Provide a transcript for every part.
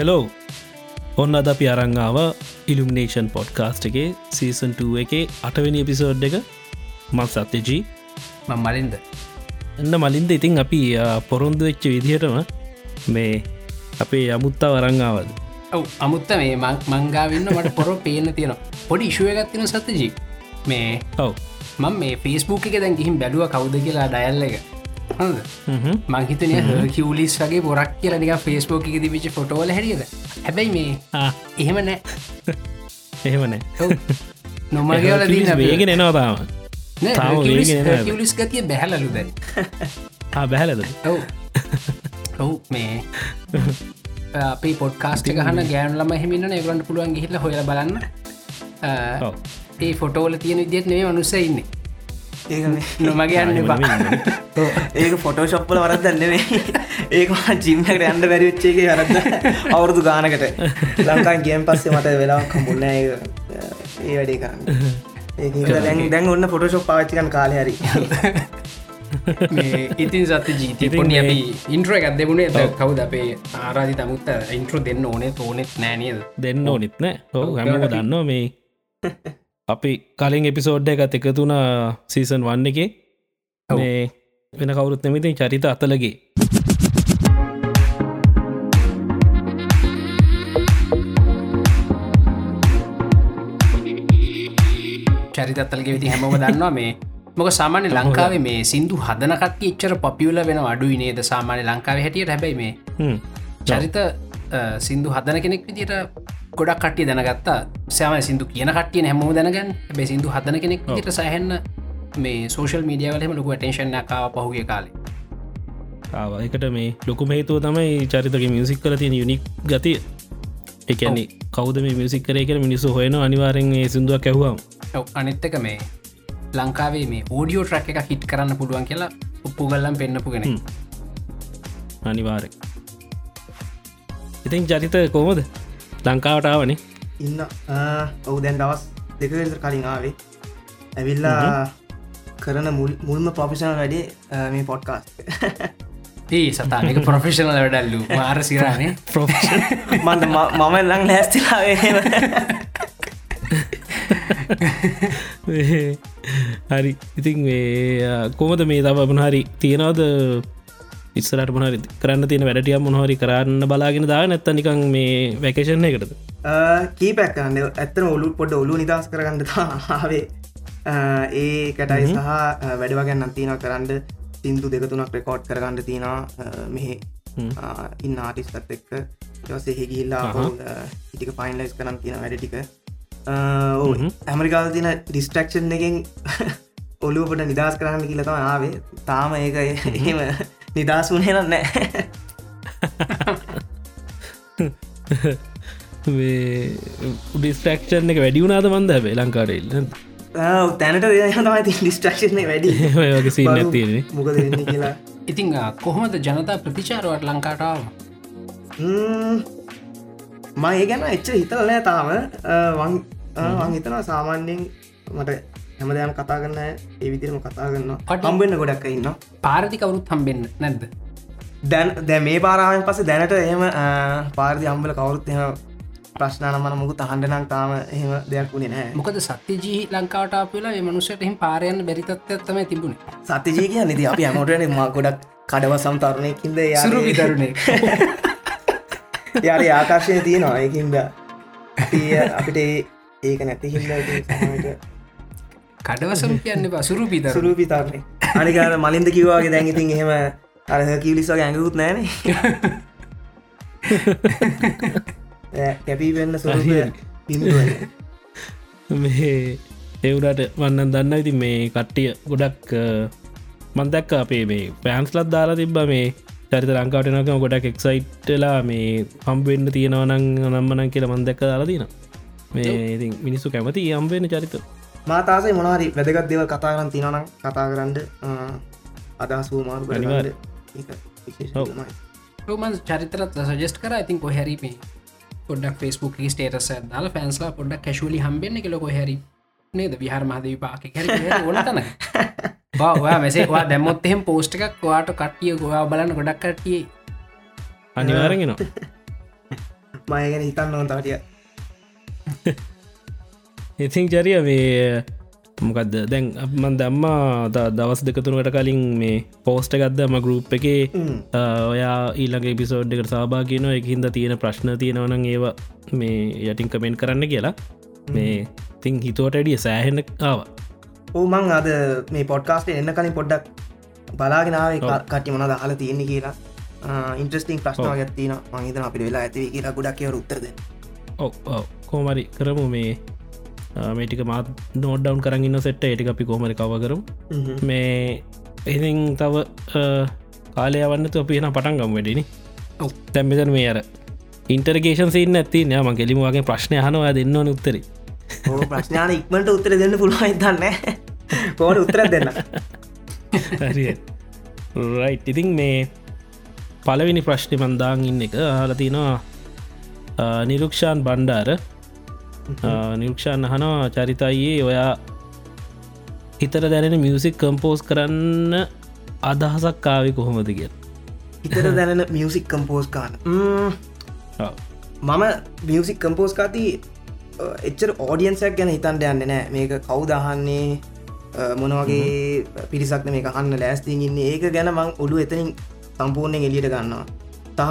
Hello ඔන්න අද අපි අරංගාව ඉල්ිමිනේෂන් පොඩ්කාස්ට් එකේ සීසන් 2 එකේ අටවැනි එපිසෝඩ් එක. මත් සත්‍යජී. මං මලින්ද. එන්න මලින්ද ඉතින් අපි පොරොන්දු වෙච්ච විදිහටම මේ අපේ අමුත්තා වරංගාවද ඔව අමුත්ත මේ මංගාවන්න මට පොරො පේන තියෙන පොඩි ඉශුවගත්තින සතජී මේ ඔව. මං මේ ෆේස්බුක් එක දැන් ගිහිම් බැලුව කවුද කියලා ඩයල්ල එක මංහිතනය කිවලිස් වගේ පොරක් කියල නික ෆේස්බෝක තිබිච ෆොටෝල හැරියද හැබැයි මේ එහෙම නෑ. එහෙමනෑ. නොමගේවල දී තාම. වේගෙන එනවා. කිවලිස් ගතිය බැහලලු ආ බැහලද? ඔව්. ඔව් මේ අපි පොඩ්කාස්ට ගහන ගෑන් ලම හිමින්න ඒගලන්ට පුළුවන් ගිහිල්ල හොල බලන්න. ඒ ෆොටෝල තියෙන විදිත් නේ මනුස්ස මේ නොමගේ යන්න බා ඒක ෆොටෝශොප්පල වරදන්නෙවේ ඒක ජිම්මකට යන්න බැරිවිච්චේගේ වරද අවුරුදු ගානකට. ලංකාන් ගේම් පස්සේ මට වෙලා කම්බුල්න ඒ වැඩේ කරන්න. ඒ දැන් දැන් ඔන්න ෆොටෝශොප් පාච්චිකන් කාල හරි. මේ ඉතින් සත ජීති ඉතින් පොඩි මේ- අපි ඉන්ට්‍ර එකක් දෙබුණේ කවුද අපේ ආරාධි තමුත්ත ඉන්ට්‍ර දෙන්න ඕනේ තෝනෙත් නෑනේද දෙන්න ඕනිත් නෑ. හෝ හැම දන්නවා මේ අපි කලින් එපිසෝඩ්ඩ එකත් එකතුන සීසන් වන්න එක. මේ වෙන කවුරුත් නමිතින් චරිත අතලගේ. චරිතත්තල්ගේ විදි හැමෝම දන්නවා මේ. මොක සාමාන්‍ය ලංකාවේ මේ සිින්දු හදනකට එච්චර පපියල වෙන අඩුයි නේද සාමාන්‍ය ලංකාව හැටියට? හැබැයි මේ. චරිත සිින්දු හදන කෙනෙක් විදිට ගොඩක් කටිය දැනගත්තා. සෑම සිින්දු කියන කටිය හැමෝ දැනගන්න. බේ සිින්දු හදන කෙනෙක් විදිට සහන්න මේ සෝෂල් මීඩියවලම ලොකු ටේශන් කාව පහුගේ කාලේ. ආවයකට මේ ලොකුම හේතුව තමයි චරිතක මියසික් කල තියෙන යුනික් ගතිය. එකන්නේ කවද මේ මියසික් කරය කර මිනිස්සු හොයන අනිවාරෙන් සිදුවක් ඇහවාම්. ඔව්, අනිත් එක මේ ලංකාවේ මේ ඕඩියෝ ට්‍රක් එක හිට් කරන්න පුළුවන් කියලා උප්පුගල්ලම් පෙන්න්නපු හ්ම්. අනිවාරෙක් ඉතින් චරිත කොමද ලංකාවටාවනේ. ඉන්න ඔවු දැන් දවස් දෙක විතර කලින් ආවේ. ඇවිල්ලා කරන මුල් මුල්ම පොෆිෂනල් වැඩේ මේ පොඩ්කාස් ඒ සතානක ප්‍රොෆෙෂනල වැඩල්ලු. මාර සිරානේ. මන්ද මම ලං ලැස්තිලාවේ හරි. ඉතින් මේ කොමද මේ තම මොනහරි තියෙනවද ඉස්සරට මොහරි කරන්න තියෙන වැඩටිය මොහොරි කරන්න බලාගෙන දා නැත්ත නිකං මේ වැකේෂණ එකටද කීපැක් කරන්න. ඇත්තන ඔලු පොඩ ඔලු නිදස් කරගන්න ආවේ. ඒ කැටයි සහ වැඩවගන්න තියන කරන්න. සිින්දු දෙකතුනක් රෙකෝඩ් කරගන්න තියෙනවා. මෙහෙ ඉන්න ආටිස්තත් එක්ක. ටසේ ගිල්ලා ඉටික පයින්ලයිස් කරන්න තියෙන වැඩ ටික. ඇමරිකාල් තින ඩිස්ටක්ෂන් එකෙන් ඔලුවට නිදස් කරන්න කියලතම ආවේ. තාම ඒක එහෙම වුණහෙන නෑ. ඩිස්ටක්ෂන් එක වැඩි වුණාද මන්ද හැබේ ලංකාරෙල් ආ, තැනට තමයි ඩිස්ටක්ෂන වැඩි. සීන් ඇතිරෙන මොකද වෙන්නේ කියලා. ඉතිං කොහොමද ජනතා ප්‍රතිචාරුවට ලංකාටාව ම්ම්, මම ඒ ගැන එච්ච හිතල නෑ තාම. වන් හිතනවා සාමාන්‍යයෙන් මට හැම දෙයම් කතා කරන්න ඒ විදිරම කතා කරන්න හම්බෙන්න්න ගොඩක් ඉන්න පාරති කවරුත් හම්බෙන්න්න නැද්ද? දැන් දැ මේ පාරාවෙන් පස දැනට එහෙම පාරදි අම්බල කවුරුත් එම ප්‍රශ්නාන මන මුකු තහන්ඩනම් තාම එහෙම දෙයක් වුණේ නෑ මොකද සත්‍යජී ලංකාවට වෙලා මනුසට එහම පාරයන්න බැරිතත්වත්තම තිබුණ. සත්‍යජී කිය නිති අපි අමටන මා ගොඩක් කඩවසම් තරුණයකින්ද සුරු විතරුණේ යාර ආකර්ශය තියෙනවා. ඒකින්ද අපිට ඒක නැති හිල්ල කඩවසම් කියන්න පසුරු පිතර සුරු පිතාරන්නේ අනිකාර මලින්ද කිවවාගේ දැන් ඉතින් එහෙම අර කිවලිස්වගේ ඇඟකුත් නෑන කැපී වෙන්න ස්වරූපය බිඳුව මේ එවුඩට වන්නන් දන්න ඉති මේ කට්ටිය ගොඩක් මන්දැක්ක අපේ මේ පෑන්ස්ලත් දාලා තිබ්බ මේ චරිත ලංකාටනක ගොඩක් එක්සයිට්ලා මේ හම්බෙන්න්න තියෙනවනං නම්මනන් කියල මන්දැක්ක දාලා තින මේ ඉතින් මිනිස්සු කැමති අම්බෙන චරිත මාතාසේ මොනහරි වැදගත් දෙව කතා කරන්න තිනනම් කතා කරන්න අදහස් වූ මාරු. රෝමන් චරිතරත් සජෙස්ට කර. ඉතින් කොහැරීමේ පොඩක් ෆෙස්බුක් ස්ටේටස දාල ෆැන්ස්ලා පොඩක් කැශුවලි හම්බෙන්න්න කෙලොක හැරි නේද? විහාර මහදවි පාක ඕන තන බවා මෙසේවා දැම්මොත් එහෙම පෝස්ට එකක් වාට කට්ටිය ගොවා බලන්න ගොඩක් කට්ටිය. අනිවාරගෙන මයගෙන හිතන්න ඕන තාටිය ඉතින් චරිය මේ මොකක්ද දැන් මන් දම්මා දවස් දෙකතුනකට කලින් මේ පෝස්ට ගත්දම ගරුප් එක ඔයා ඊළඟ පිසෝඩ් එකට සභාගන එක හින්ද තියෙන ප්‍රශ්න තියෙනවන ඒවා මේ යටින් කමෙන්ට් කරන්න කියලා. මේ තිං හිතුවට ඇඩිය සෑහෙන ආව. ඕමං අද මේ පොඩ්කාස්ට එන්න කලින් පොඩ්ඩක් බලාගෙනාව. කට්ටි මොනද හල තියෙන්නේ කියලා. ඉන්ට්‍රස්ටිං ප්‍රශ්න. ගත්තින මහිතන අපි වෙලා ඇතිව කියලා ගොඩක් කියව උත්තරද ඔව කෝමරි කරමු මේ මේටික මාත් නෝඩ්ඩවන් කරන්න සෙට්ට ඒටි අපි කෝමරි කව කරම්. මේ එතින් තව කාලය වන්නතු අපි එන පටන් ගම් වැඩිනි. තැම්බෙතන මේ අර ඉන්ටර්ගේෂන් සින්න ඇති නෑම කෙලිමවාගේ ප්‍රශ්නය හනවා දෙන්න උත්තර. ඕ ප්‍රශ්නාන ඉක්මට උත්තර දෙන්න පුළුවන් දන්න කෝට උත්තර දෙන්න? රයි් ඉතින් මේ පලවෙනි ප්‍රශ්නි මන්දාන් ඉන්න එක. හලතිනවා නිරුක්ෂාන් බණ්ඩාර නිරුක්ෂාන් හනවා චරිතයේ ඔයා හිතර දැනෙන මියසික් කම්පෝස් කරන්න අදහසක් කාවි කොහොමද කිය හිතර දැනෙන මියසික් කම්පෝස් කාන මම. මියසික් කම්පෝස් කාති එච්චර ඕඩියන්සක් ගැන හිතන්ට යන්න නෑ. මේක කවුදහන්නේ මොනවගේ පිරිසක්න මේ කහන්න ලෑස්තිී ඉන්න? ඒක ගැන මං ඔඩු එතනින් සම්පූර්ණයෙන් එලියට ගන්නවා. තහ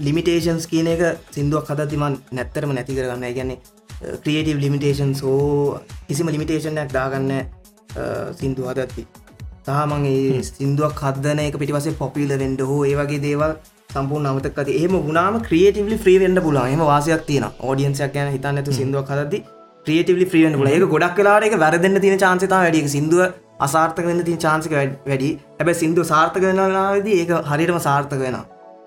ලිමිටේෂන්ස් කියන එක සිින්දුවක් හදතිමන් නැත්තරම නැති කරගන්න ගැන්නේ ක්‍රියටව ලිමිටේෂන් සෝ කිසිම ලිමිටේෂන්යක් දාගන්න සිින්දු හදත්ති තාමන් ඒ සිින්දුවක් හදන එක පිටිවසේ පොපිල වෙන්ඩ හෝ ඒවගේ දේවල් සම්පූර්ණ අමතක් ඇති එහම ගුණාම ක්‍රියටවලි ්‍රී වෙන්ඩ පුලා එම වාසයක් තියන ෝඩියන්සයක් ගැන හිතන්න ඇතු සිින්දුවක් හදදි ක්‍රියටවලි ්‍රියෙන් පුල ඒක ගොඩක් කලාට එක වැරදන්න තින චාන්සතා වැඩිය සිින්දුව අසාර්ථක වෙන්න තින් චාන්සික වැඩි. හැබැ සිින්දු සාර්ථක වෙනලාද ඒක හරිටම සාර්ථක වෙන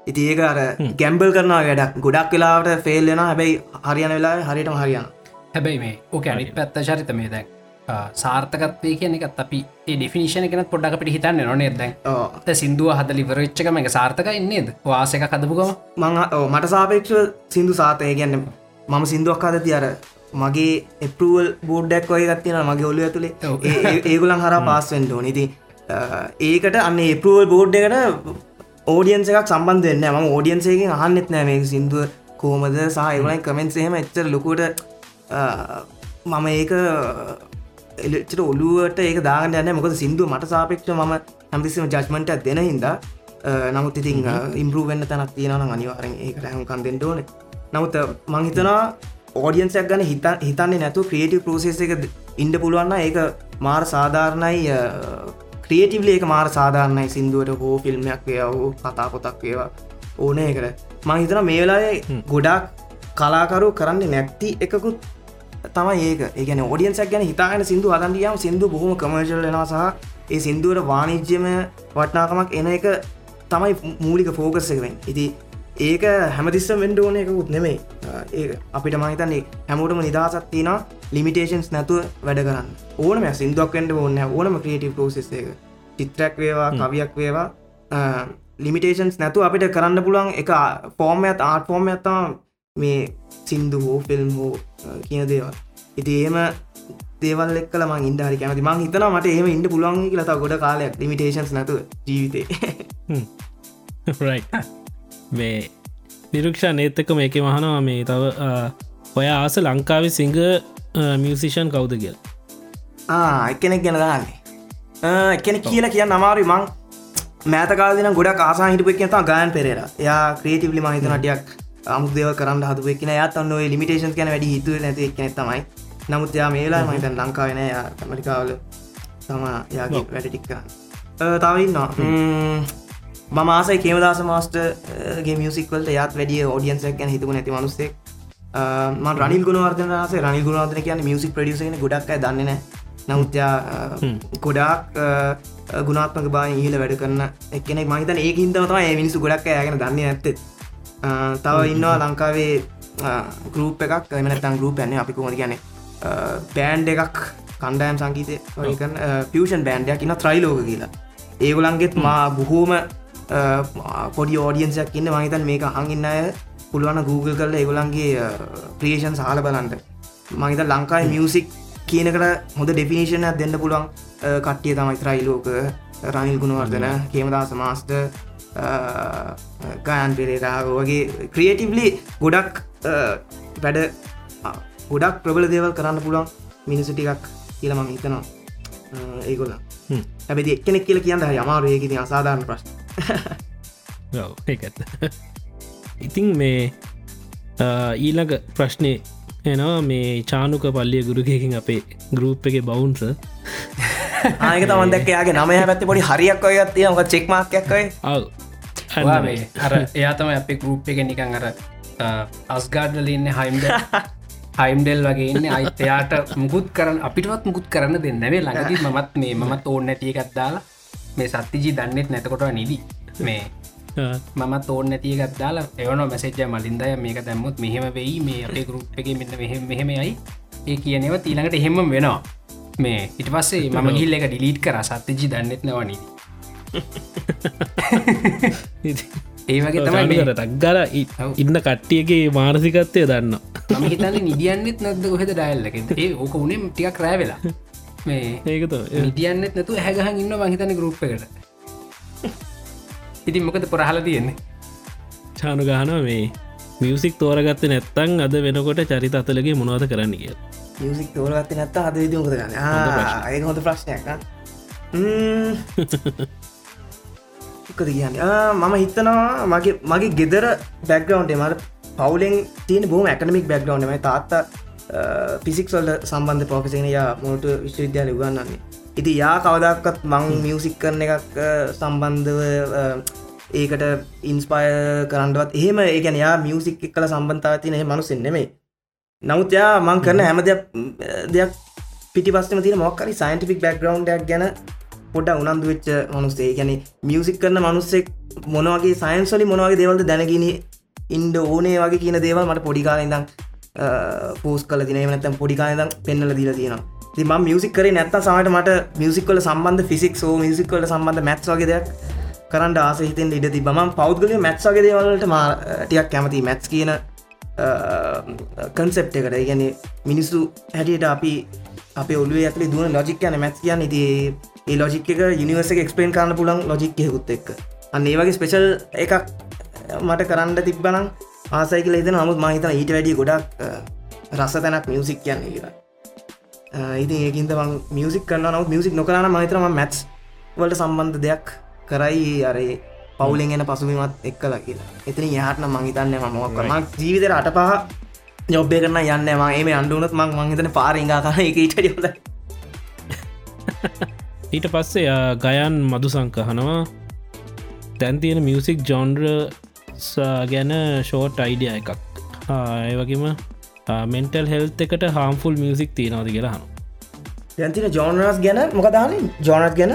ඉති ඒක අර ගැම්බල් කරනවා වැඩක්. ගොඩක් වෙලාට ෆෙල්ලෙන හැබැයි හරියන වෙලා හරිටම හරියන හැබැයි මේ ඕක අනි පැත්ත චරිත මේ දැන් සාර්ථකත්වය කියන එකත් අපි ඒ ඩිෆිනිශන කෙනත් පොඩ්ඩක් පිට හිතන්න නොනේ දැන්? සිින්දුව හද ලිවරච්චකම එක සාර්ථක ඉන්නේද වාසක කදපුකම මං ඔව්, මට සාපේක්ෂ සිින්දු සාතය ගැන්න මම සිින්දුවක් අදති අර මගේ එපරුවල් බෝඩ්ඩක් වය ගත්තින මගේ ඔලු ඇතුළේ ඒගුලන් හර පාස්වෙන්ට නිති ඒකට අන්න එපරුවල් බෝඩ් එකට ඕඩියන්ස එකක් සම්බන්ධ වෙන්න ම ෝඩියන්සේකින් අහන්නෙත් නෑ මේ සිින්දුව කෝමද සහ ඒවලයි කමෙන්න්සේම එච්චර ලොකුට මම ඒක එලචට ඔලුවට ඒක දාගන්න යන්න මොකද සිින්දුව මට සාපෙක්ෂ ම හැමිසිම ජස්මට දෙන හින්දා නමුත් ඉතින් ඉම්පරූ වෙන්න තැනක් තියෙනන අනිවාරෙන් ඒක රැහුකන් දෙෙන්ට ඕන. නමුත් මංහිතනා ඕඩියන්සයක් ගන හිත හිතන්නේ නැතු ක්‍රියටව පෝසෙස එක ඉන්ඩ පුළුවන්න ඒක මාර සාධාරණයි ක්‍රියටවල ඒක මාර සාධාරණයි සිින්දුවට හෝ ෆිල්ම්යක් වයා හෝ කතා පොතක් ඒවා ඕන එකට මංහිතන මේලාය ගොඩක් කලාකරු කරන්න නැත්ති එකකුත් තමයි ඒක. ඒගන ෝඩියන්සක් ගැන හිතාගෙන සිින්දු අදන්දියම් සිින්දු බොහොම කමර්ශල් වෙනවා සහ ඒ සිින්දුවට වානිජ්‍යම වටනාකමක් එන එක තමයි මූලික ෆෝකස් එකවෙන් ඉති ඒක හැමතිස්සම් වෙන්ඩ ඕන එකකුත් නෙමේ ඒ අපිට මහිතන්නේ හැමෝටම නිදහසක් තින ලිමිටේෂන්ස් නැතුව වැඩ කරන්න. ඕනම සිින්දුවක් වෙන්ඩ ඕන්න ඕනම ක්‍රේටව පෝසෙස් එක. චිත්‍රයක් වේවා කවියක් වේවා ලිමිටේෂන්ස් නැතු අපිට කරන්න පුළුවන් එක ෆෝර්ම ඇත් ආට ෆෝර්ම ඇත්තම මේ සින්දු හෝ ෆිල්ම් හෝ කියන දේවල්. ඉති ඒම දේවල් එක්කල මං ඉන්ඩහරි කැමති මං හිතන මට ඒම ඉන්න පුළුවන් කියලතා ගොඩ කාලයක් ලිමිටේෂන්ස් නැතු ජීවිතේ. මේ නිරුක්ෂා නේත්තක මේක මහනවා මේ තව ඔය ආස ලංකාවේ සිංහ මියසිෂන් කවුද කියල්. එක්කෙනෙක් ගැන දාන්නේ. එකෙනෙ කියලා කියන්න අමාරු මං මෑතකාදින ගොඩක් ආසා හිටපු එකතා ගායන් පෙරේර. යා ක්‍රේටිවලි මහිතනටයක් අමුදේව කරන්න හදුව එක්න යාත් ඔන්න ඔය ලිමිටේෂන් ගැන වැඩි හිතුව නැති එක්නෙ තමයි. නමුත් යා මේලා මහිතන් ලංකාවෙන ඇමරිකාවල තම යාගේ වැඩටික් කරන්න තවන්නවා මම ආසයි කේමදාස මාස්ටගේ මියසික්වලට යත් වැඩිය ෝඩියන්සක් ගැන හිතුම නැති මනුස්සේ ම රනිල් ගුණවර්ධනස රනිල් ගුණවර්ධන කියන මියසික් ප්‍රඩියසන ගොඩක් දන්නන නමුත්යා ගොඩක් ගුණාත්මක බා ඉහල වැඩ කරන්න එකන මහිතන ඒ හින්දමතම ඒ මිනිසු ගොඩක් ඇගෙන දන්න ඇත්ත තව ඉන්නවා ලංකාවේ ගරුප් එකක්. එමනතන් ගරුප ඇන්නේ අපි කොමද ගැන බෑන්් එකක් කණ්ඩයම් සංගීතය පියෂන් බෑන්ඩයක් ඉන්න ත්‍රයිලෝක කියලා. ඒගොලන්ගෙත් මා බොහෝම පොඩි ෝඩියන්සයක් ඉන්න. මහිතන් මේක හඟින්න අය පුළුවන Google කරල ඒගොලන්ගේ ප්‍රේෂන් සහල බලන්ට මහිත ලංකායි මියසික් කියනකට හොඳ ඩෙෆිනිශනයක් දෙන්න පුළුවන්. කට්ටිය තමයි ත්‍රයිලෝක රනිල් ගුණවර්ධන කේමදා සමාස්ට ගයන් පෙරේරාව වගේ ක්‍රියටීවලි ගොඩක් වැඩ ගොඩක් ප්‍රබල දේවල් කරන්න පුළුවන් මිනිසු ටිකක් කියලම හිතනවා. ඒගොල ඇබැදි එක්කෙනෙක් කියල කියන්න යමාරුයකති අසාධාරණ ප්‍රශ්න ඒත් ඉතිං මේ ඊළඟ ප්‍රශ්නය එනවා මේ චානුක පල්ලිය ගුරුගයකින් අපේ ගරුප් එක බවුන්ස ආයක තමන් දැක්කයාගේ නමය පැත්ති පොඩි හරියක් ඔයත් තියක චෙක්මාක්යක්කයි අව් අර එයා තම අපේ ගරුප් එක නිකං අර අස්ගාඩ්ල ඉන්න හයිම්ඩ හයිම්ඩෙල් වගේ ඉන්න. අයිතයාට මුකුත් කරන්න අපිටවත් මුකුත් කරන්න දෙන්නවේ ළඟදී මත් මේ මත් ඕන්න නැතියකත් දාලා මේ සත්තිජී දන්නෙත් නැතකොට නිදී. මේ මම තෝන් නැතිය ගත්දාලා එවන මැසේජ මලින්දය මේක දැම්මුත් මෙහෙම වෙයි මේ අපේ ගරුප් එක මෙන්න මෙහෙම මෙහෙමයි ඒ කියනව ඊළඟට එහෙම වෙනවා. මේ ඉට පස්සේ මම ගිල්ල එක ඩිලීට් කර. සත්තිජි දන්නෙත් නවනී ඒ වගේ තමයි ටක්ගල ඉන්න කට්ටියගේ මානසිකත්වය දන්න ම හිතන්න නිදියන්නෙත් නැද කොහෙද ඩයිල්ලක ඒ ඕක උනේ ටිකක් රෑ වෙලා මේ ඒකත නිදියන්නෙත් නැතු හැගහන් ඉන්න මහිතන ගරුප් එකට. ඉතින් මොකද පොරහල තියෙන්නේ? චානු ගහන මේ මියසික් තෝරගත්ත නැත්තං අද වෙනකොට චරිත අතලගේ මොනවද කරන්න කිය මියසික් තෝරගත්ත නැත්ත අද විදිමුද ගන්න ඒ හොඳ ප්‍රශ්නයක් එකද කියන්න? මම හිතනවා මගේ මගේ ගෙදර බැක්ග්‍රවන්් මට පවුලෙන් තියෙන බෝම ඇකනමික් බැක්ග්‍රවන්් ම තාත්තා පිසික්සොල්ල සම්බන්ධ පෝකසන යා මොට විශ්වවිද්‍යාල උගන්නන්නේ ඉති යා කවදක්කත් මං මියසික් කරන එකක් සම්බන්ධව ඒකට ඉන්ස්පය කරන්නවත් එහෙම ඒකැන යා මියසික් කල සම්බන්ධාව තියන මනුසෙන් නෙමේ නමුත් යා මං කරන හැම දෙයක් දෙයක් පිටි පස්සම තින මොක්කරි සයින්ටිෆික් බැක්ග්‍රවන්්ඩක් ගැන පොඩ උනන්දු වෙච්ච මනුස්සේ. ගැන මියසික් කරන මනුස්සෙක් මොනවගේ සයින්ස්වලි මොනවගේ දේවල්ද දැනගෙන ඉන්ඩ ඕනේ වගේ කියන දේවල් මට පොඩිකාල ඉඳම් පෝස් කල දින නතම් පොඩිකානදම් පෙන්නල දීල තියෙනවා. ම මියසික් කර නැත්ත සමට මට මියසික්වල සම්බන්ධ ෆිසික් සෝ මියසික්වල සම්බන්ධ මැත්ස් වගේ දෙයක් කරන්න ආසහිතෙන් ඉඩ ති බම පෞද්ගලය මැත්ස් වගේ දේවලට මාටියක් කැමති මැත්ස් කියන කන්සෙප් එකට. ගැන මිනිස්සු හැටියට අපි අප ඔලුව ඇතුලි දුවන ලොජික් යන මැත් කියන්න ඉති ඒ ලොජික් එක යනිවර්ස එක්ස්පේන් කරන්න පුලන් ලොජික් හෙකුත් එක් අන්න ඒ වගේ ස්පෙෂල් එකක් මට කරන්න තිබ්බනම් ආසයිකල එද නමුත් මහිතන ඊට වැඩිය ගොඩක් රස්ස තැනක් මියසික් කියන්න කියලා. ඉතින් ඒකින්ද මියසික් කරන්න නව මියසික් නොකරන මහිතරම මැත්ස් වලට සම්බන්ධ දෙයක් කරයි අරේ පවුලෙන් එන පසුබිමත් එක්කලා කියලා. එතින යාටන මංහිතන්න මමක් කරම ජීවිතර අට පහ ජොබ්බය කරන්න යන්න ම ඒම අන්ඩුනත් මං මංහිතන පාරිංගා කන එක ඊට ොල ඊට පස්සේ ගයන් මදු සංකහනවා තැන්තියෙන මියසික් ජොන්ඩ්‍ර ගැන ෂෝට් අයිඩිය එකක්. ඒ වගේම මෙන්ටල් හෙල්ත එකට හාම්ෆුල් මියසික් තියනවද කියලා හනු යන්තින ජෝනරස් ගැන මොකදාන ජෝනත් ගැන?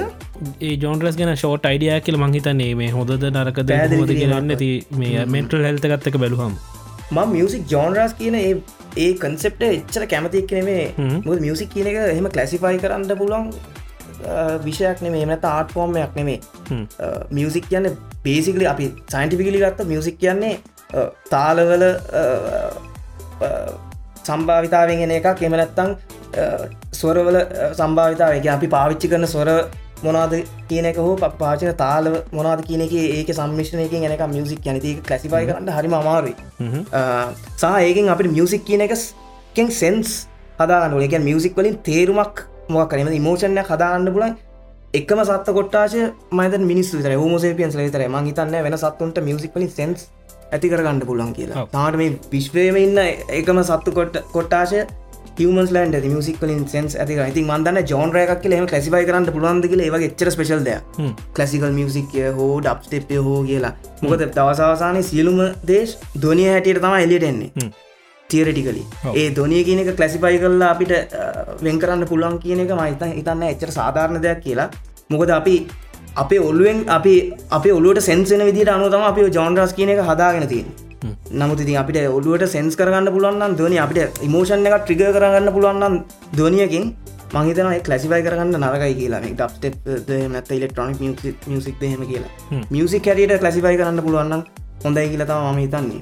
ඒ ජෝන්රස් ගැන ෂෝට් අයිඩිය කියල මංහිතන්නේ මේ හොඳ නරකද හොද කියන්න ඇති මේ මෙන්ටල් හෙල්ත ගත්තක බැලුහම් ම මියසික් ජෝනරස් කියන ඒ ඒ කන්සෙප්ට එච්චර කැමතික් නෙමේ මුද මියසික් කියන එක එහෙම කලසිෆයි කරන්න පුලොන් විෂයක් නෙමේ එමනත ආට් ෆෝර්මයක් නෙමේ මියසික් කියන්න බේසිකලි අපි සයින්ටිෆිකලි ගත්ත මියසික් කියන්නේ තාලවල සම්භාවිතාවෙන් එන එකක්. එමනැත්තං ස්වරවල සම්භාවිතාව එක අපි පාවිච්චි කරන ස්වර මොනාද කියනක හෝ පාචන තාල මොනාද කියන එක ඒක සම්මිශ්නයක එනක මියසික් යනතික කලසිපයි කරන්න හරිම අමාරුයි. සහ ඒකෙන් අපට මියසික් කියන එකෙන් සෙන්ස් හදාගන්න එක මියසික් වලින් තේරුමක් මොක් කරම මෝෂණය හදාගන්න පුලන් එකම සත්ත කොට්ටාශ මද මිනිස් තර හෝමෝසේපියන්ස් ලතර ම හිතන්න වෙන සත්තුන්ට මියසික් වලින් සෙන්ස් ඇති කරගන්න පුලන් කියලා. තාට මේ විශ්වයම ඉන්න එකම සත්තු කොට කොට්ටාශය හමස් ලන්ඩ මියසික් ලින් සන්ස් ඇති ඉතින් මන්දන්න ජෝන් රයක් කියලම කලසිබයි කරන්න පුළුවන්ද කියල ඒවගේ එච්චර ස්පේශල් දෙය කලසිකල් මියසික්ය හෝ ඩප්ස්ටෙප්ය හෝ කියලා. මොකද දවසාසානය සියලුම දේශ ධොනිය හැටියට තම එලියටෙන්නේ තියරටිකලි ඒ ධොනිය කියන එක කලසිපයි කරලා අපිට වෙන් කරන්න පුළුවන් කියන එක මහිතන් හිතන්න එච්චර සාධාරණ දෙයක් කියලා. මොකද අපි අපේ ඔල්ුවෙන් අපි අප ඔලුවට සෙන්සන විදිට අනුතම අපි ජෝන්රස් කියන එක හදාගෙන තියෙන නමුත් ඉතින් අපිට ඔලුවට සෙන්ස් කරගන්න පුළුවන් ධනි අපිට ඉමෝෂන් එක ට්‍රිග කරගන්න පුළුවන්නම් ධනියකින් මහිතන කලසිබයි කරගන්න නරකයි කියලා. ඩප්ටප් නැත ඉලෙක්ට්‍රොනික් මියසික් හෙම කියලා. මියසික් හැරියට කලසිබයි කරන්න පුළුවන්නම් හොඳයි කියලතම මම හිතන්නේ.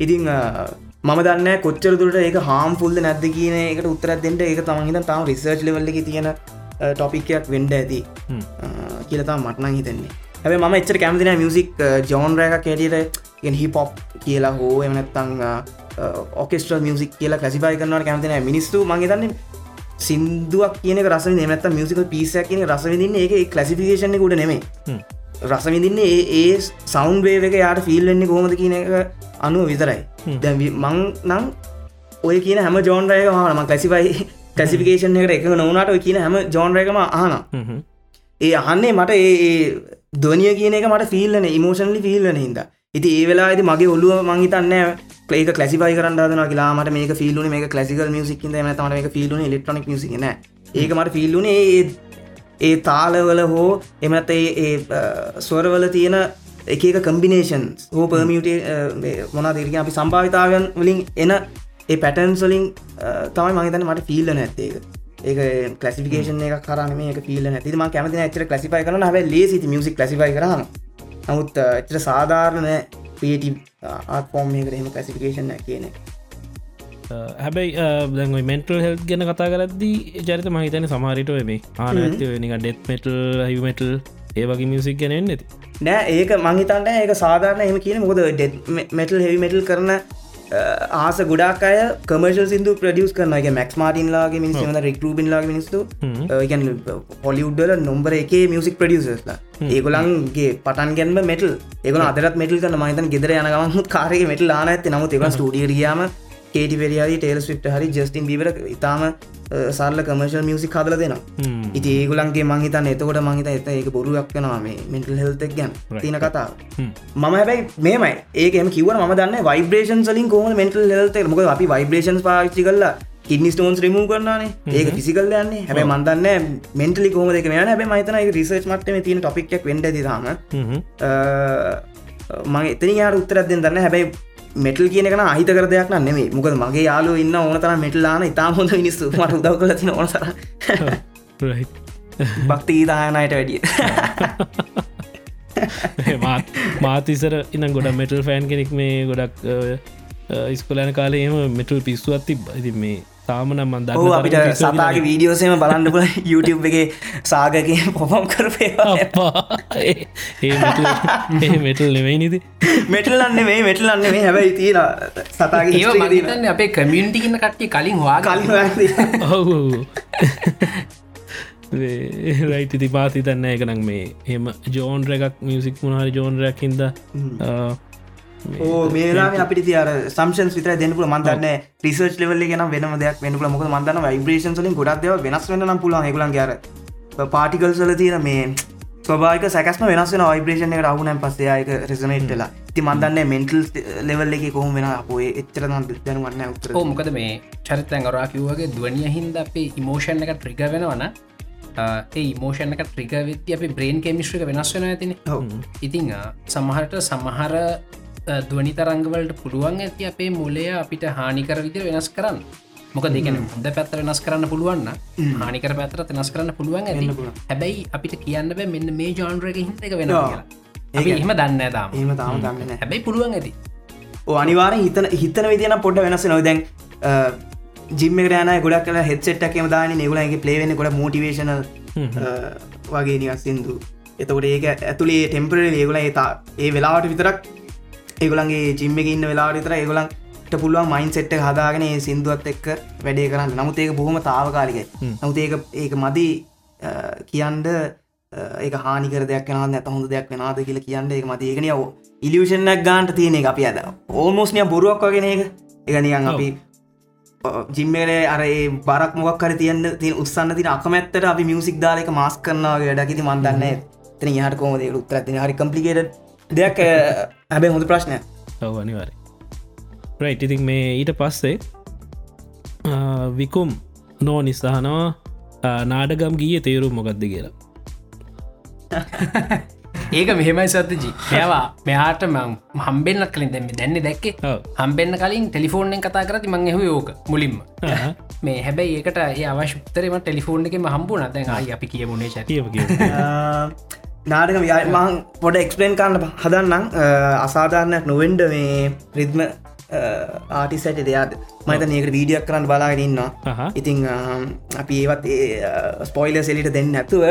ඉතිං මම දන්න කොච්චර දුරට ඒක හාම් ෆුල්ද නැද්ද කියන එකට උත්තරත් දෙට ඒක තමහිත තම රිසර්ච් ලෙවල්ලි තියෙන ටොපික්යක් වෙන්ඩ ඇති. කියලතා මටනං හිතන්නේ හැබ ම එච්චර කැමතින මියසික් ජෝන්රයක කැටියට හිපොප් කියලා හෝ එමනත්තං ඔකෙස්ට්‍රල් මියසික් කියලා කැසිපයි කරනවට කැමතින මිනිස්සු මගේ දන්න සිින්දුවක් කියන රස නමත මියසික පිසයක් කියන රසවිදින්න ඒ කලසිෆිකේෂන කුට නෙමේ රසවිදින්න ඒ සෞන්් වේක යාට ෆිල්වෙන්නේ කොහොමද කියන එක අනුව විතරයි. දැ මං නම් ඔය කියන හැම ජෝන්රය හනම කැසිපයි කැසිෆිකේෂන් එකට එක නොවනට ඔය කියන හැම ජෝන්රයකම අහන ඒ අහන්නේ මට ඒ දොනිය කියන එක මට ෆිල්ලන ඉමෝෂන්ලි ෆිල්ලන හිද ඉති ඒ වෙලා ඇති මගේ ඔල්ලුව මංහිතන්න ඒක කලසිපයි කරන්න ලාමට මේ ෆිල්ලුන මේ කලසිකල් මියසික් මේ ෆිල්ලුන එලෙක්ට්‍රොනික් මිසින ඒක මට ෆිල්ලුන ඒ ඒ තාලවල හෝ එමත් ඒ ස්වරවල තියෙන එක කම්බිනේෂන් හෝ පර්මියට මොනා දෙරක අපි සම්භාවිතාවයන් වලින් එන ඒ පැටන්ස්වලින් තමයි මහිතන මට ෆිල්ල නැත්තේක ඒක. කලසිකේෂන එක කරන මේ ෆිල්ල නැතිම කැමති ඇචර කලසිපයි කරන හැ ලේසි මියසික් ලසිපයි කරන නමුත් එච්චර සාධාරණ පේටි ආත්ෆෝර්ම් එකට එම කසිකේෂන් කියන හැබැයි දැ මෙන්ටල් හෙල් ගැන කතා කරද්දී ජරිත මහිතන සමාරිටුව මේ ආන ඇති නික ඩෙත් මෙටල් හිමටල් ඒවගේ මියසික් ගැනෙන් නැති. නෑ ඒක මංහිතන්ට ඒක සාධාරණ එම කියන ඩෙත් මෙටල් හෙවි මෙටල් කරන ආස ගොඩක් අය කමර්ශල් සිදු ප්‍රඩියස් කරනගේ මැක්ස් මාටින්ලාගේ මිනිස් ම රික්රූබින්ලාගේ මිනිස්තු ගැන පොලිුඩ්ඩල නොම්බර එක මියසික් ප්‍රඩියස්ලා ඒගොලන්ගේ පටන් ගැන්ම මෙටල් ඒගල අදරත් මෙටල් කන මහිතන් ගෙදර යනගම කාරය මෙටල් ආන ඇති නමුත් එක ස්ටඩියරියාම කේටි පෙරියාදී ටේල් ස්විට් හරි ජස්ටින් බිවර ඉතාම සල්ල කමර්ශල් මියසික් හදල දෙනවා. ඉති ඒගුලන්ගේ මංහිතන් එතකොට මංහිත එත ඒක බොරුවක් වෙනවා මේ මෙටල් හෙල්තක් ගැන් තින කතා මම හැබැයි මේමයි. ඒකම කිව ම දන්න වයිබ්‍රේෂන් සලින් කොම මෙටල් හෙල්ත මොක අපි වයිබ්‍රේෂන් පාච්චි කල්ලා කිඩනි ස්ටෝන්ස් රිමූ කරන්නේ ඒක පිසිකල් යන්නේ හැබයි මන්දන්න මෙන්ටලි කොම දෙක යන හැබයි මතන රිසර්ච් මටම තියෙන ටොපික් වෙන්ඩ දිරම මගේ එතනි යාට උත්තරත් දෙන්න දන්න හැබැයි මෙටල් කියනක අහිත කර දෙයක් නෙමේ මොකද මගේ යාලු ඉන්න ඕන තර මෙටල්ලාන ඉතාම හොඳ මිනිස්සු. මට උදව කල තින ඕනසර භක්ති ඊදායනයට වැඩිය. මාතිසර ඉන්න ගොඩ මෙටල් ෆෑන් කෙනෙක් මේ ගොඩක් ඉස්කොලෑන කාලේම මෙටල් පිස්සුවත් තිබ ඉති මේ තාමනම් මන්ද අපිට සතාගේ වීඩියෝසේම බලන්න පුල YouTube එක සාගක පොපම් කරපය ඒ මෙටල් නෙවෙයි නිති මෙටල්ලන්න මේ මෙටල්ලන්න මේ හැබැයි තියෙන සතාගේ ඒ මගතන්න අපේ කමියන්ටිකින්න කට්ටි කලින් වා කලින් ඔහු රයිට ඉති පාති තන්න එකනම් මේ එම ජෝන්ර එකක් මියසික් මුණහරි ජෝන්රයක් හිද ඕ මේලා අපිට තිර සම්ෂන් විතර දෙන්නපුල මන්දන්න රිසර්ච් ලෙවල්ල ගෙන වෙන දෙයක් වෙනපුල මොක මන්දන්න වයිබ්‍රේෂන් ලින් ගොඩක් දෙව වෙනස් වෙන පුලන් ගලන් ගර පාටිකල් සල තියෙන මේ ස්වභාක සැකස්ම වෙනස් වෙන වයිබ්‍රේෂණ එක රහුනන් පස්සේයක රෙසනේට්ලා ති මන්දන්න මෙන්ටල් ලෙවල් එක කොහොම වෙන අපේ එච්චර දැනුවන්න උත්තර මොකද මේ චරිතැන් ගොරා කිව්වගේ දුවනිය හින්ද අපේ ඉමෝෂන් එක ට්‍රිග වෙනවන ඒ මෝෂණ එක ට්‍රික වෙත්ති අපි බ්‍රේන් කෙමිස්ට්‍රික වෙනස් වෙන ඇතින. ඉතිං සමහරට සමහර දුවනි තරංගවලට පුළුවන් ඇති අපේ මුලය අපිට හානිකර විදිර වෙනස් කරන්න මොක දෙකන හොඳ පැත්තර වෙනස් කරන්න පුළුවන්න හානිකර පැතර වෙනස් කරන්න පුළුවන් ඇති. හැබැයි අපිට කියන්න බෑ මෙන්න මේ ජෝන්රක හිත එක වෙන කියලා. එහම දන්න දාම ඒම තාම දන්න හැබැයි පුළුවන් ඇති. අනිවාර හිතන හිතන විදින පොඩ්ඩ වෙනස නොදැන් ජිම්ම ගරන ගොඩක් කල හෙත්සෙට්ක් දාන නිගුලගේ පලේවෙන ගොඩ මෝටිවේශන වගේ නිවස්සින්දු එතකොට ඒක ඇතුළේ ටෙම්පර ඒගුල ඒතා ඒ වෙලාවට විතරක් ඒගොලන්ගේ ජිම්ම එක ඉන්න වෙලාට විතර ඒගොලන්ට පුළුවන් මයින් සෙට්ට හදාගෙන සිින්දුවත් එක්ක වැඩේ කරන්න. නමුත් ඒක බොහොම තාවකාලිකයි නමුත් ඒක ඒක මදී කියන්ඩ ඒක හානිකර දෙයක් න ඇත හොඳ දෙයක් වෙනද කියල කියන්න එක මති ඒකන යව ඉලියෂණක් ගාන්ට තියෙන එක අපි අද. ඕමෝස්නය බොරුවක් වගෙන එක එකනියන් අපි ජිම්මේනේ අර ඒ බරක් මොක් කර තියන්න ති උත්සන්න තින අකමැත්තට අපි මියසික් දාලක මාස් කරනවාගේ වැඩකිති මන්දන්න තන හට කෝමද උත්තර හරි කම්පලිකේට දෙයක් හැබැ හොඳ ප්‍රශ්නය ඔව රයිට් ඉතින් මේ ඊට පස්සේ විකුම් නෝ නිස්සාහනවා නාඩගම් ගිය තේරුම් මොකක්ද කියලා. ඒක මෙහෙමයි සතජි මෙවා මෙහාට ම හම්බෙන්න්න කලින් දැම දැන්න දැක්කේ. හම්බෙන්න්න කලින් ටෙලිෆෝර්නෙන් කතා කරති මං එහ යෝක මුලින්ම. මේ හැබැයි ඒකට ඒ අවශ්‍යතරම ටෙලිෆෝර්න් එක හම්බුන දැන් අයි අපි කියමුණේ ච කියව කිය නාටක මං පොඩ එක්ස්පලේන් කරන්න හදන්නම්. අසාධාරණයක් නොවෙන්ඩ මේ රිද්ම ආටිසට දෙයාද මත ඒකට වීඩියක් කරන්න බලාගෙනන්නවා. ඉතිං අපි ඒවත් ස්පොයිල සෙලිට දෙන්න නැතුව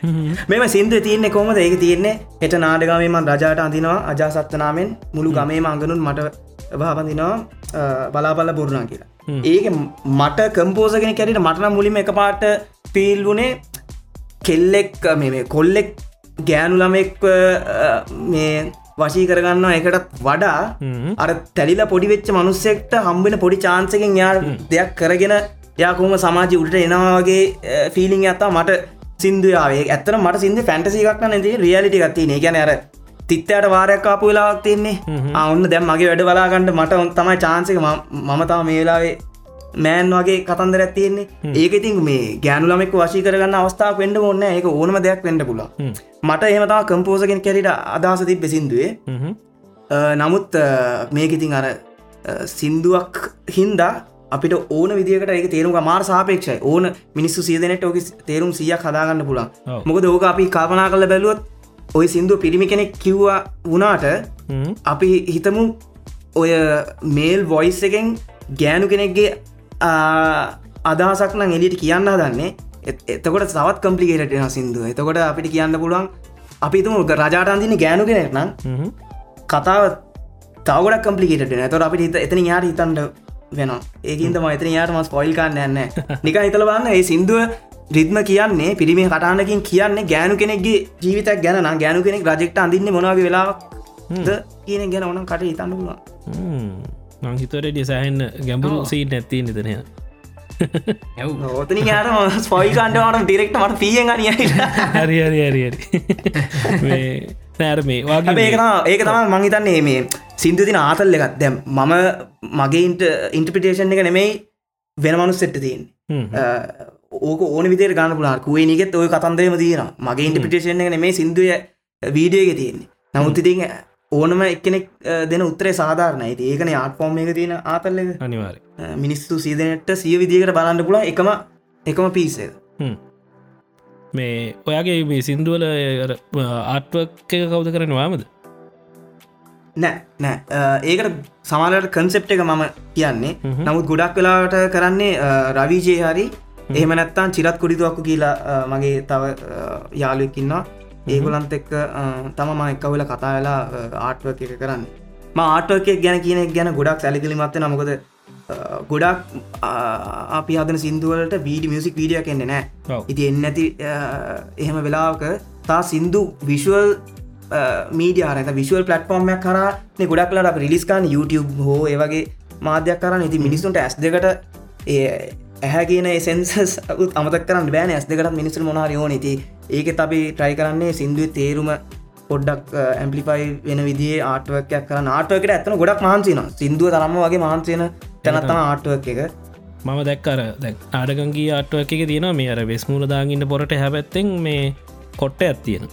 මෙම සිින්දුව තියන්නේ කොමද ඒක තියන්නේ හෙට නාඩගමේම රජාට අඳනවා අජාසත්වනාමෙන් මුළු ගමේම අඟනුන් මට බාපඳනවා බලාපල්ල බුරුණා කියලා. ඒක මට කම්පෝසගෙන කැරට මටන මුලිම එක පාට පිල් වුණේ කෙල්ලෙක් මේ කොල්ලෙක් ගෑනු ළමෙක් මේ වශී කරගන්න එකටත් වඩා අර තැලිල පොඩි වෙච්ච මනුස්සෙක්ට හම්බෙන පොඩි චාන්සකින් යා දෙයක් කරගෙන යාකුම සමාජි උට එනවාගේ ෆිලිං ඇත්තා මට සිින්දුයාවේ ඇත්තන මට සිින්ද ෆැන්ටසිකක්න නැති රියලිටි ගත්ති නේ ගැන අර තිත්තයට වාරයක් ආපු වෙලාවක් තින්නේ ඔන්න දැම් මගේ වැඩ බලාගන්නට මට තමයි චාන්සක මම තම මේ වෙලාවේ මෑන් වගේ කතන්දර ඇතියෙන්නේ ඒක ඉතින් මේ ගෑනු ළමෙක් වශී කරගන්න අවස්ථාවක් වෙන්ඩ ඔන්න ඒක ඕනම දෙයක් වෙන්ඩ පුලා මට එහෙමතා කම්පෝසගෙන් කැරිට අදහස තිබ සිින්දුවේ. නමුත් මේක ඉතින් අර සින්දුවක් හින්දා අපිට ඕන විදිකට ඒක තේරුම් මාර සාපේක්ෂයි. ඕන මිනිස්සු සියදනට ඕක තේරුම් සියක් හදාගන්න පුලා. මොකද ඕක අපි කල්පනා කල බැලුවත් ඔය සිින්දුව පිරිමි කෙනෙක් කිව්වා වනාට අපි හිතමු ඔය මේල් වොයිස් එකෙන් ගෑනු කෙනෙක්ගේ අදහසක් නම් එලියට කියන්න දන්නේ එතකොට සවත් කම්පලිකේටෙන සිින්දුව. එතකොට අපිට කියන්න පුළුවන් අපි තුම රජාට අන්දින ගෑනු කෙනෙක් නම් කතාව තවගඩක් කම්පලිකේට තොර අපිට හිත එතන යාට හිතන්ට වෙන ඒකන්ද මතන යාට මස් පොයිල් කන්න න්න නික හිතල බන්න ඒ සිින්දුව රිද්ම කියන්නේ පිරිමේ කටානකින් කියන්නේ ගෑනු කෙනෙක්ගේ ජීවිතක් ගැන ගෑනු කෙනෙක් රජෙක්ට අඳන්න මොනගේ වෙලාක් කියන ගැන ඕනම් කට හිතන්න පුළුවන් මංහිතොර ඩිසාහන්න ගැඹුරු සීට නැත්ති නිතනය ඇව් ඕතන යාර ස්පොයිල් කන්ඩවාට ඩිරෙක්ට මට පියෙන් ගනිය හරි හරි හරි හරි. නෑර මේ වගේ ඒක තම මංහිතන්නේ මේ සිින්දු තින ආතල් එකත් දැම් මම මගේන්ට ඉන්ටපිටේෂන් එක නෙමෙයි වෙන මනුස් සෙට්ට තියෙන් ඕක ඕන විතර ගන්න පුලා කුවේ නිගෙත් ඔය කතන්දරම තියෙන මගේ ඉන්ටපිටේෂන් එක නෙමේ සිින්දුව වීඩියෝක තියෙන්නේ. නමුත් ඉතින් ඕනම එක්කෙනෙක් දෙන උත්තරේ සාධාරණ ඇති ඒකන ආට පොම් එක තියෙන ආතල්ල අනිවාර මිනිස්සු සීදනට සිය විදිකට බලන්න පුලා එකම එකම පිස්සේද මේ ඔයාගේ මේ සිින්දුවල ආට්වක් එක කවුද කරනවාමද නෑ නෑ. ඒකට සමාලට කන්සෙප් එක මම කියන්නේ. නමුත් ගොඩක් වෙලාට කරන්නේ රවිජය හරි එහෙම නැත්තන් චිරත් කුඩිතුවක්කු කියලා මගේ තව යාලුවකින්නවා ඒගොලන්ත එක්ක තම ම එක්කවල කතා වෙලා ආටුව එක කරන්න. ම ආටුවක ගැන කියන ගැන ගොඩක් සැලිකිලිමත්ත නමකොද ගොඩක් අපි හදන සිින්දුවලට වීඩි මියසික් වීඩිය කෙන්නේ නෑ. ඉති එන්න ඇති එහෙම වෙලාවක තා සින්දු විශුවල් මීඩියාරත විශුවල් පලට්ෆෝර්ම්යක් කරන්නේ ගොඩක් ලට රිලිස්කාන් YouTube හෝ ඒවගේ මාධ්‍යයක් කරන්න. ඉති මිනිස්සුන්ට ඇස් දෙකට ඇහැ කියන සෙන්සස් අමතක් කරන්න බෑන. ඇස් දෙකට මිනිස්සු මොනා යෝන ති ඒක අපි ට්‍රයි කරන්නේ සිින්දුව තේරුම පොඩ්ඩක් ඇම්පලිෆයි වෙන විදිේ ආටුවකයක් කරන්න. ආටුවකට ඇත්තන ගොඩක් මහන්සින සිින්දුව තරම වගේ මහන්සයන තැනත්තම ආටුවක් එක. මම දැක්කර දැක් ආඩගංගේ ආටුවක් එක තියෙන මේ අර වෙස්මුල දාගන්න පොරට හැබැත්තෙන් මේ කොට්ට ඇත්තියෙන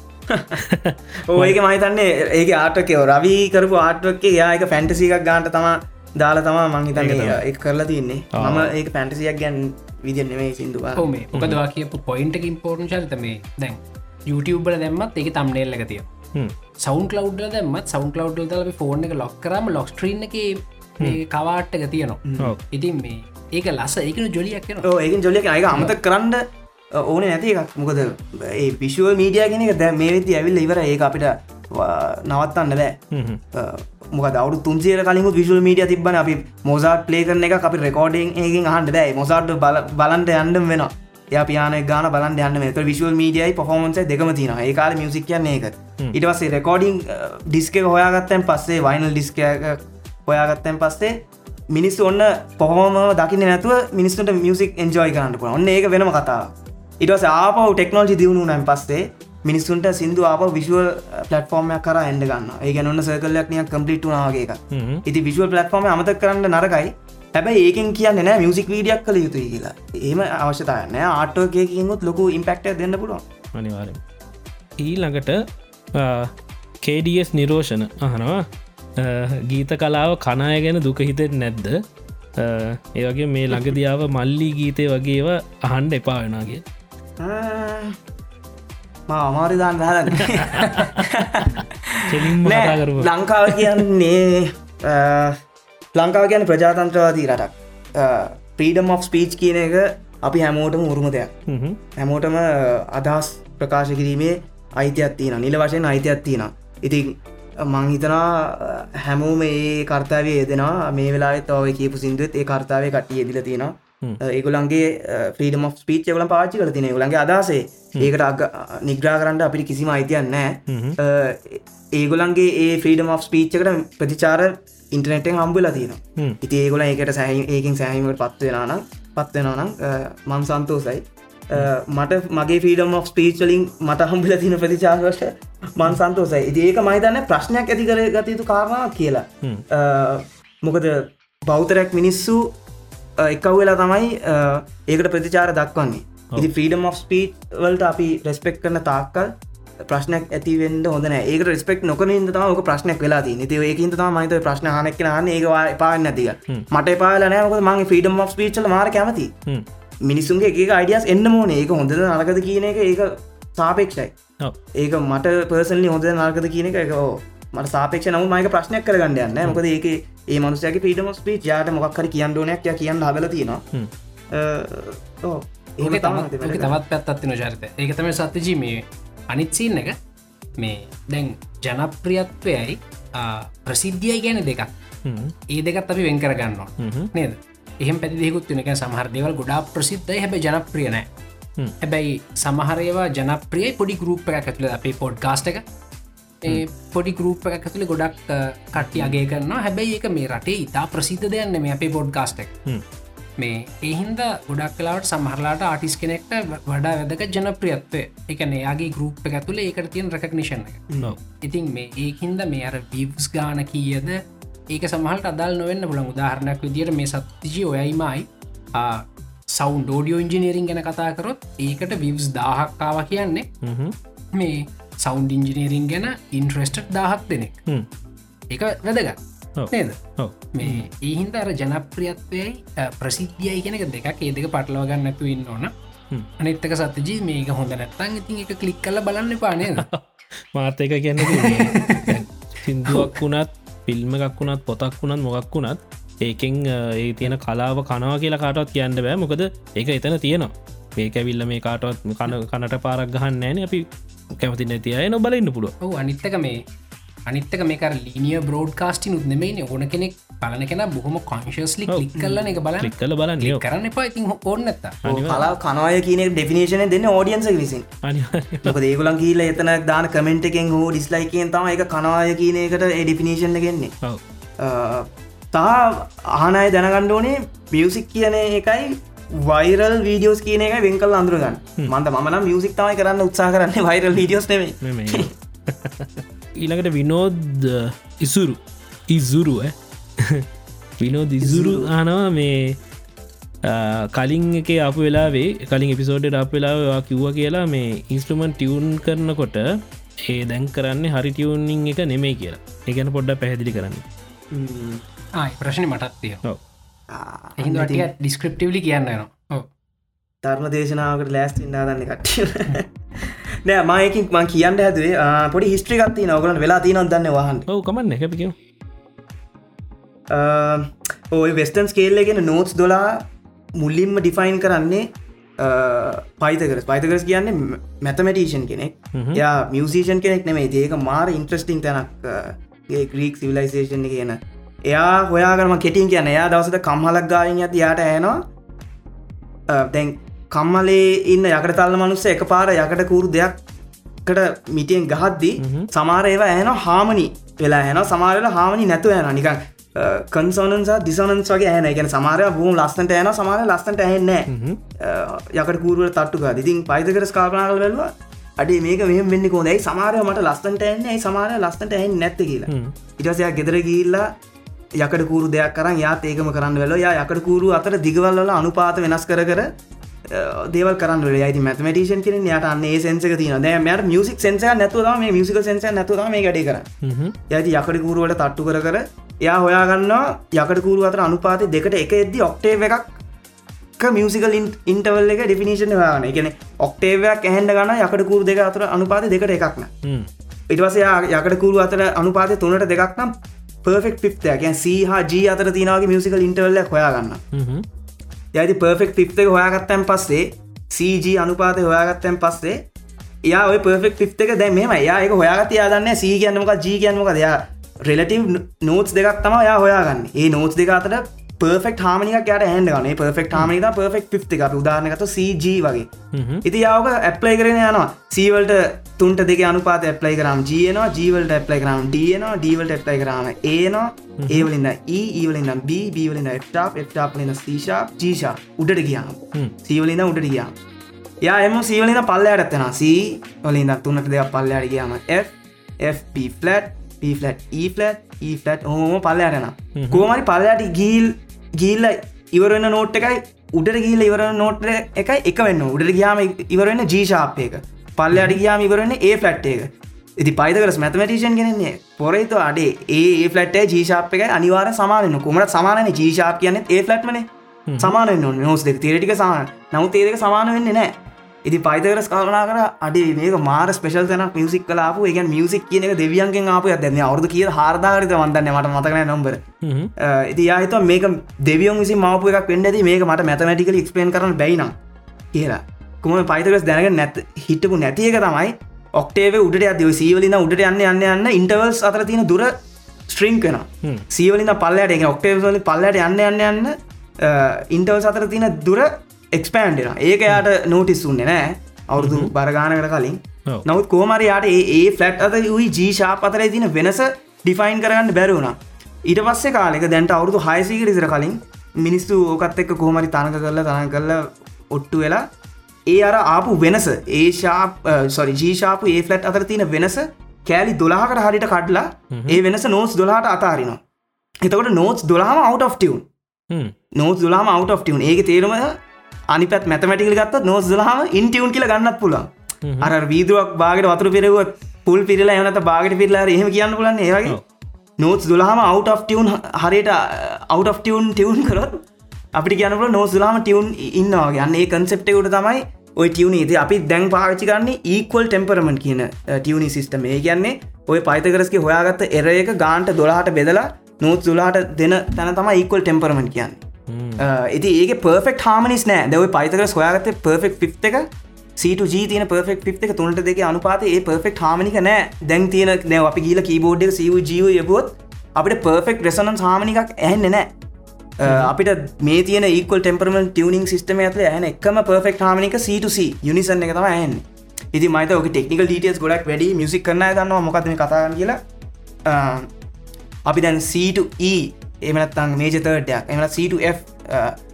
ඕඒක මහිතන්නේ ඒක ආටකයෝ රවී කරපු ආටුවක්කේ යායක ෆැන්ටසිකක් ගාන්ට තම දාලා තමා මංහිතන්නේ ඒ කරලා තින්නේ. මම ඒක පැන්ටසියක් ගැන් විදින්නේ සිින්දුවා ඔ මේ. මොකදවා කියපු පොයින්ට ඉම්පෝර්න් චරිත මේ. දැන් YouTubeබල දැම්මත් එක තම්නේල් එක තිය සෞන් කලව් දැමත් සෞන් කලව් දල ෆෝර්න එක ලොක් කරම ලොක්ස්ට්‍රීන් එක මේ කවාට්ටක තියනවා. ඔව්. ඉතින් මේ ඒක ලස්ස ඒකන ජොලියක් ඒකින් ජොලියක අයක අමතක් කරන්න ඕන නැති එකක්. මොකද ඒ පිශුවල් මීඩිය කෙනෙක දැ මේ වෙති ඇවිල්ල ඉවර ඒ අපිට නවත්තන්න බෑ. මොක දවු තුන්සිය කලින් විශල් මීඩිය තිබන අපි මොසාට පලේ කරන එක අපි රෙකෝඩිං ඒකින් අහන්ට බෑ. මොසාට බලන්ට යන්ඩම් වෙන ය පියාන ගාන බලන් යන්න මෙත විශල් මීඩියයි පොහොමන්ස දෙකම තින ඒ කාල මියසික් කියන්නේ එක ඉටවස්සේ රෙකෝඩිං ඩිස්ක හොයාගත්තැන් පස්සේ වයිනල් ඩිස්ක හොයාගත්තැන් පස්සේ මිනිස්සු ඔන්න පොහොම දකින්න නැතුව මිනිස්සුට මියසික් එන්ජෝයි කරන්න පුළ ඔන්න ඒක වෙනම කතා ඉටස ආපව ටෙක්නෝජි දියුණු නම් පස්සේ මිනිස්සුන්ට සිින්දු ආප විශුවල් පලටෆෝර්මයක් කර එන්ඩ ගන්න ඒ ගැනන්න සර්කල්ලක් නිය කම්පලිට් වනාගේ එක ඉති විශුවල් පලටෆෝර්ම අමත කරන්න නරකයි. හැබැයි ඒකෙන් කියන්න නෑ මියසික් වීඩියක් කළ යුතුයි කියලා. ඒම අවශ්‍යතායන ආටෝකයකින්ගුත් ලොකු ඉම්පෙක්ට දෙන්න පුළුවන්. අනිවාරෙන් ඊළඟට කඩස් නිරෝෂණ අහනවා. ගීත කලාව කනාය ගැන දුක හිතෙත් නැද්ද? ඒවගේ මේ ළඟදියාව මල්ලි ගීතය වගේව අහන්ඩ එපා කෙලින්ම කතා කරපු ලංකාව කියන්නේ ලංකාව කියන ප්‍රජාතන්ත්‍රවාදී රටක්. ප්‍රීඩම් of ස්පීච් කියන එක අපි හැමෝටම උරුම දෙයක්. හ්ම්. හැමෝටම අදහස් ප්‍රකාශ කිරීමේ අයිතියක් තියෙන නිල වශයෙන් අයිතියක් තියෙන ඉතින් මංහිතනා හැමෝම ඒ කර්තාවේ යෙදෙනවා. මේ වෙලා තව කියපු සිින්දුවත් ඒ කර්තාවේ කට්ටිය යෙදිල තියෙනවා. ඒගුලන්ගේ ෆ්‍රීඩම පිච් ගල පාචි කල තින ගලන්ගේ අදසේ ඒකට අග නිග්‍රා කරන්න අපිට කිසිම අයිතියන් නෑ හ්ම්. ඒගොලන්ගේ ඒ ෆ්‍රීඩම of ස්පීච්චකට ප්‍රතිචාර ඉන්ටනෙටෙන් හම්බුලා තියෙන. ඉති ඒගොල ඒකට සැහි ඒකින් සෑහීමට පත්වෙනනම් පත්වෙනනම් මං සන්තෝසයි මට මගේ ෆීඩම් of ස්පීච්ලින් මට හම්බිල තින ප්‍රතිචාර්වශ මන් සන්තෝසයි ඉති ඒක මහිතන්න ප්‍රශ්නයක් ඇති කර ගතයුතු කාරණාවක් කියලා. මොකද බෞතරයක් මිනිස්සු එකව් වෙලා තමයි ඒකට ප්‍රතිචාර දක්වන්නේ. ඉති ෆ්‍රීඩම් of ස්පීට් වලට අපි රෙස්පෙක්් කරන තාක්කල් ප්‍රශ්නයක් ඇතිවෙන්ට හොඳන ඒක රෙස්පෙක් නොකන තම ක ප්‍රශ්නයක් වෙලා ති ඒකින්ත තම මහිත ප්‍රශ්න හනක් න ඒවා පාන්න නැතික මට පාලනෑක මගේ ෆීඩම් of ස්පීචල මාර කැමති. මිනිසුන්ගේ එක අයිඩියස් එන්න මෝන ඒක හොඳද නලකද කියන එක ඒක සාපේක්ෂයි. ඒක මට පර්සල්ලි හොඳ නාර්කද කියන එක එක මට සාපේක්ෂ නම මයික ප්‍රශ්නයක් කරගන්න යන්න මොකද ඒක ඒ මනුසයක පිටම ස්පීච් යාට මොක්හරි කියන්න ඕනයක් ය කියන්න හදල තියෙනවා. ඒක තමත් පැත්තත්තින චරිත. ඒක තම සත්‍යජී මේ අනිත්සීන් එක. මේ දැන් ජනප්‍රියත්වයයි ආ, ප්‍රසිද්ධියයි ගැන දෙකක්. ඒ දෙකත් අපි වෙන් කරගන්නවා. නේද? එහෙම පැදිෙකුත් වෙනක සමහරදවල් ගොඩා ප්‍රසිද්ධයි හැබ ජනප්‍රියනෑ. හැබැයි සමහරේවා ජනප්‍රියයි පොඩි ගරුප් එක ඇතුළ අපේ පොඩ් කාස්ට එක. ඒ පොඩි ගරුප් එක ඇතුළි ගොඩක් කට්ටි අගේ කරනවා. හැබැයි ඒක මේ රටේ ඉතා ප්‍රසිද්ධ දෙයන්න මේ අපේ පොඩ් කාස්ටක් හ්ම්. මේ ඒහින්ද ගොඩක් කලාවට සමහරලාට ආටිස් කෙනෙක්ට වඩා වැදක ජනප්‍රියත්වය. එකන එයාගේ ගරුප් එක ඇතුළ ඒකට තියෙන රැකනිෂන් එක. ඉතින් මේ ඒහින්ද මේ අර විවස් ගාන කියද? ඒක සමහට අදල් නොවෙන්න පුළන් උදාහරණයක් විදිට මේ සත්තිජී ඔයයිමයි සෞන් ඩෝඩියෝ ඉංජිනීරින් ගැන කතාකරොත් ඒකට විවස් දාහක්කාව කියන්නේ. මේ සෞන්් ඉංජිනීරින් ගැන ඉන්ට්‍රස්ට් දාහක් දෙනෙක්. එක වැදගත්. නේද. මේ ඒහින්ද අර ජනප්‍රියත්වයයි ප්‍රසිද්ධියයි කෙනෙක දෙකක්. ඒ දෙක පටලවගන්න නැතු ඉන්න ඕන. අනිත්තක සතජී මේක හොඳ නැත්තන් ඉතින් එක කලික් කල බලන්න පානයද මාත එක කියන්න සිින්දුවක් වුණත් ෆිල්ම් එකක් වුණත් පොතක් වුණත් මොකක් වුණත් ඒකෙන් ඒ තියෙන කලාව කනවා කියලා කාටවත් කියන්න බෑ. මොකද ඒක එතන තියෙනවා ඒක ඇවිල්ල මේ කාටවත් කන කනට පාරක් ගහන්න ෑන අපි කැමති නැති අය නොබල ඉන්න පුළුව ඔහු අනිත්තක මේ අනිත්තක මේක ලිනිය බ්‍රෝඩ් කාස්ටි නුත්නෙමයි ඕන කෙනෙක් බලන කෙන බොහොම කොන්ශස්ලි. ලික් කල්ලන එක බල කල බලන්න. යෝ කරන්න එපා. ඉතින් ඕන්න ඇත්ත කලා කනය කියන ඩෙෆිනේෂන දෙන්න ඕඩියන්ස විසින්. දේගුලන් කියීල එතන දාන කමෙන්ට් එකෙන් හෝ ඩිස්ලයිකෙන් තම එක කනවාය කියන එකට එඩිෆිනේෂන් ගෙන්නේ තා ආනය දැනගණ්ඩෝනේ මියසික් කියන එකයි වයිරල් වීඩියෝස් කියන එක වෙංකල් අඳුරගන්න මන්ද මන මියසික් තමයි කරන්න උත්සා කරන්න වයිරල් වීඩියෝස් නෙමේ ඊළඟට විනෝද් ඉසුරු. ඉසුරු විනෝද ඉසුරු ආනවා මේ ආ, කලින් එක අප වෙලාවේ කලින් එපිසෝඩ් අප වෙලාවා කිව්ව කියලා මේ ඉන්ස්ට්‍රමන්් ටියවුන් කරනකොට ඒ දැන් කරන්න හරි ටියවුන්නිං එක නෙමේ කියලා. එකන පොඩ්ඩ පැහැදිලි කරන්න. ආයි ප්‍රශ්න මටත් තිය ඔව්. එහිද ටිය ඩිස්ක්‍රප්ටවලි කියන්න නවා ධර්ම දේශනාවකට ලෑස්ති ඉන්නාදන්න කට්ටිය. නෑ මයකින් මං කියන්න හැදුවේ ආ, පොඩි හිස්ට්‍රිකත්ති නවගලට වෙලා තියනොත් දන්න වහන් ඔව කමන්න හැපිකව ඔය වෙස්ටන් ස්කේල්ලගෙන නෝට්ස් දොලා මුල්ලින්ම ඩිෆයින් කරන්නේ පයිතකරස් පයිතකරස් කියන්නේ මැතමටීෂන් කෙනෙක්. යා මියසිෂන් කෙනෙක් නෙමේ ඒක මාර ඉන්ට්‍රස්ටිං තැනක් ඒ ග්‍රීක් සිවිලයිසේෂන් කියන එයා හොයාගරම කෙටින් කියන එයා දවසට කම්හලක් ගායෙන් ඇති යාට ඇනවා දැන් කම්මලේ ඉන්න යකට තල්ල මනුස්ස එක පාර යකට කූරු දෙයක්කට මිටියෙන් ගහද්දී. සමාර ඒවා ඇන හාමනි වෙලා හැන සමාරල හාමනි නැතුව යන නිකන් කන්සෝනන්ස දිසනන්ස් වගේ ඇන ගැන සමාරය බූම් ලස්සට ඇන සමාර ලස්සට ඇහෙන්නෑ යකට කූරුවට තට්ටුක ඉතින් පයිතකර ස්කාපනාකල් වෙල්වා අඩේ මේක මෙහම වෙන්න කෝදයි සමාරය මට ලස්සට ඇන්නේ සමාරය ලස්සට ඇහෙන් නැත්ත? කියලා. ඉටසයක් ගෙදර ගිල්ලා යකට කූරු දෙයක් කරන්න යාත් ඒකම කරන්න වෙල යා යකට කූරු අතර දිගවල්ල අනුපාත වෙනස් කර කර දේවල් කරන්න යි මැතමටේෂන් කියෙන යට අන්නේ සෙන්සක තින මට මියසික් සෙන්ස නැතුව මේ මියසික සෙන්ස නැතුව මේ ගඩි කර යති යකට කූරුවට තට්ටු කර කර එයා හොයාගන්නවා යකට කූරු අතර අනුපාති දෙකට එක එද්දි ඔක්ටේ එකක් මියසිකල් ඉන්ටවල් එක ඩිෆිනිශන් වාන එකන ඔක්ටේවයක් ඇහන්ඩ ගන්න යකට කූරු දෙක අතර අනුපාති දෙකට එකක්න ඉටවසයා යකට කූරු අතර අනුපාති තුනට දෙකක්නම් පර්ෆෙක් පිප්තයක් සහ ජී අතර තිනාගේ මියසිකල් ඉන්ටවල්ල හොයාගන්න. යති පර්ෆෙක් පිප්ක හොයාගත්තැන් පස්සේ CG අනුපාතය හොයාගත්තැන් පස්සේ යා ඔය පර්ෆෙක් පිප් එක දැ මෙම යා එක හොයාගත යාදන්න සී කියන්නමක ජී කියන්නමක දෙයා රෙලටව නෝටස් දෙකක් තම යා හොයාගන්න. ඒ නෝටස් දෙක අතර පර්ෆෙක් හාමනික යට හැන්ඩ ගන පර්ෆෙක් හාමනික පර්ෆෙක් එක. උදාරනගත CG වගේ. ඉති යාවක ඇප්ලයි කරන යනවා. සීවල්ට තුන්ට දෙක අනුපාත ඇප්ලයි කරම් ජයනවා ජීවලට ඇප්ලයි කරම් ඩියනවා ඩීවල්ට ඇප්ලයි කරම ඒනවා ඒවලින්න ඒවලින්න බීවලින්න එට්ටාප් එට්ටාප්ලින සීශා ජීෂා උඩට ගියාම. සීවලින්න උඩට ගියා යා එම සීවලින පල්ලයට ඇත්තෙන සී වලින්න තුන්නට දෙයක් පල්ලයට ගියාම F FP flat flat E flat E flat හෝම. පල්ලයටන කෝමරි පල්ලයට ගීල් ගිල්ල ඉවරන්න නෝට් එකයි උඩට ගිල්ල ඉවර නෝට් එකයි එක වෙන්න. උඩට ගයාම ඉවරන්න ජීශාප්යක පල්ලයට ගයාම ඉවරන්න ඒ ෆලට් එක. ඉති පයිතකරස් මැතමටිෂන් ගෙනන්නේ පොරේතු අඩේ ඒ ෆලට් ජීශාප් එක අනිවාර සමානන කුමට සමානන ජීශාප් කියන්න ඒ ෆලට්මන සමාන නොස් දෙක. තේරටික සමාන. නවු තේරක සමාන වෙන්න නෑ ඉති පයිතකරස් කල්නා කර අඩේ මේක මාර ස්පේෂල් තැන මියසික් කලාපු එක මියසික් කියන එක දෙවියන්ගෙන් ආපු ඇදන්න අවුදු කිය හාරදාරිත වන්දන්න මට මතකන නොම්බර ඉති යාහිත මේක දෙවියන් විසි මාපු එකක් පෙන්ඩද මේක මට මැතමටිකල එක්ස්පේන් කරන බැයිනම් කියලා. කුම පයිතකස් දැනක නැත් හිටපු නැතියක තමයි ඔක්ටේව උඩට අද සීවලින උඩට යන්න යන්න යන්න ඉන්ටවල්ස් අතර තියෙන දුර ස්ට්‍රීම් කන සීවලින පල්ලට ඔක්ටේවල පල්ලට යන්න යන්න යන්න ඉන්ටවල් අතර තියෙන දුර එක්ස්පෑන්ඩෙන ඒක යාට නෝටිස් උන්නේ නෑ. අවුරුදු බරගානකට කලින්. නවත් කෝමරයාට ඒ ෆලට් අත වයි ජීශාප අතර තින වෙනස ඩිෆයින් කරගන්න බැරුණා ඊට පස්සේ කාලෙක දැන්ට අවුරුදු හයසීකරිසිර කලින් මිනිස්සු ඕකත් එක්ක කෝමරි තනක කරලා තන කරල ඔට්ටු වෙලා ඒ අර ආපු වෙනස ඒශාප සොරි ජීශාපු ඒ ෆලට් අතර තියෙන වෙනස කෑලි දොලාහකට හරිට කඩලා ඒ වෙනස නෝස් දොලාට අතාරිනවා. එතකොට නෝස් දොලාම of ටියව් නෝස් දුලාම of ටියව් ඒක තේරුම අනිපත් මැතමටිකල ගත්ත නොස් දලාම ඉන්ටියවුන් කියල ගන්නත් පුලා අර වීදුවක් බාගට වතුර පිරෙවත් පුල් පිරලා එනත බාගට පිරලා එහෙම කියන්න පුලන්න ඒවගේ නෝස් out of ටියවුන් හරියට of ටියවුන් ටියවුන් කරොත් අපිට කියනපුල නෝස් දුලාම ටියවුන් ඉන්නවාගේ අන්නේ කන්සෙප්ටකට තමයි ඔය ටියවන ති අපි දැන් පාචි කරන්නේ ඒක්වල් ටෙම්පරමන් කියන ටියවනි සිස්ටම ඒ කියන්නේ ඔය පයිතකරස්ක හොයාගත්ත එර එක ගාන්ට දොලාට බෙදලා නෝත් සුලාට දෙන තැන තම ඒක්වල් ටෙම්පරමන් කියන්නේ ඉති ඒක පර්ෆෙක් හාමනිස් නෑ. දැව පයිතක සොයාගත පර්ෆෙක් පිප් එක සීට ජීතන පර්ෆෙක් පිප් එක තුනට දෙක අනුපාත ඒ පර්ෆෙක් හාමනික නෑ. දැන් තියෙන දැව අපි ගීල කීබෝඩ් සීව ජීව යබොත් අපිට පර්ෆෙක් රෙසනන් හාමනිකක් ඇහෙන්න නෑ. අපිට මේ තියන ඒකල් ටෙම්පරමන් ටියනිින් සිස්ටම ඇත ඇන එකම පර්ෆෙක් හාමනික සීටසි යුනිසන් එක තම ඇන්න ඉති මත ඔක ටෙක්නිකල් ඩීටස් ගොඩක් වැඩි මිසික් කරන්න ගන්නවා මොකක්ම කතාගන්න කියලා. අපි දැන් සීට එමනත්තන් මේජ තර්ටයක් එම C2F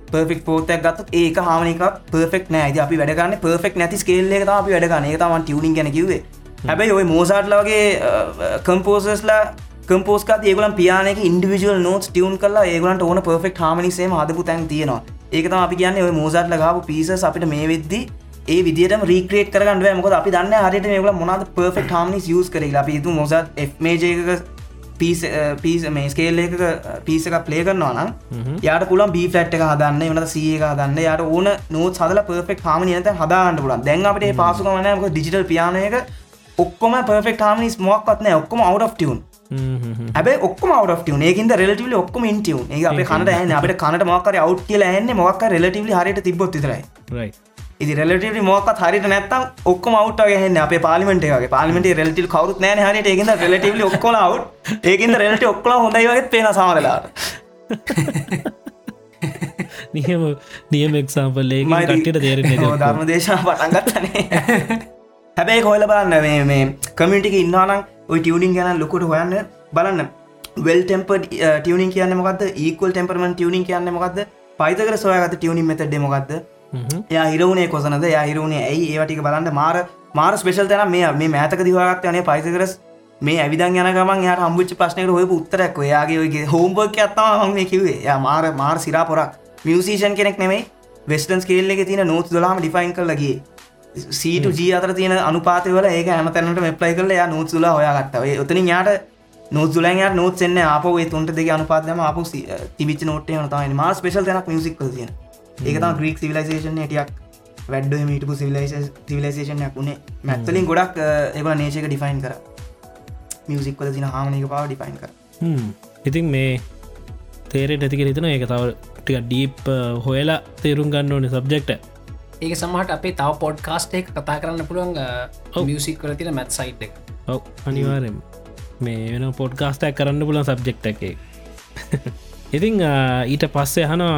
පර්ෆෙක් පෝතයක් ගත් ඒක හාමනික පර්ෆෙක් නෑ. අපි වැඩගන්න පර්ෆෙක් නැති ස්කේල්ල එක අපි වැඩගන්න ඒ තවන් ටියනින් ගැන කිවේ හැබැයි ඔය මෝසාට්ලගේ කම්පෝසස්ලා කම්පෝස්ක ඒගලන් පියානක ඉන්ඩිවිජුවල් නෝස් ටියවන් කලා ඒගලන්ට ඕන පර්ෆෙක් හාමනිසේම හදපු තැන් තියෙනවා. ඒකතම අපි කියන්න ඔය මෝසාට්ල ගාපු පිසස් අපිට මේ වෙද්දි ඒ විදිට රීක්‍රේට කරගන්න මොක අපි දන්න හරිට මේකල මොනද පර්ෆෙක් හාමනිස් යස් කර අපි තු මොසත් මේජක පිස් මේ ස්කේල් එක පිස එක ප්ලේ කරනවා නම් යාට පුලන් බී ෆලට් එක හදන්න වනට සියක දන්න යාට ඕන නෝත් හදල පර්ෆෙක් හාම නිත හදාන්න පුලන් දැන් අපට පාසුකමනයක ඩිජිටල් පියානයක ඔක්කොම පර්ෆෙක් හාමනිස් මොක්වත්න ඔක්කොම of ටියන් ඇබ out ටියන ඒකින්ද රෙලටිවල ඔක්කම ඉන්ටියන් ඒ අප කනට ඇන අපට කනට මොක්කර අවට් කියල ඇන්න මොක්ක රෙලටිවලි හරිට තිබොත් තරයි ඉදි රෙලටව මොක්ත් හරිට නැත්තම් ඔක්කම අවට් ගහන්න අප පාලිමට එකගේ පාලිමට රෙලටල් කවරුත් නෑන හරිට ඒකද රෙලටවල ඔක්කොල අවට් ඒකද රෙලට ඔක්කොල හොඳයි වගේ පේන සමරලාට නියම නියම එක්සාම්පල් ඒ කටට තේරෙන ධර්ම දේශනා පටන්ගත්තනේ හැබැයි කොහල බලන්න මේ කමිටික ඉන්නනම් ඔය ටියවනිින් ගැන ලොකොට හොයන්න බලන්න. වෙල් ටෙම්ප ටියනින් කියන්න මොකද ඒකල් ටෙම්පරමන් ටියනින් කියන්න මොකද පයිතකර සොයගත ටියනින් මෙතට මොකක්ද ය හිරුණේ කොසනද? ය හිරුණේ ඇයි? ඒවටික බලන්න. මාර මාර ස්පේෂල් තැන මේ මේ මෑතක දිවාගත් යනේ පයිතකරස්. මේ ඇවිදන් යන ගමන් යාට හම්බුච්ච ප්‍රශ්නයට හොය උත්තරක් ඔයාගේ ඔයගේ හෝම්බර්ක් ඇත්තම මේ කිවේ ය මාර මාර සිරා පොරක්. මියසිෂන් කෙනෙක් නෙමයි. වෙස්ටන් ස්කේල්ල එක තියෙන නෝත් දලාම ඩිෆයින් කරලගේ සීට ජී අතර තියෙන අනුපාතවල ඒක ඇම තැනට මෙප්ලයි කරල යා නෝත් සුලා හොයාගත්තව ඔතනින් යාට නොදුලන් නොත් එන්න අපේ තුන්ට දෙක අනුපාදම අප තිබිච නොට නතයි මා ස්පේශල් තැනක් මියසික් තියන. ඒකතම ග්‍රීක් සිවිලයිසේෂන් ටියක් වැඩ මීටපු සිවිලයිසේෂන්යක් වුණේ මැත්තලින් ගොඩක් ඒබ නේශක ඩිෆයින් කර. මියසික් වල තින හාමනක පාව ඩිෆයින් කර. ඉතින් මේ තේරෙට ඇතික හිතන ඒක තව ටික ඩීප් හොයලා තේරුම් ගන්න ඕන සබ්ජෙක්ට ඒක සමහට අපේ තව පොඩ්කාස්ට එක කතා කරන්න පුළුවන් මියසික් කර තින මැත් සයිට් එක. ඔව අනිවාරෙන් මේ වෙන පොඩ්කාස්ටක් කරන්න පුලන් සබ්ජෙක්් එක. ඉතිං ඊට පස්සේ හනවා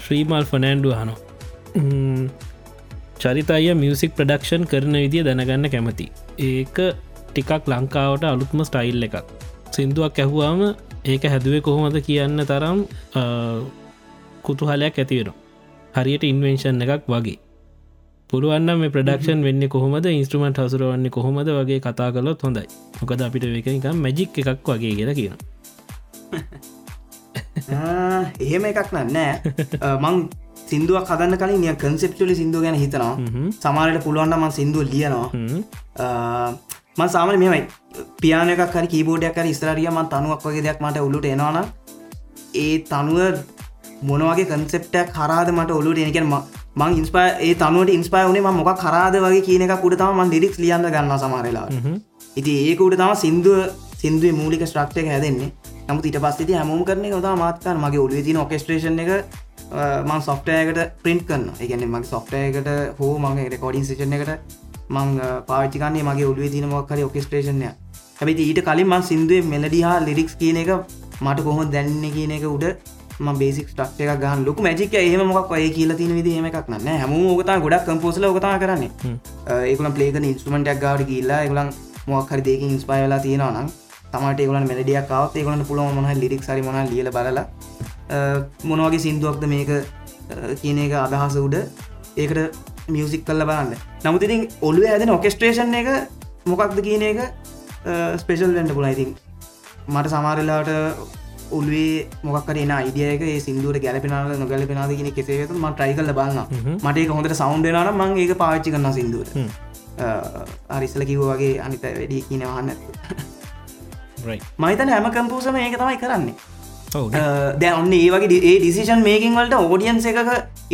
ශ්‍රීමල් ෆනෑන්ඩු හනෝ චරිතය මියසික් ප්‍රඩක්ෂන් කරන විදිිය දැනගන්න කැමති ඒක ටිකක් ලංකාවට අලුත්ම ස්ටයිල් එකක් සිින්දුවක් ඇහුවාම ඒක හැදුවේ කොහොමද කියන්න තරම් කුතුහලයක් ඇතිවෙන හරියට ඉන්වෙන්ෂන් එකක් වගේ පුළුවන්න මේ ප්‍රඩක්ෂන් වෙන්න කොහොමද ඉන්ස්ට්‍රමට හසුරුවන්නේ කොහොමද වගේ කතා කලොත් හොඳයි මොකද අපිට වකනික මැජික් එකක් වගේ කියලා කියන එහෙම එකක් නන්නෑ මං සිින්දුවක් කදන්න කලින් නිය කන්සෙප්ටලි සිින්දුව ගැන හිතනවා. සමාරයට පුළුවන්න්න මන් සිින්දුව ලියනවා. මන් සාමන මෙමයි පියානයක් හරි කීබෝඩයක් හරි ස්තරරිය මන් තනුවක් වගේ දෙයක් මට ඔලුට එනවාන ඒ තනුව මොනවගේ කන්සෙප්ටක් හරාද මට ඔලුට එනකෙන් මං ඉන්ස්පා ඒ තනුවට ඉන්ස්පා වනේ මොක් කරාද වගේ කියන එක කුඩ තම ලිරික්ස් ලියන්න ගන්න සමරලා ඉති ඒකුට තම සිින්දුව සිින්දුවේ මූලික ස්ට්‍රක්්ක හැදෙන්නේ නමුත් ඉට පස්ති හැමෝම් කරන ොතා මාත්කන් මගේ ඔලුව තින ඔකස්ට්‍රේෂන් එක මං සොෆ්ටයකට පින්ට් කරන්න එකන මගේ සොෆ්ටයකට හෝ මගේ රෙකෝඩින් සිෂන් එකට මං පාච්චිකන්නේ මගේ ඔලුව තින මොක්කර ඔකස්ට්‍රේෂන්ය හැබයි ඊට කලින් මන් සිින්දුවේ මෙලඩිහා ලිරික්ස් කියන එක මට කොහොම දැන්න කියන එක උඩ බේසික් ටක් එක ගන් ලොක මජික ඒම මොක් ඔය කියල තින විදි හෙම එකක් න්න හැම ෝකතා ගොඩක් කම්පෝසල ෝකතා කරන්නේ. ඒකන පලේක ඉන්ස්ටමටක් ගවට කියල්ලා එකලන් මොක්හරි දෙක ඉන්ස්පයිලා තියෙනවනම් තමට ඒගලන් මෙලඩියක් කවත් ඒගලන්න පුළුව මොහ ලිරික් සරි මොන ලියල බලලා මොනවගේ සිින්දුවක්ද මේක කියන එක අදහස උඩ ඒකට මියසික් කල්ල බලන්න. නමුතිතින් ඔලුව ඇදෙන ඔකස්ට්‍රේෂන් එක මොකක්ද කියන එක ස්පේෂල් වෙන්ඩ පුලයිතින් මට සමාරලාට ඔල්වේ මොක්කර එන අයිඩියක සිින්දුවට ගැලපෙනල නොගැලපෙනද කියෙන කෙසේතු ම ට්‍රයි කල බලන්න මට හොඳට සෞන්්ඩනන මං ඒක පාච්චි කරන්න සිින්දුවට. අරිස්සල කිව් වගේ අනිත වැඩි කියනවන්න මහිතන හැම කම්පූසම ඒක තමයි කරන්නේ. දැ ඔන්න ඒ වගේ ඒ ඩිසිෂන් මේකින් වලට ඕඩියන්ස එක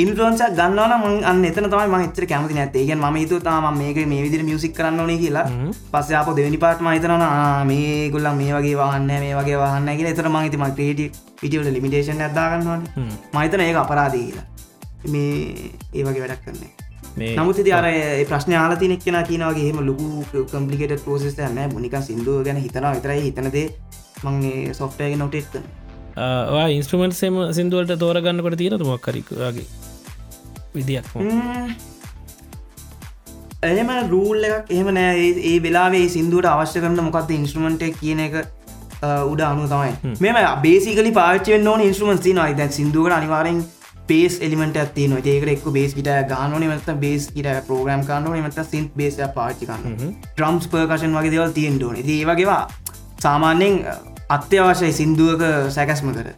ඉන්ට්‍රන්සක් ගන්නවන ම අන්න එතන තමයි මහිතර කැමති නැත්තේ. ගෙන් ම හිතු තාම මේක මේ විදිර මියසික් කරන්න ඕනේ කියලා. පස්ස අප දෙවනි පාට මහිතන මේ ගොල්ල මේ වගේ වහන්න මේ වගේ වහන්න කිය එතර මහිතම ක්‍රේට පිටියට ලිමිටේෂන් ඇදාගන්නවන මහිතන ඒක අපරාදී කියලා. මේ ඒ වගේ වැඩක් කරන්නේ නමුත් අර ප්‍රශ්න ආලතිනෙක් කෙන කියනවගේ හෙම ලොකු කම්පලිකට පෝසෙස් න්න මුනික සිින්දුව ගැන හිතනවා. විතරයි හිතනදේ මංගේ සොෆ්ටයගේ නොටේත් කරන ඉන්ස්ට්‍රමන්ට් සෙම සිින්දුවලට තෝරගන්නකට තියෙන තුමක්කරක්ගේ විදියක් එහම රූල් එකක් එහෙම නෑ. ඒ වෙලාවේ සිින්දුවට අවශ්‍ය කරන මොකක්ද ඉන්ස්ට්‍රමන්ට කියන එක උඩ අනු තමයි. මෙම බේසිකලි පාච්චෙන් ඕන ඉන්ස්ට්‍රමන් ති නයි දැන් සිින්දුවට අනිවාරෙන් පේස් එලිමට ඇති න ඒක එක් බේස් කිට ගානන මත බේස් කිට ප්‍රෝග්‍රම් කාන්නන මත සින් බේස පාච්චිකන්න ට්‍රම්ස් පර්කශන් වගේ දෙවල් තියෙන්ටෝන ඒවගේවා සාමාන්‍යෙන් අත්‍යවශ්‍යයි සින්දුවක සැකැස්ම කර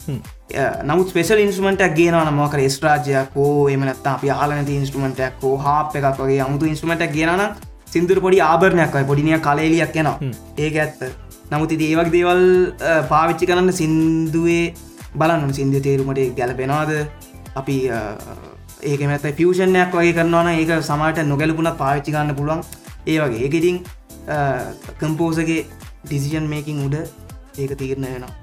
නමුත් පෙසල් ඉන්ස්ටමටක් ගේනවන මොකර ස්ට්‍රාජයක් හෝ එමනත් අපි ආලනති ඉන්ස්ටමටක් හෝ හාප එකක් වගේ අමුතු ඉන්ස්ටමටක් ගෙනන සිින්දුර පොඩි ආභරණයක්යි පොඩිනිය කලේලියක් යනවා ඒක ඇත්ත. නමුත් ඒවක් දේවල් පාවිච්චි කරන්න සින්දුවේ බලන්න සිින්දු තේරුමට ගැලපෙනවාද අපි ඒක මත පියෂණයක් වගේ කරන්නවන ඒක සමට නොගැලපුුණත් පාවිච්චි ගන්න පුළුවන්. ඒ වගේ. ඒකඉතින් කම්පෝසගේ ඩිසිෂන් මේකින් උඩ ඒක තීරණ වෙනවා.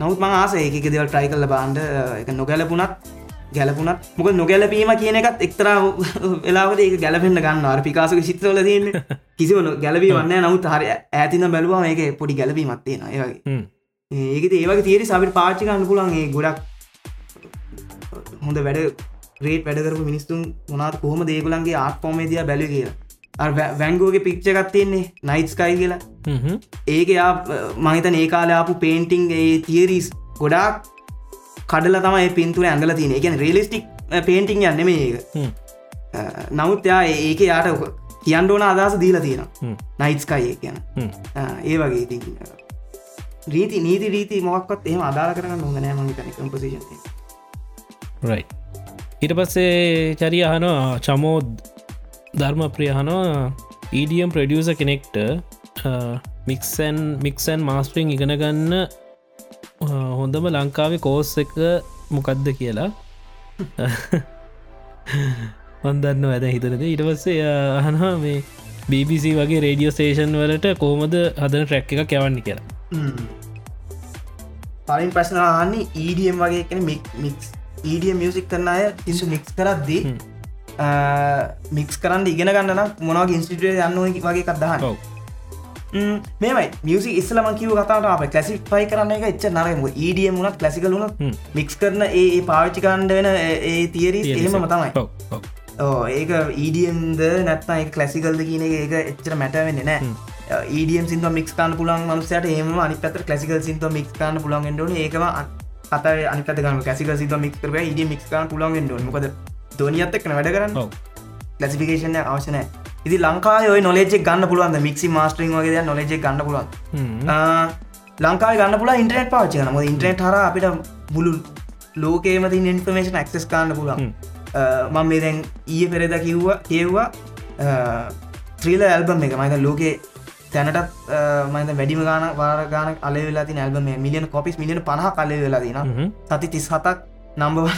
නමුත් මං ආස ඒක දෙවල් ට්‍රයි කල්ල බාන්ඩ එක නොගැලපුනත් ගැලපුනත් මොක නොගැලපීම කියන එකත් එක්තර වෙලාවද ඒක ගැලපෙන්න්න ගන්න අර පිකාසක චිත්‍රවල තියන්න. කිසිවල ගැලවී වන්න නමුත් හරි ඇතින බැලවා ඒක පොඩි ගැලපීමත්තියෙන ඒවගේ ඒකත ඒවගේ තේරි සබට පාච්චිකන්න පුලන් ඒ ගොඩක් හොඳ වැඩ රේට වැඩකරපු මිනිස්තුන් මොනාත් කොහොම දේගුලන්ගේ ආත් පෝමේදයා බැලි කියලා වැංගෝගේ පික්්ච එකත් තියෙන්නේ නයිට්ස්කයි කියලා. ඒක මහිතන ඒ කාල ආපු පේන්ටිං ඒ තියරිස් ගොඩාක් කඩල තමයි පින්තුර ඇඳල තින එකන රෙලිස්ටික් පේන්ටිං යන්න මේ ඒක. නමුත් යා ඒක යාට කියන්ඩෝන අදස දීලා තියෙන හ්ම්. නයිට්ස්කයි කියන. ඒ වගේ ඉතින් රීති නීති රීති මොක්වත් එහම අදාල කරන්න හොඳ නෑ මහිතන කම්පසිෂන් රයි ඊට පස්සේ චරිය අහනවා චමෝද් ධර්ම ප්‍රියහනවා ඊඩියම් ප්‍රඩියස කෙනෙක්ට මික්සන් මික්සන් මාස්ටරිං ඉගෙන ගන්න හොඳම ලංකාවේ කෝස් එක මොකක්ද කියලා. වන්දන්න ඇද හිතනද. ඉටවස්සේ අහනවා මේ BBC වගේ රේඩියෝ ස්ටේෂන් වලට කෝමද හදන ට්‍රැක් එක කැවන්න කියලා. පලින් ප්‍රශ්න අහන්නේ EDM වගේ කෙන මික්ස් EDM මියසික් කරන අය ඉසු මික්ස් කරද්දී. මික්ස් කරන්න ඉගෙන ගන්න මොනගේ ඉන්ස්ටිටිය යන්න වගේ කක්දහන්න ඔව්. මේමයි. මියසි ඉස්ලම කිව කතාට අප කලසික් පයි කරන්න එක එච්ච නරම EDM වුණත් කලසිකල වුණත් හ්ම්. මික්ස් කරන ඒ පාවිච්චි කණ්ඩ වෙන ඒ තියරි එහෙම තමයි. ඔව්, ඔව්. ඕ ඒක නැත්න එක කලසිකල්ද කියන ඒක එච්චර මැටවෙන්න නෑ EDM සිින්ත මික්ස් කාන්න පුලන් මනුසයට ඒම අනි පත කලසිකල් සිින්ත මික්ස් කාන්න පුලන් ෙන්ඩන ඒකම අත අනිකත ගන්න කසික සිත මික් කර ඩ මික්ස් කාන පුලන් ෙන්ඩ මොකද දොනියත් එක්න වැඩ කරන්න. ලසිිකේෂන අවශනය ඉදි ලංකාය නොලෙජෙක් ගන්න පුළුවන් මික්සි මාස්ටරිං වගේ නොලෙජෙක් ගන්න පුළුවන්. ලංකාව ගන්න පුලා ඉන්ටනෙට් පාචි කන ොද ඉන්ට්‍රෙට් හර අපිට බුලු ලෝකේම ති ඉන්ෆර්මේෂන් ක්සස් කාන්න පුලන් මං මේ දැන් ඊය පෙරෙද කිව්වා කියව්වා ත්‍රීල ඇල්බම් එක. මයිත ලෝකේ තැනටත් මයිත වැඩිම ගාන වාර ගාන අල වෙලා ති ඇල්බම මිලියන කොපිස් මිලියන පහ කල වෙලා තින හ්ම්. සති තිස් හතක් නම්බවන්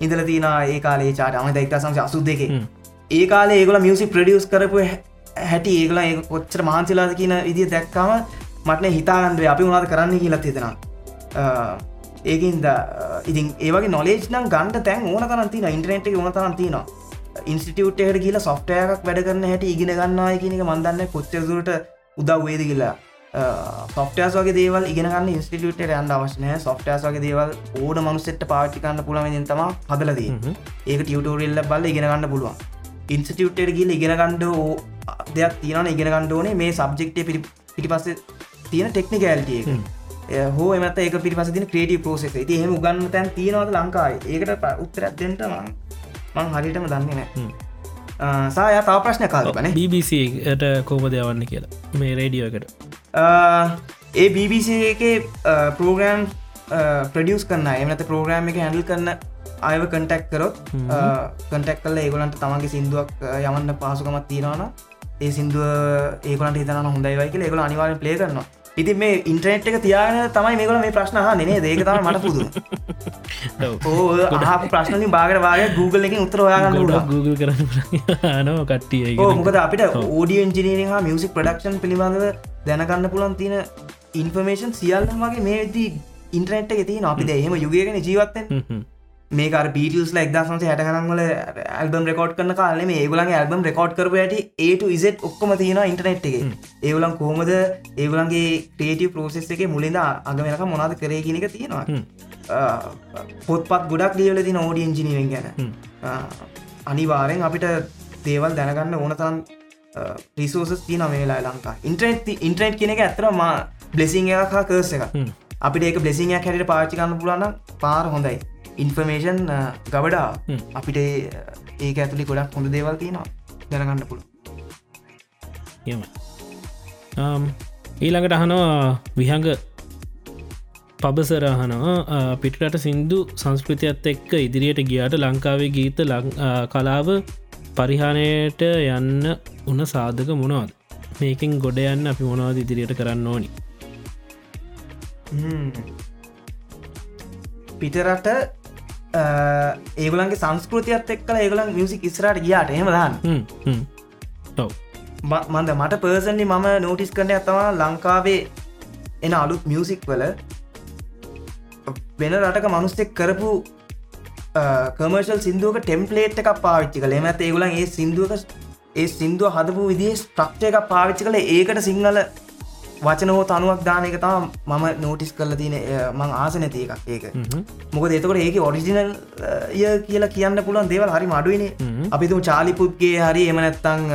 ඉදල තින ඒ කාලේ චාට අම දක්තාසංශ අසු දෙකේ. ඒ කාලේ ඒගොල මියසි ප්‍රඩියස් කරපු හැටි ඒගල ඒ කොච්චර මහන්සිලාද කියන විදිිය දැක්කම මටන හිතාගන්ඩේ අපි උනාද කරන්න කියලත් හිතෙනවා. ඒකින්ද ඉතින් ඒවගේ නොලේජ් නම් ගන්ඩ තැන් ඕන තරන්තින ඉන්ටනෙට් ඕන තරන්තින ඉන්ස්ටිටියුට්ට කියලා සොෆ්ටයයක් වැඩ කරන්න හැට ඉගෙන ගන්නවා කියනක මන්දන්න කොච්චසුරට උදව් වේද කියලා. සොෆ්ටස් වගේ දේවල් ඉගෙනගන්න ඉන්ස්ටිටියුට යන්න අවශ්නය සොෆ්ටස් වගේ දේවල් ඕන මනුසෙට පාටිකන්න පුළමෙන් තම හදලදී හ්ම්. ඒක ටියවටෝරිල්ල බල්ල ඉගෙනගන්න පුළුවන්. ඉන්ස්ටියුට්ට ගිල ඉගෙනගණ්ඩ ඕ දෙයක් තියෙන ඉගෙන ගණ්ඩෝනේ මේ සබ්ජෙක්ටේ පිටි පස්ස තියෙන ටෙක්නික ඇල්ටිය එක හෝ එමත ඒක පිරිපස තින ක්‍රේටි පෝසෙස ති එහෙම ගන්න තැන් තියෙනවද ලංකායි ඒකට උත්තරත් දෙට මං හරිටම දන්නේ නෑ හ්ම්. සාය තාව ප්‍රශ්න කාල්පන BBCට කෝමද යවන්න කියලා මේ රේඩියෝ එකට ඒ BBC එක පෝග්‍රෑම් ප්‍රඩියස් කරන්න එමනත ප්‍රෝග්‍රෑම් එක හැඩල් කරන්න අයව කටක් කරොත් කටක් කල ඒගොලන්ට තමන්ගේ සිින්දුවක් යමන්න පාසුකමත් තියෙනවන ඒ සිින්දුව ඒකලට හිතන හොඳයි වයි කියල ඒගොල අනිවාරෙන් ප්ලේ කරනවා ඉති මේ ඉන්ට්‍රනෙට් එක තියාගෙන තමයි මේකල මේ ප්‍රශ්න නේ දේක තම මට පුදු ඕ ප්‍රශ්නින් බාගට වාගේ Google එකින් උත්තර ඔයාගන්න. Google කරන්න නව කට්ටිය මොකද අපිට ඕඩිය ඉජිනීරි හා මියසික් ප්‍රඩක්ෂන් පිළිබඳව දැනගන්න පුළන් තියෙන ඉන්ෆර්මේෂන් සියල්ල වගේ මේ ඉන්ට්‍රනෙට් එක තින අපිට එහෙම යුගගෙන ජීවත්තෙන් මේක පිටල්ස් එක්දසන්ස හැටකරන්වල ඇල්බම් රෙකෝඩ් කරන කාලේ මේ ඒගුලන්ගේ ඇල්බම් රෙකෝඩ් කරපු ඇට ඒට ඉසෙට් ඔක්කොම තියෙන ඉන්ටනෙට් එක. ඒගුලන් කෝමද ඒගුලන්ගේ ක්‍රේටව පෝසෙස් එක මුලින්ද අගමනක මොනාද කරේ කියනක තියෙනවා. පොත්පත් ගොඩක් ලියවල තින ඕඩි ඉංජිනීවෙන් ගැන අනිවාරෙන් අපිට දේවල් දැනගන්න ඕන තරම් රිසෝසස් තින මේලා ලංකා. ඉන්ට්‍රෙට් ඉන්ට්‍රෙට් කෙනෙක ඇතරම බ්ලෙසිං එකක් හා කර්ස එක අපිට ඒක බ්ලෙසිංයක් හැට පාචිකන්න පුලන්න පාර හොඳයි ඉන්ෆර්මේෂන් ගබඩා හ්ම්. අපිට ඒ- ඒක ඇතුළි ගොඩක් හොඳ දේවල් තියෙනවා. දැනගන්න පුළුව යම ඊළඟට අහනවා විහඟ පබසරහනවා පිටට සින්දු සංස්කෘතියත් එක්ක ඉදිරියට ගියාට ලංකාවේ ගීත කලාව පරිහානයට යන්න උන සාධක මොනවාද? මේකින් ගොඩ යන්න අපි මොනවාද ඉදිරියට කරන්න ඕනි? පිටරට ඒගලන්ගේ සංස්කෘතියත් එක්කල ඒගලන් මියසික් ඉස්රට ගියාට එහෙම දාන්න. හ්ම්, හ්ම්. ඔව්. ම- මන්ද මට පර්සන්ලි මම නෝටිස් කරන ඇතවා ලංකාවේ එන අලුත් මියසික් වල වෙන රටක මනුස්සෙක් කරපු කමර්ශල් සිින්දුවක ටෙම්පලේට් එකක් පාවිච්චි කළ. එමත් ඒගුලන් ඒ සිින්දුවක ඒ සිින්දුව හදපු විදිේ ස්ට්‍රක්්චය එකක් පාවිච්චි කළ. ඒකට සිංහල වචන හෝ තනුවක් දාන එක තම මම නෝටිස් කරල තින මං ආස නැති එකක් ඒක. මොක එතකට ඒක ඔරිජිනල් ය කියලා කියන්න පුළුවන් දේවල් හරි මඩුවනේ හ්ම්. අපිතුම චාලිපුත්ගේ හරි එමනැත්තං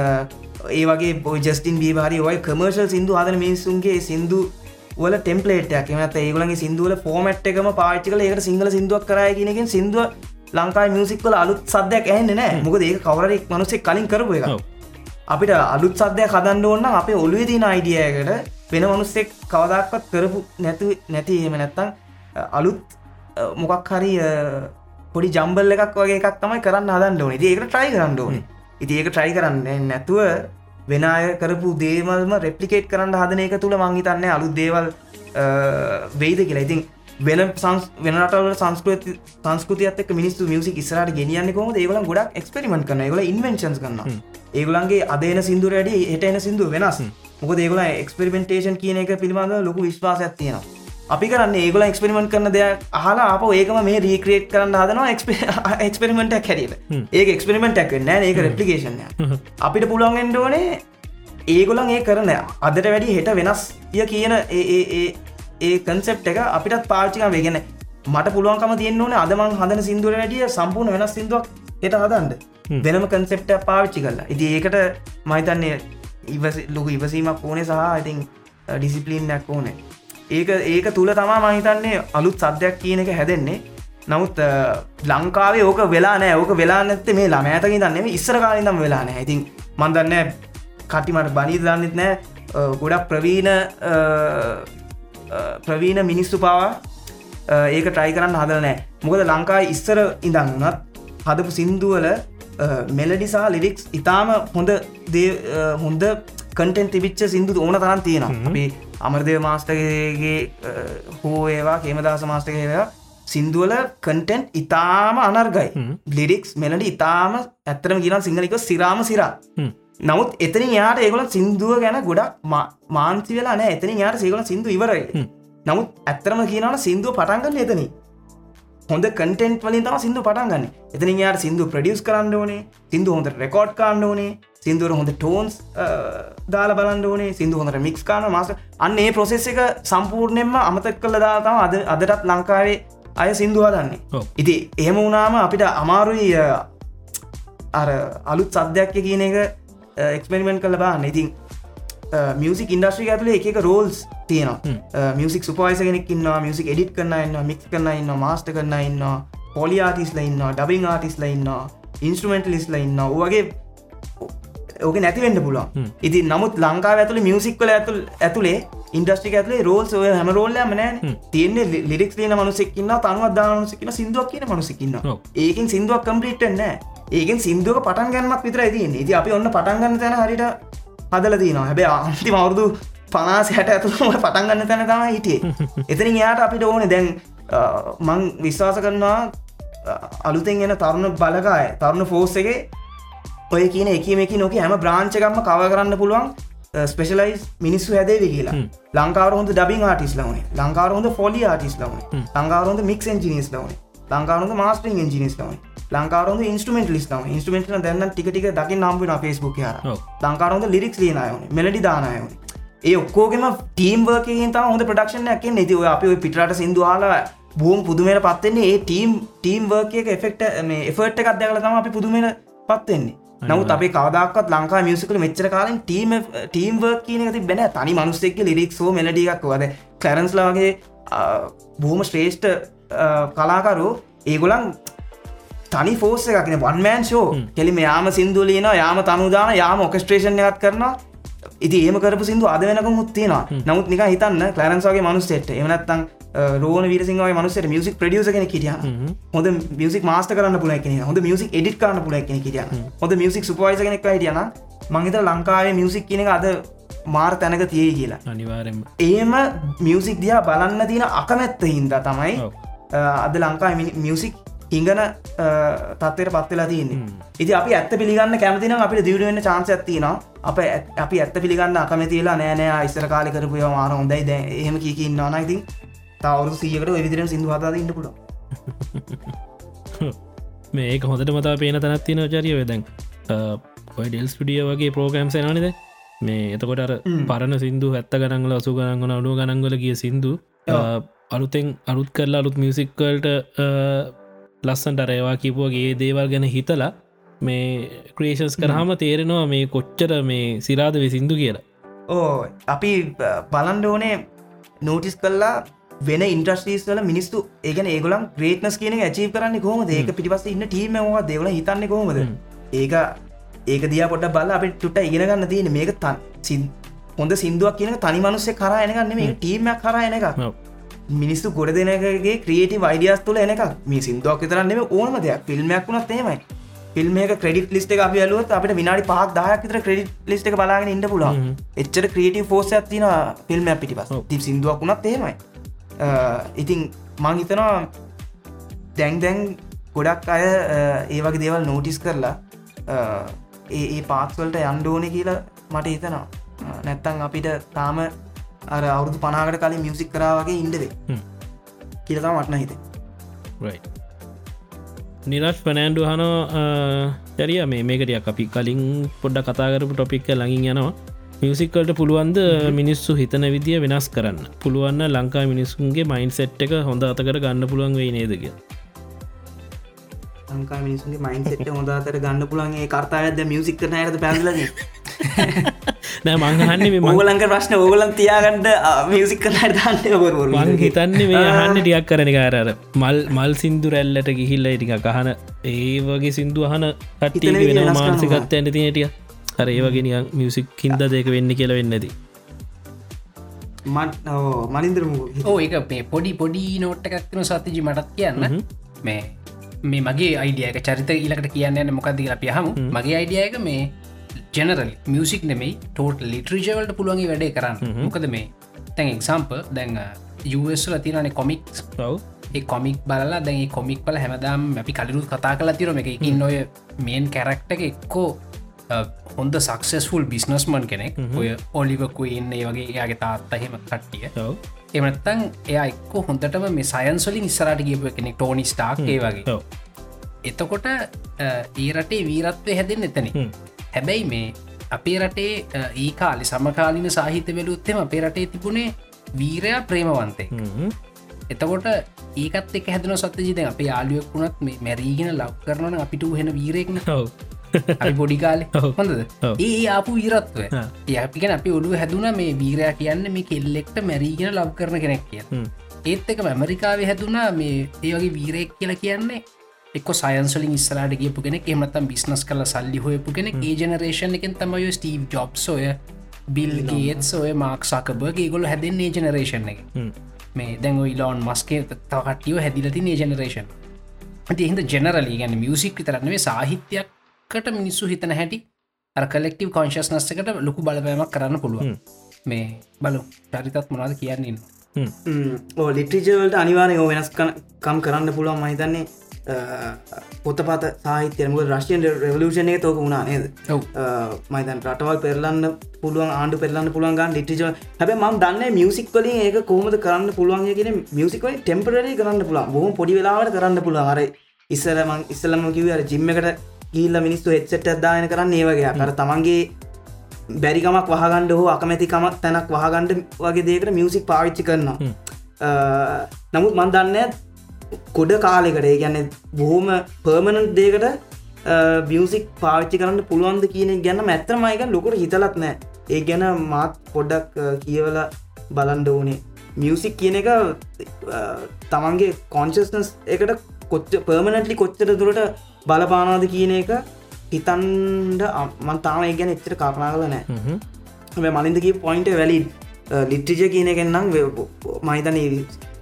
ඒ වගේ බොයි ජස්ටින් බීවාරි ඔය කමර්ශල් සිින්දු හදන මිනිස්සුන්ගේ සිින්දු වල ටෙම්පලේට් එමත් ඒගලගේ සිින්දුවල ෆෝමට් එකම පාච්චි කල ඒකට සිංහල සිින්දුවක් කරයගෙනකින් සිින්දුව ලංකායි මියසික්වල අලුත් සද්‍යයක් ඇහෙන්න නෑ මොකද ඒ කවරෙක් මනුසෙක් කලින් කරපු එක. අපිට අලුත් සද්‍යය කදන්න ඕන්න අපේ ඔලුවේ තින අයිඩියයකට වෙන මනුස්සෙක් කවදක්වත් කරපු නැතු නැති එහෙම නැත්තං අලුත් මොකක් හරි පොඩි ජම්බල් එකක් වගේ එකක් තමයි කරන්න හදන්න ඕනේ. ඒක ට්‍රයි කරන්න ඕනේ. ඉති ඒක ට්‍රයි කරන්න නැතුව වෙන අය කරපු දේවල්ම රෙප්ලිකේට් කරන්න හදන එක තුළ මංහිතන්න අලුත් දේවල් වෙයිද කියලා. ඉතින් වෙන සංස් වෙනටවල සංස්කෘති සංස්කෘතියත් එක් මිනිස්සු මියසික් ඉස්රට ගෙනියන්න කොම ඒගලන් ගොඩක් එක්ස්පෙරිමෙන්ට් කරන ඒගල ඉන්වෙන්ශන්ස් කරන්න ඒගලන්ගේ අදන සිින්දුර වැඩි එට එන සිින්දුව වෙනස් මොක ඒගල එක්ස්පෙරිමෙන්ටේෂන් කියන එක පිළිබඳ ලොකු විශ්වාසයක් තියෙනවා. අපි කරන්න ඒගල එක්ස්පෙරිමෙන්ට් කරන දෙයක් අහලා අප ඒකම මේ රීක්‍රේට් කරන්න හදනවා එක්ස්පෙරිමෙන්ටක් හැරීල ඒ එක්ස්පෙරිමෙන්ටක් නෑ ඒක රෙප්ලිකේෂන්ය අපිට පුළුවන්ගෙන්ට ඕනේ ඒගොලන් ඒ කරන අදට වැඩි හෙට වෙනස් ය කියන ඒ කන්සෙප් එක අපිටත් පාචිකම වේගෙන මට පුළුවන්කම තියන්න ඕන අදමං හදන සිින්දුර වැඩිය සම්පූර්ණ වෙනස් සිින්දුවක් එට හදන්ද වෙනම කන්සෙප්ට පාවිච්චි කරලා. ඉති ඒකට මහිතන්නේ ඉවස ලොකු ඉවසීමක් ඕනේ සහ ඉතින් ඩිසිපලින්නක් ඕනේ. ඒක ඒක තුළ තමා මහිතන්නේ අලුත් සද්‍යයක් කියන එක හැදෙන්නේ. නමුත් අ, ලංකාවේ ඕක වෙලා නෑ ඕක වෙලා නැත්තේ මේ ළම ඇතකි දන්නේ ඉස්සර කාලින්දම් වෙලා නෑ ඉතින් මන්දන්න කටිමට බනී දන්නෙත් නෑ අ, ගොඩක් ප්‍රවීණ අ, අ, ප්‍රවීණ මිනිස්සු පවා අ, ඒක ට්‍රයි කරන්න හදල නෑ මොකද ලංකා ඉස්සර ඉඳං වනත් හදපු සින්දුවල මෙලඩිසා ලිරික්ස් ඉතාම හොඳ හොඳ කටෙන් තිබිච්ච සිින්දු ඕන තරන් තියෙනවා. අපි අමරදය මාස්ටගේ හෝ ඒවා කේමදස මාස්ටකේවා සිින්දුවල කටෙන්ට් ඉතාම අනර්ගයි ලිරික්ස් මෙලඩි ඉතාම ඇත්තරම කියන සිංහලික සිරාම සිරා. නමුත් එතන යාට ඒගොල සිින්දුව ගැන ගොඩක් මා- මාන්සි වෙලා නෑ එතන යාට සේගල සිින්දු ඉවරයි. නමුත් ඇත්තරම කියනවන සිින්දුව පටන්ගන්න එතන හොඳ කටෙන්ට් වලින් තම සිින්දු පටන්ගන්න එතන යාට සිින්දු ප්‍රඩියස් කරන්න ඕනේ සිින්දු හොඳ රෙකෝඩ් කාන්න ඕනේ සිින්දුවර හොඳ ටෝන්ස් දාල බලන්න ඕනේ සිින්දු හොඳට මික්ස් කාන මාස අන්න ඒ ප්‍රොසෙස් එක සම්පූර්ණයෙන්ම අමතක් කළ දාතම අද අදටත් ලංකාවේ අය සිින්දුව දන්නේ ඔව්. ඉති එහෙම වුණාම අපිට අමාරුයි අර අලුත් සද්‍යයක් කියන එක එක්ස්පෙරිමෙන්ට් කළ බාන්න ඉතින් මියසික් ඉන්ඩස්ට්‍රි ඇතුලේ එක රෝල්ස් තියෙනවා. මියසික් සුපයිස කෙනෙක් ඉන්න මියසික් එඩිට් කරන්න ඉන්න මික්ස් කරන්න ඉන්න මාස්ට කරන්න ඉන්න පොලි ආටිස්ල ඉන්න ඩබිං ආටිස්ල ඉන්න ඉන්ස්ට්‍රමෙන්ටලිස්ල ඉන්න වගේ ඕක නැතිවෙන්න පුළුවන්. ඉති නමුත් ලංකා ඇතුළ මියසික්වල ඇතුල් ඇතුළේ ඉන්ඩස්ට්‍රික ඇතුලේ රෝල්ස් ඔය හැම රෝල්ලම නෑ තියන්නේ ලිරික්ස් ලියන මනුසෙක්කින්න තනුවත් දානුසකින සිින්දුවක් කියන මනුසකින්න. ඒකින් සිින්දුවක් කම්පලිට්න්න ඒකෙන් සිින්දුවක පටන් ගන්නමක් විතර ඇතින් ඉති අපි ඔන්න පටන්ගන්න තැන හරිට හදල තිනවා. හැබැ අන්ති මවුරුදු පනාස හැට ඇතුළම පටන්ගන්න තැන තම හිටියේ. එතනින් එයාට අපිට ඕන. දැන් මං විශ්වාස කරනවා අලුතෙන් එන තරුණ බලකාය තරුණ ෆෝස් එක ඔය කියන එකම එක නොක හැම බ්‍රාංචකම්ම කව කරන්න පුළුවන් ස්පෙශලයිස් මිනිස්සු හැදේවි කියලා. ලංකාවරහොඳ ඩබින් ආටිස් ලවනේ ලංකාවරහොඳ ෆොලි ආටිස් ලවන ලංකාවරහොඳ මික් ජිනිස් ලවන ලංකාවරහොඳ මාස්ටරින් ජිනිස් ලවන ලංකාවරහොඳ ඉන්ස්ටමෙන්ට ලිස් ලව ඉන්ස්ටමෙන්ට දැන්න ටික දකි නම්බන ෆස්බුක් හර. ලංකාවරහොඳ ලිරික්ස් ලියනයවන මෙලඩි දානයවන ඒ ඔක්කෝගෙම ටීම් වර්කින් තම හොඳ ප්‍රඩක්ෂණ එක නැති ඔය අපි පිටට සිින්දුවාලා බූම් පුදුමයට පත්වෙන්නේ ඒ ටීම් ටීම් වර්කයක එෆෙක්ට මේ එෆර්ට් එකක් දැකල තම අපි පුදුමයට පත්වෙන්නේ නමුත් අපේ කවදක්ත් ලංකා මියසිකල මෙච්චර කාලින් ටීම ටීම් වර්ක් කියන ඇති බැන තනි මනුස්සෙක් ලිරික් සෝ මෙලඩියක් වද කැරන්ස්ලාගේ බූම ශ්‍රේෂ්ඨ කලාකරු ඒගොලන් තනි ෆෝස එකක්න වන්මෑන් ෂෝ කෙලිම යාම සිින්දුලියන යාම තනුදාන යාම ඔකස්ට්‍රේෂන් එකත් කරනවා. ඉති ඒම කරපු සිින්දු අද වෙනක මුත්තින නමුත් නික හිතන්න කලරන්සගේ මනුස්සෙට එමනත්තන් රෝන විරසිංහගේ මනුස්සට මියසික් ප්‍රඩියස කෙන කිටිය හොඳ මියසික් මාස්ට කරන්න පුල කෙන හොඳ මියසික් එඩිට කරන්න පුල කෙන කිටිය හොඳ මියසික් සුපයිස කෙනෙක් හිටියන මංහිත ලංකාවේ මියසික් කියන අද මාර් තැනක තියේ කියලා. අනිවාරෙන්ම ඒම මියසික් දිහා බලන්න තියෙන අකමැත්ත හින්ද තමයි අද ලංකා මියසික් ඉංගන තත්වයට පත්වෙලා තියන්නේ. ඉති අපි ඇත්ත පිළිගන්න කැමතින අපිට දියුණුවෙන්න චාන්ස ඇතිනවා අප අපි ඇත්ත පිළිගන්න අකමතිලා නෑනෑ ඉස්සර කාලි කරපුය මාර හොඳයි. දැ එහෙම කියකින්න නයිතින් තවරු සීකට විදිරෙන් සිදු හද ඉන්න පුළ මේක හොඳට මතා පේන තැනත් තියෙන චරිය වෙදැන් ඔය ඩෙල් ස්ටිය වගේ ප්‍රෝග්‍රම්ස් නනිද මේ එතකොට පරණ සිින්දු ඇත්ත ගනංගල අසු ගනංගන අඩුව ගනංගල කිය සිින්දු අලුතෙන් අලුත් කරලා අලුත් මියසික්කල්ට ලස්සන්ට අරේවා කිපුවගේ දේවල් ගැන හිතලා මේ ක්‍රේෂන්ස් කරහම තේරෙනවා මේ කොච්චර මේ සිරාද වෙ සිින්දු කියලා. ඕ අපි බලන්ඩ ඕනේ නෝටිස් කල්ලා වෙන ඉන්ට්‍රස්ටීස් වල මිනිස්සු ඒගන ඒගොලම් ග්‍රේට්නස් කියන ඇචී කරන්න කොහම ඒක පිටිපස ඉන්න ටීම වා දෙවල හිතන්න කොහොමද? ඒක ඒක දිය පොට බල අප ටුට ඉගෙනගන්න තියෙන මේක තන් හොඳ සිින්දුවක් කියන තනි මනුස්සේ කර එනගන්න මේ ටීමයක් කර එන එක ඔව්. මිනිස්සු ගොඩ දෙනගේ ක්‍රියටි වයිඩියස් තුල එනක මේ සිින්දුවක් විතරන්නෙම ඕනම දෙයක්. ෆිල්ම්මයක් වුණත් ඒමයි ෆිල්ම් එක ක්‍රඩිට ලිස්ට එක අපි අලුවත් අපට විනාඩි පහක් දායක් විතර ක්‍රඩිට ලිස්ට එක බලාගෙන ඉන්න පුලා එච්චර ක්‍රියටව ෆෝස ඇතින ෆිල්ම් පිටි පස්. ති සිින්දුවක් වුණත් ඒමයි ඉතින් මං හිතනවා දැන් දැන් ගොඩක් අය ඒ වගේ දේවල් නෝටිස් කරලා ඒ පාක්ස්වලට යන්ඩෝන කියලා මට හිතනවා. නැත්තං අපිට තාම අර අවුදු පනාකට කලින් මියසික් කරාවගේ ඉන්ඩවේ. කියලතා මටන හිත. නිරශ් පනෑන්ඩු හන චරිය මේ මේකටිය අපි කලින් පොඩ්ඩ කතාකරපු ටොපික්ක ලඟින් යනවා. මියසික්කල්ට පුළුවන්ද මිනිස්සු හිතන විදිිය වෙනස් කරන්න? පුළුවන්න ලංකා මිනිස්සුන්ගේ මයින් සෙට් එක හොඳ අතකර ගන්න පුළුවන් වේ නේදක ලංකා මිනිසුන්ගේ මයින්සෙට හොඳ අතර ගන්න පුළන්ගේ කර්තාවද මියසික් කරන ඇද පැල්ලද නෑ මංහන්න මංගලංක ප්‍රශ්න ඕගලන් තියාගන්නට මියසික් කරන දන්න මං හිතන්නේ මේ අහන්න ටියක් කරන කාරර මල් මල් සිින්දු රැල්ලට ගිහිල්ල ටික කහන ඒ වගේ සිින්දු අහන කට්ටිය වෙන. මානසිකත්ත ඇට තිනටිය හර ඒවගෙන මියසික් හින්ද දෙක වෙන්න කියලා වෙන්නදී මට මලින්දර ඕ ඒක මේ පොඩි පොඩි නෝට්ට එකක්තින සතිජි මටත් කියන්න. මේ මේ මගේ අයිඩියක චරිත ඊලකට කියන්න මොකක්ද කියලා පියහම මගේ අයිඩියයක මේ ජනරල් මියසික් නෙමයි ටෝට ලිට්‍රිජවලට පුළුවන්ගේ වැඩේ කරන්න. මොකද මේ තැන් එක්සම්ප දැන් යුස්ල තිරනේ කොමික්ස් ඔව්. ඒ කොමික් බලලා දැන් කොමික් බල හැමදාම් අපි කලිරුත් කතා කලා තිරම එක එකින් ඔය මේන් කැරක්ට එක එක්කෝ හොඳ සක්සෙස්ෆුල් බිස්නස්මන් කෙනෙක්. ඔය ඔලිවකු ඉන්න වගේ එයාගේ තාත්ත හෙම කට්ටිය. එමනත්තං එයා එක්ක හොඳටම මේ සයන්සොලින් ඉස්සරට ගියපු කෙනෙක් ටෝනි ස්ටාක් ඒ වගේ. එතකොට ඒ රටේ වීරත්වය හැදෙන් එතන. හැබැයි මේ අපේ රටේ ඒ කාලි සමකාලින සාහිත වෙලුත්තෙම අපේ රටේ තිබුණේ වීරයා ප්‍රේමවන්තේ හ්ම්. එතකොට ඒකත් එක හැදන සත්්‍යජිත අප යාලුවක් වුණත් මේ මැරීගෙන ලව් කරනන අපිට හෙන වීරෙක්න ඔව් අපි පොඩිකාල ඔව්. හොඳද. ඒ ආපු වීරත්ව. යපිකෙන අපි ඔඩුව හැදුන මේ වීරයා කියන්න මේ කෙල්ලෙක්ට මැරීගෙන ලබ් කරන කෙනෙක් කිය. ඒත් එක ඇමරිකාව හැදුනා මේ ඒ වගේ වීරෙක් කියලා කියන්නේ එක් සයන්සලින් ස්රට කියපු කෙනෙක් එමතම් බිස්නස් කල සල්ලි හොයපු කෙනෙක්. ඒ ජනරේෂන් එකෙන් තමයි ස්ටීව් ජොබ්ස් ඔය බිල් ගේත් ඔය මාක් සකබර්ගේ ගොල හැදෙන්නේ ජනරේෂන් එක. මේ දැන් ඉලෝන් මස්කේ තවකටියෝ හැදිලති නේ ජනරේෂන් ඇති හිද ජනරලි ගැන මියසික් විතරන්නේ සාහිත්‍යයක්කට මිනිස්සු හිතන හැටි අර කලෙක්ටව කොන්ශස්නස් එකට ලොකු බලපෑමක් කරන්න පුළුවන්. මේ බලු චරිතත් මොනාද කියන්නේ. ඕ ලිට්‍රිජවලට අනිවාරය ඕ වෙනස් කම් කරන්න පුළුවන් මහිතන්නේ පොතපත සාහිත්‍යයම රශ්යන් රවලූෂණය තෝක වුණා නේද? මයිතන් රටවල් පෙරලන්න පුළුවන් ආණ්ඩු පෙරලන්න පුළුවන් ගන් ලිටිජ හැබ ම දන්න මියසික් වලින් ඒක කොහමද කරන්න පුළුවන් කියෙන මියසිකල ටෙම්පරරි කරන්න පුළුවන්. බොහම පොඩි වෙලාවට කරන්න පුළුවන්. අර ඉස්සරමං ඉස්සලම කිව අර ජිම්මකට ගිල්ල මිනිස්සු එච්චට අදායන කරන්න ඒවගේ අර තමන්ගේ බැරිකමක් වහගණ්ඩ හෝ අකමැතිකමක් තැනක් වහගණ්ඩ වගේ දේකට මියසික් පාවිච්චි කරනවා. නමුත් මන් දන්න කොඩ කාලෙකට ඒ ගැන්න බොහෝම පර්මණන් දේකට බියසික් පාවිච්චි කරන්න පුළුවන්ද කියන ගැන මැත්‍රමයික ලොකට හිතලත් නෑ. ඒ ගැන මාත් පොඩ්ඩක් කියවල බලන්ඩ ඕනේ. මියසික් කියන එක තමන්ගේ කොන්ශස්නස් එකට කොච්ච පර්මණටලි කොච්චර දුරට බලපානාද කියන එක හිතන්ඩ මන් තාම ගැන එච්චර කල්පනා කල නෑ. මලින්දගේ පොයින්ට වැලි ලිට්ටිජ කියන එකෙන්නම් මහිතන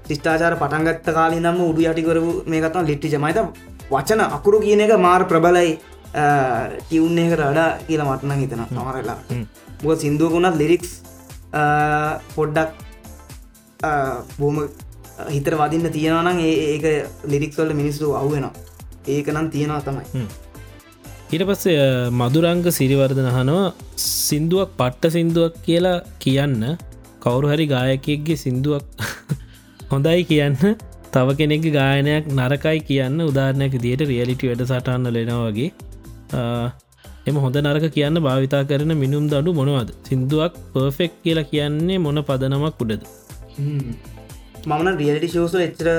ශිෂ්ඨාචාර පටන්ගත්ත කාලි නම්ම උඩු යටිකරපු මේ කතම ලිට්ටිජ මයිත වචන අකුරු කියන එක මාර් ප්‍රබලයි ටියවුන්න එකට අඩා කියලා මටන හිතන සමරලා හ්ම්. බො සිින්දුවකුණත් ලිරික්ස් පොඩ්ඩක් බොම හිතර වදින්න තියෙනවනම් ඒ ඒක ලිරික්ස්වල්ල මිනිස්සු අවුවෙනවා ඒක නම් තියෙනවා තමයි. ඊට පස්සේ මදුරංග සිරිවර්ධන හනවා සින්දුවක් පට්ට සින්දුවක් කියලා කියන්න කවුරු හරි ගායකෙක්ගේ සින්දුවක් හොඳයි කියන්න. තව කෙනෙක් ගායනයක් නරකයි කියන්න උදාරණයක් දිට රියලිටි වැඩ සටන්න ලෙනවගේ එම හොඳ නරක කියන්න භාවිතා කරන මිනුම් දඩු මොනවද? සිින්දුවක් පර්ෆෙක්් කියලා කියන්නේ මොන පදනමක් උඩද? මන රියලටි ශෝස එච්චර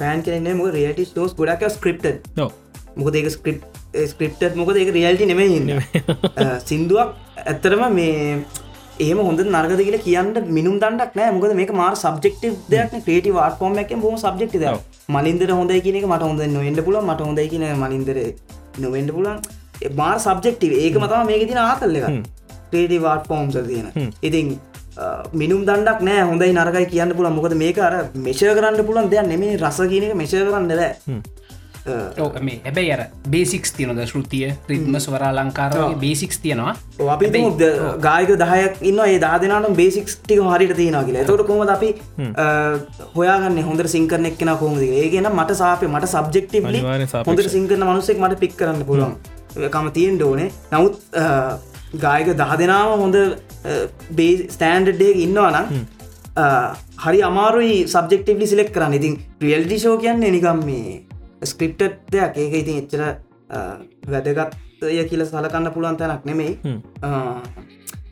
පෑන් කෙනෙ මොක රියටි ෝස් ගොඩක් ස්ක්‍රප්ට නො මොක ඒක ස්ක්‍රප් ස්ක්‍රප්ට මොකද ඒක රියල්ටි නෙමෙයින්න සිින්දුවක් ඇත්තරම මේ ඒම හොඳ නර්ගද කියල කියන්න මිනුම් දන්නක් නෑ. මොකද මේක මාර සබ්ෙක්ටව දෙයක් ක්‍රේටි එක බොම සබ්ෙක්ට ද මලින්දර හොඳයි කියන මට හොඳ නොවෙන්ඩ පුල මට හොඳයි කියන මලින්දර නොවෙන්ඩ පුලන් මාර් සබ්ෙක්ටව ඒක මතම මේක තින ආතල්ල එක ක්‍රේටි වාට ෆෝම්ස තියෙන. ඉතින් මිනුම් දන්නක් නෑ. හොඳයි නරකයි කියන්න පුළ මොකද මේක අර මේෂය කරන්න පුලන් දෙයක් නෙමේ. රස කියන එක මේෂය කරන්න ද මේ හැබැයි අර බේසික්ස් තියනද ශෘතිය රිත්ම ස්වරා ලංකාරගේ බේසික්ස් තියෙනවා? අපි ගායක දහයක් ඉන්න ඒ දාදනට බේසික්ස් ටික හරිට තියෙන කියලා. තොට කොමද අපි හොයාගන්න? හොඳ සිංකරන එක්න කොමද ඒගෙන මට සාපය මට සබ්ෙක්ටව. හොඳට සිංකරන මනුසෙක් මට පික් කරන්න පුළුවන්. කම තියෙන් ඩෝනේ නමුත් ගායක දහ දෙනාම හොඳ බේ ස්ටෑන්ඩ්ඩේ ඉන්නවා නම් හරි අමාරුයි සබ්ෙක්ටවලි සිලෙක් කරන්න. ඉතින් රියල්ටි ෂෝ කියන්නේ නිකම් මේ ස්ක්‍රිප්ට් දෙයක්. ඒක ඉතින් එච්චර වැදගත්ය කියල සලකන්න පුළුවන් තැනක් නෙමෙයි.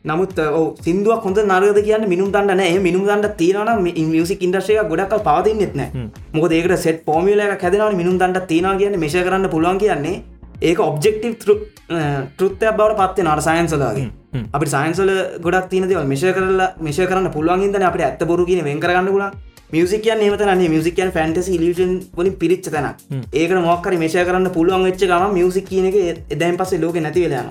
නමුත් ඕ සිින්දුවක් හොඳ නරද කියන්න මිනුම් දන්න නෑ මිනුම් දන්න තියෙනන මියසික් ඉන්ඩශ්‍රය ගොඩක් පවතින්නෙත් නෑ මොක ඒකට සෙට පෝමිල හැදෙන මිනුම් දන්න තියෙන කියන්න මේශ කරන්න පුළුවන් කියන්නේ. ඒක ඔබ්ෙක්ටව තෘත්ය බවට පත්වේ නට සයින්සලගේ අපි සයින්සල ගොඩක් තියන දෙවල් මේශ කරලා මේශ කරන්න පුළුවන්ගින්ද අපට ඇත්ත බොරු කියන වෙන්කරන්න පුලන් මියසිකයන් ඒමතන මියසිකයන් ෆැන්ටස ඉලිෂන් වලින් පිරිච්ච තැන ඒක මොක්කර මේශය කරන්න පුළුවන් වෙච්ච ගම මියසික් කියන එක එදයින් පස්සේ ලෝක නැති වෙලා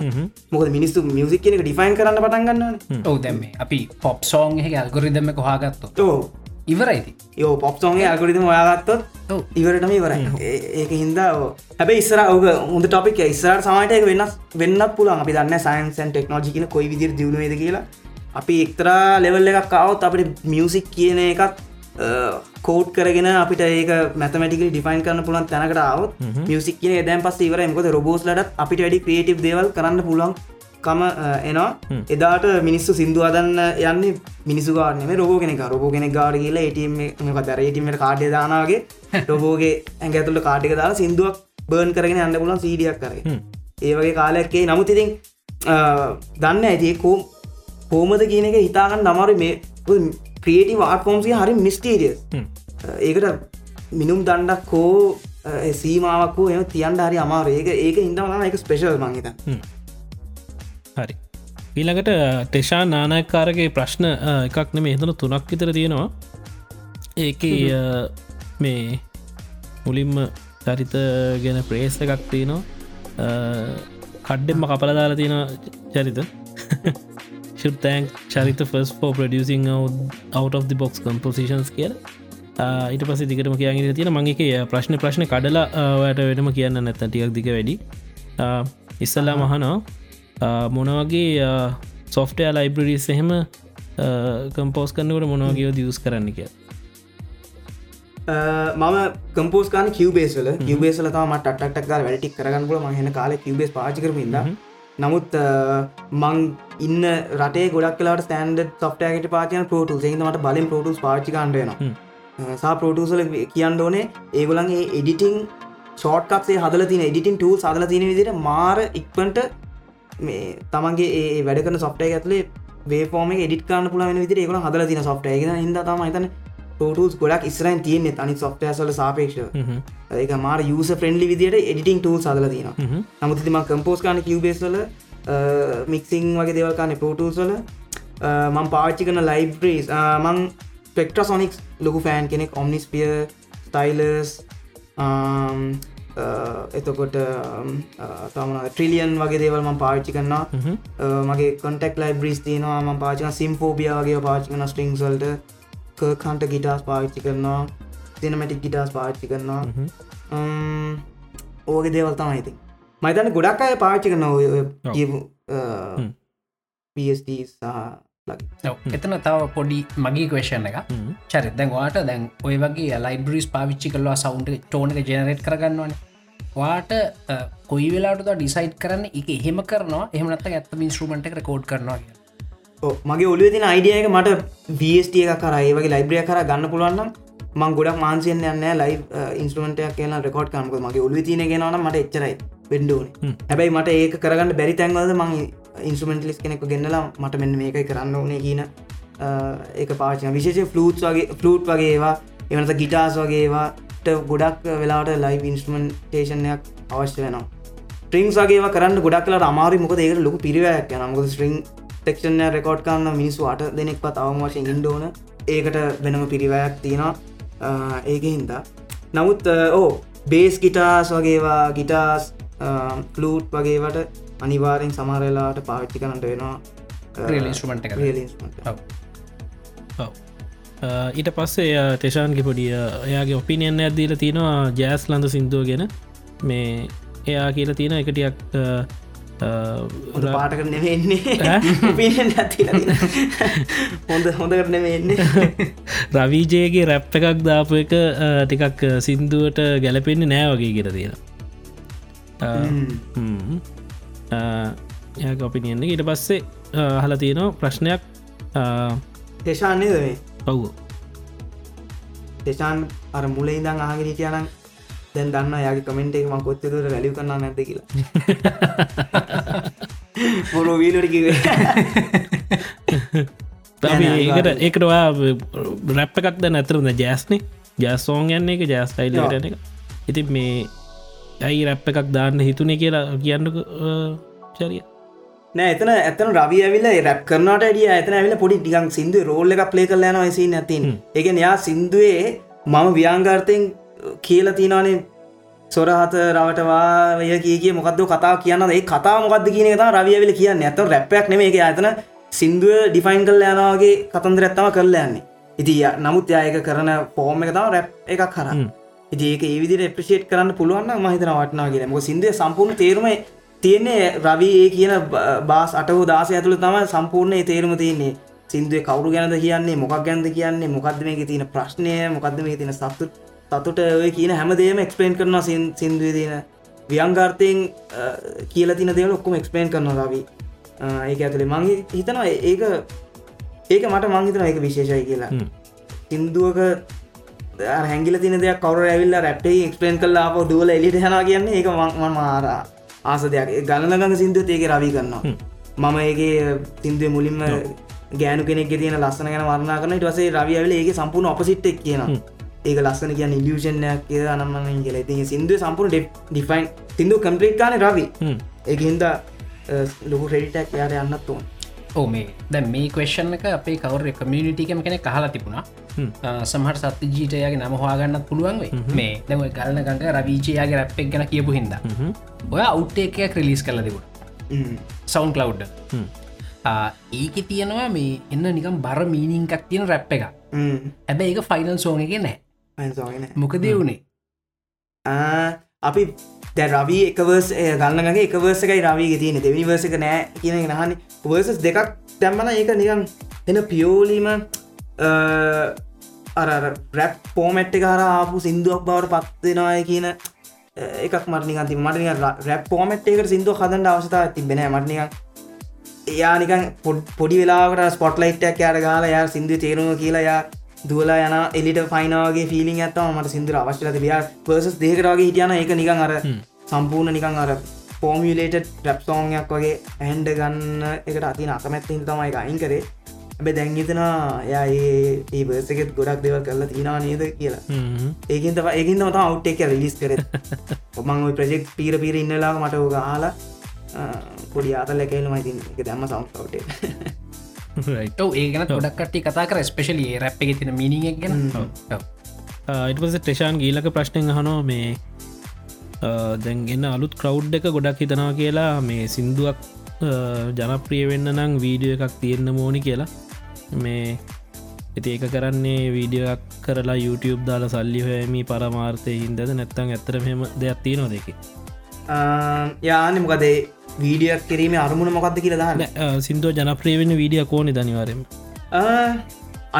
මොක මිනිස්සු මියසික් කියන එක ඩිෆයින් කරන්න පටන්ගන්න ඔව දැම්ම අපි පොප් සෝන් එක ඇල්ගොරිදම කොහාගත්තු ඉවරයිති යෝ පොප්සෝන්ගේ අල්ගොරිතම ඔයාගත්තොත්. ඉවරටම ඉවරයි. ඒක හින්දා ඕ. හැබැයි ඉස්සර ඔක හොඳ ටොපික් ඉස්සරට සමට එක වෙන්නස් වෙන්නත් පුළන් අපි දන්න සයින්සන් ටෙක්නෝජි කියන කොයි විදිර දියුණුවේද කියලා. අපි එක්තරා ලෙවල් එකක් කවත් අපිට මියසික් කියන එකත් කෝඩ් කරගෙන අපිට ඒක මැතමටික ඩිෆයින් කරන්න පුළන් තැනකට අවත් මියසික් කියන දැන් පස් ඉවර මොකද රොබෝස් ලට අපිට වැඩි ක්‍රේටව් දේවල් කරන්න පුළුවන් කම එනවා. එදාට මිනිස්සු සිින්දු අදන්න යන්න මිනිසු ගාරනම රෝග කෙනෙක රෝග කෙනෙක් ගාඩ කියලා ඒටම දරටීමට කාඩය දානාවගේ රෝබෝගේ ඇඟ ඇතුළ කාටික දාලා සිින්දුවක් බර්න් කරගෙන අන්න පුලන් සීඩියක් කර ඒවගේ කාලයක්කේ නමුත් ඉතින් දන්න ඇති කෝ කෝමද කියන එක හිතාගන්න අමාරු මේ ක්‍රියටි වාට ෆෝම්සිය හරි මිස්ටේරියස් ඒකට මිනුම් දණ්ඩක් කෝ සීමාවක් හෝ එම තියන්ට හරි අමාරු ඒක ඒක ඉඳවන එක ස්පේශල් මංහිත හරි. ඊළඟට ටෙෂා නානයක්කාරගේ ප්‍රශ්න එකක් නෙම එතන තුනක් විතර තියෙනවා. ඒක මේ මුලින්ම චරිත ගැන ප්‍රේස් එකක් තියෙනවා. කඩ්ඩෙම කපල දාලා තියෙන චරිත ශුතෑන් චරිත ෆස් ෝ ප්‍රඩියසිං out of the box compositions කියල ඊට පස දිගටම කියගෙන තියෙන මංගේ ප්‍රශ්න ප්‍රශ්න කඩලා වට වැඩම කියන්න නැත ටියක් දික වැඩි. ඉස්සල්ලා මහනවා මොනවගේ සොෆ්ටය ලයිබ්‍රඩිස් එහෙම කම්පෝස් කන්නකට මොනවගේ දියස් කරන්න කිය මම කම්පෝස්කාන කිවබේස්ල කිවබේසල තම ටක්ටක් ගල් වැඩටික් කරගන්න පුල මහන කාල කිවබේස් පාචිකරමින්ද නමුත් මං ඉන්න රටේ ගොඩක් කලාට ස්ටන්ඩ සොෆ්ටයකට පාචන පෝටු සහිතමට බලින් පෝටස් පාචිකන්ඩයන සා පෝටසල කියන්න ඕනේ ඒගොලන්ගේ එඩිටිං ෂෝට්කක්සේ හදල තින එඩිටින් ටූ සදල තින විදිට මාර ඉක්පන්ට මේ තමන්ගේ ඒ වැඩ කන සොෆ්ටය ඇතුලේ වේපෝම එඩිට කාන්න පුලන විදිර ඒකල හදල තින සොෆ්ටය ගෙන හිද තම හිතන ටෝටස් ගොඩක් ඉස්රයින් තියන්නේ අනි සොෆ්ටයසල සාපේක්ෂ ඒක මාර යස ෆ්‍රෙන්ඩලි විදිට එඩිටිං ටූල් සදල තින නමුතිම කම්පෝස් කාන කිවබේස්වල මික්සිං වගේ දෙවල්කාන පෝටසල මං පාච්චි කන ලයිබ්‍රීස් මං පෙක්ට්‍රසොනික්ස් ලොකු ෆෑන් කෙනෙක් ඔම්නිස්පිය ස්ටයිලර්ස් එතකොට තම ට්‍රිලියන් වගේ දේවල් ම පාච්චි කරන්නා මගේ කොටෙක් ලයිබ්‍රීස් තියනවා. ම පාචන සිම්පෝබිය වගේ පාචිකන ස්ටිංසල්ට කහන්ට ගිටස් පාවිච්චි කරනවා සිනමටික් ගිටස් පාච්චි කරනවා. ඕගේ දේවල් තමයිති මයිතන ගොඩක් අය පාච්චි කරන ඔය පස්ට සහ. එතන තව පොඩි මගේ කවේෂණ එක චරි දැන් වාට දැන් ඔය වගේ ලයිබ්‍රිස් පාවිච්චි කරලා සෞන්් ටෝන එක ජනරට් කරගන්නවන. වාට කොයි වෙලාට ඩිසයිට් කරන්න? එක එහෙම කරනවා. එහමනත් ඇත්ත මින්ස්ට්‍රමට එක කෝඩ් කරනවා කිය මගේ ඔලුව තින අයිඩිය එක මට වස්ට එක කර. ඒ වගේ ලයිබ්‍රිය කර ගන්න පුළුවන්නම් මං ගොඩක් මාන්සියෙන් යන්න ලයි ඉන්ස්ට්‍රමට කියන රෙකෝඩ් කනක මගේ ඔලු තින ගෙනවන මට එච්චරයි වෙන්ඩෝන හැබැයි මට ඒක කරගන්න බැරි තැන්වද මං ඉන්ස්ට්‍රමෙන්ටලිස් කෙනෙක ගෙන්නලා මට මෙන්න මේකයි කරන්න ඕනේ කියන ඒක පාචන විශේෂ ෆලූට් වගේ ෆලූට් වගේ ඒවා එවනත ගිටාස් වගේවාට ගොඩක් වෙලාට ලයිව ඉන්ස්ට්‍රමන්ටේෂන්යක් අවශ්‍ය වෙනවා. ට්‍රිංස් වගේ කරන්න ගොඩක් කලට අමාරු මොක ඒකට ලොක පිරිවයක් නමුද ස්ට්‍රිං ටෙක්ෂන් රෙකෝඩ් කන්න මිනිස්සු අට දෙනෙක්පත් අවම වශයෙන් ඉන්ඩෝන ඒකට වෙනම පිරිවයක් තියෙනවා ඒක හින්දා. නමුත් ඕ බේස් ගිටාස් වගේවා ගිටාස් කලූට් වගේවට අනිවාරෙන් සමහරලාට පාවිච්චි කරන්නට වෙනවා ඊට පස්සේ ටෙෂාන්ගේ පොඩිය එයාගේ ඔපිනියන් ඇදීල තියෙනවා ජෑස් ලඳ සිින්දුව ගැන. මේ එයා කියලා තියෙන එකටියක් හොඳ පාටකට නෙවෙන්නේ පිෙන් ඇති හොඳ හොඳකට නෙවෙන්නේ රවීජයගේ රැප් එකක් දාපු එක ටිකක් සින්දුවට ගැලපෙන්නේ නෑ වගේ කියර තියෙන ය ඔපිනියන්න ඊට පස්සේ හල තියෙනවා ප්‍රශ්නයක්. තේශාන්නේ දවේ ඔව්ු. තේශාන් අර මුල ඉදං ආගෙන කියනම් දැන් දන්න යාගේ කමෙන්ට එක ම කොත්තතුර වැලිය කරන්න නැද කියලා. මොරෝ වීලට කිවේ ඒකට ඒකටවා රැප්ප එකක්ද නැතරද ජෑස්නේ ජෑස්සෝන් යන්නේ එක ජෑස්ටයිල්ලට එක. ඉතින් මේ ඇයි රැප්ප එකක් දාන්න හිතුනේ කියලා කියන්නක චරිය. නෑ එතන ඇතන රවි ඇවිල රැප් කරනට ඩිය ඇතන ඇවිල පොඩි ටිකන් සිින්දු රෝල්ල එකක් ප්ලේ කල යන වසි නැතින් එක යා සිින්දුවේ මම ව්‍යංගර්තයෙන් කියල තිනනේ සොරහත රවටවාය කිය මොකක්ද කතා කියන්න ඒ කතා මොකක්ද කියන තා රවියවිල කියන්න. ඇත රැප්පයක් නෙම ඇතන සිින්දුව ඩිෆයින් කල් යනවාගේ කතන්දර ඇත්තම කරල යන්නේ. ඉතිය නමුත් යායක කරන පෝර්ම එක තම රැප් එකක් කරන්න. ඉතිඒක ඒවිදි ප්‍රේට් කරන්න පුළුවන් මහිතන වටනාගෙන මොක සිින්දුව සම්පූර්ණ තේරුම තියන්නේ රවි ඒ කියන බාස් අටහෝ දාසය ඇතුළ තම සම්පූර්ණය තේරුම තියන්නේ. සිින්දුව කවරු ගැනද කියන්නේ මොකක් ගැන්ද කියන්නේ මොකක්ද මේක තියෙන ප්‍රශ්නය මොකක්ද මේ තියෙන සත්තු සතුට ඔය කියන හැමදේම එක්ස්පේන් කරන සිින්දුව තියෙන ව්‍යංගාර්තයෙන් කියල තින දේවල ඔක්කොම එක්ස්පේන් කරන රවි. ඒක ඇතුළේ මං හිතනවා ඒක ඒක මට මංහිතන එක විශේෂයි කියලා. සිින්දුවක හැගිල තින දෙයක් කවර ඇවිල්ල රැප්ටේ එක්ස්පලේන් කල්ලා අප දුවල එලිට හන කියන්නේ ඒක මං මාරා ආස දෙයක්. ගලනගඟ සිින්දුව ඒක රවී කරනවා. මම ඒගේ තින්දුව මුලින්ම ගෑනු කෙනෙක් තියෙන ලස්සන ගැන වරනා කරන ටසේ රවියවල ඒක සම්පූර්ණ ඔපසිට්ක් කියන ඒක ලස්සන කිය ඉලියෂණයක් කිය අනම්මන් කියල. ති සිින්දුව සම්පූර් ඩිෆයින් සිින්දු කම්පලිට් කාන රවි. ඒක හින්ද ලොකු රෙඩිටක් යාර යන්නත් ඕන්. ඕ මේ. දැ මේ කවේෂන් එක අපේ කවර කමියනිටිකම කෙන කහලා තිබුණා. සමහට සත්ති ජීටයගේ නම හවාගන්නත් පුළුවන් මේ දැම ගලන ගඟ රවීචයගේ රැප්පෙක් ගැන කියපු හිද ඔය අවට්ටේකයක් ක්‍රලිස් කල තිබුණ. සවන්් කලව්ඩ ඒක තියෙනවා මේ එන්න නිකම් බර මීනිංකක් තියෙන රැප් එක ඇබැ ඒක ෆයිනල් සෝනක නෑ මොකද වුණේ අපි දැ රවී එකවර්ස් ගන්නගේ එකවර්ස එකයි රවී තියෙන දෙවනි වර්සක නෑ කියන නහනි වර්සස් දෙකක් දැම්මන ඒක නිකන් එන පියෝලීම අර රැප් පෝමැට්ට කාර ආපු සිින්දුවක් බවට පත්වෙනවාය කියන එකක් මරනිගති මටනි රැප් පෝමට් එකට සිින්දුව හදන්න අවස්ථා තිබෙන මටනික එයානිකන් පොඩි වෙලාකට ස්පොට්ලයිට්ක් යාර ගාල යා සිින්දු තේරුම කියලා යා දුවලා යන එලිට ෆයිනගේ ෆිලින් ඇත්තම මට සිින්දුර අවශ්‍යලත බියා පර්සස් දේකරගේ හිටියන එක නිකන් අර සම්පූර්ණ නිකන් අර පෝමියලේට ට්‍රප් සෝංයක් වගේ ඇහන්ඩ ගන්න එකට අතින අකමැත්තින් තමයි අයින් කරේ. ඇබ දැංගිතනා යා ඒ බර්සකෙත් ගොඩක් දෙව කරලා තිනා නේද කියලා. ඒකින් තම ඒකින් තම අවට් එක රිලිස් කර. ඔමං ප්‍රජෙක්් පීර පීර ඉන්නලා මට ගාලා පොඩි අතල් එකල මයිතින් එක දැම්ම ඔව ඒගන ගොඩක් කට්ටි කතා කර ස්පේශලි රැප් එක තින මිනික් ගැන. ඉටපස ටෙෂාන් ගීලක ප්‍රශ්නය හනෝ මේ දැන්ගන්න අලුත් කවුඩ් එක ගොඩක් හිතනවා කියලා මේ සින්දුවක් ජනප්‍රිය වෙන්න නම් වීඩියෝ එකක් තියෙන්න්න මෝනි කියලා. මේ ඇති ඒක කරන්නේ වීඩියක් කරලා YouTube දාලා සල්ලි හොයමි පරමාර්ථය හින්දද නැත්තං ඇතර මෙම දෙයක් තිය නො දෙක යාන මොකදේ වීඩියක් කිරීම අරමුණ මොකක්ද කියලා දාන්න. සිින්දුව ජනප්‍රියවෙන්න වීඩිය කෝනි දනිවාරම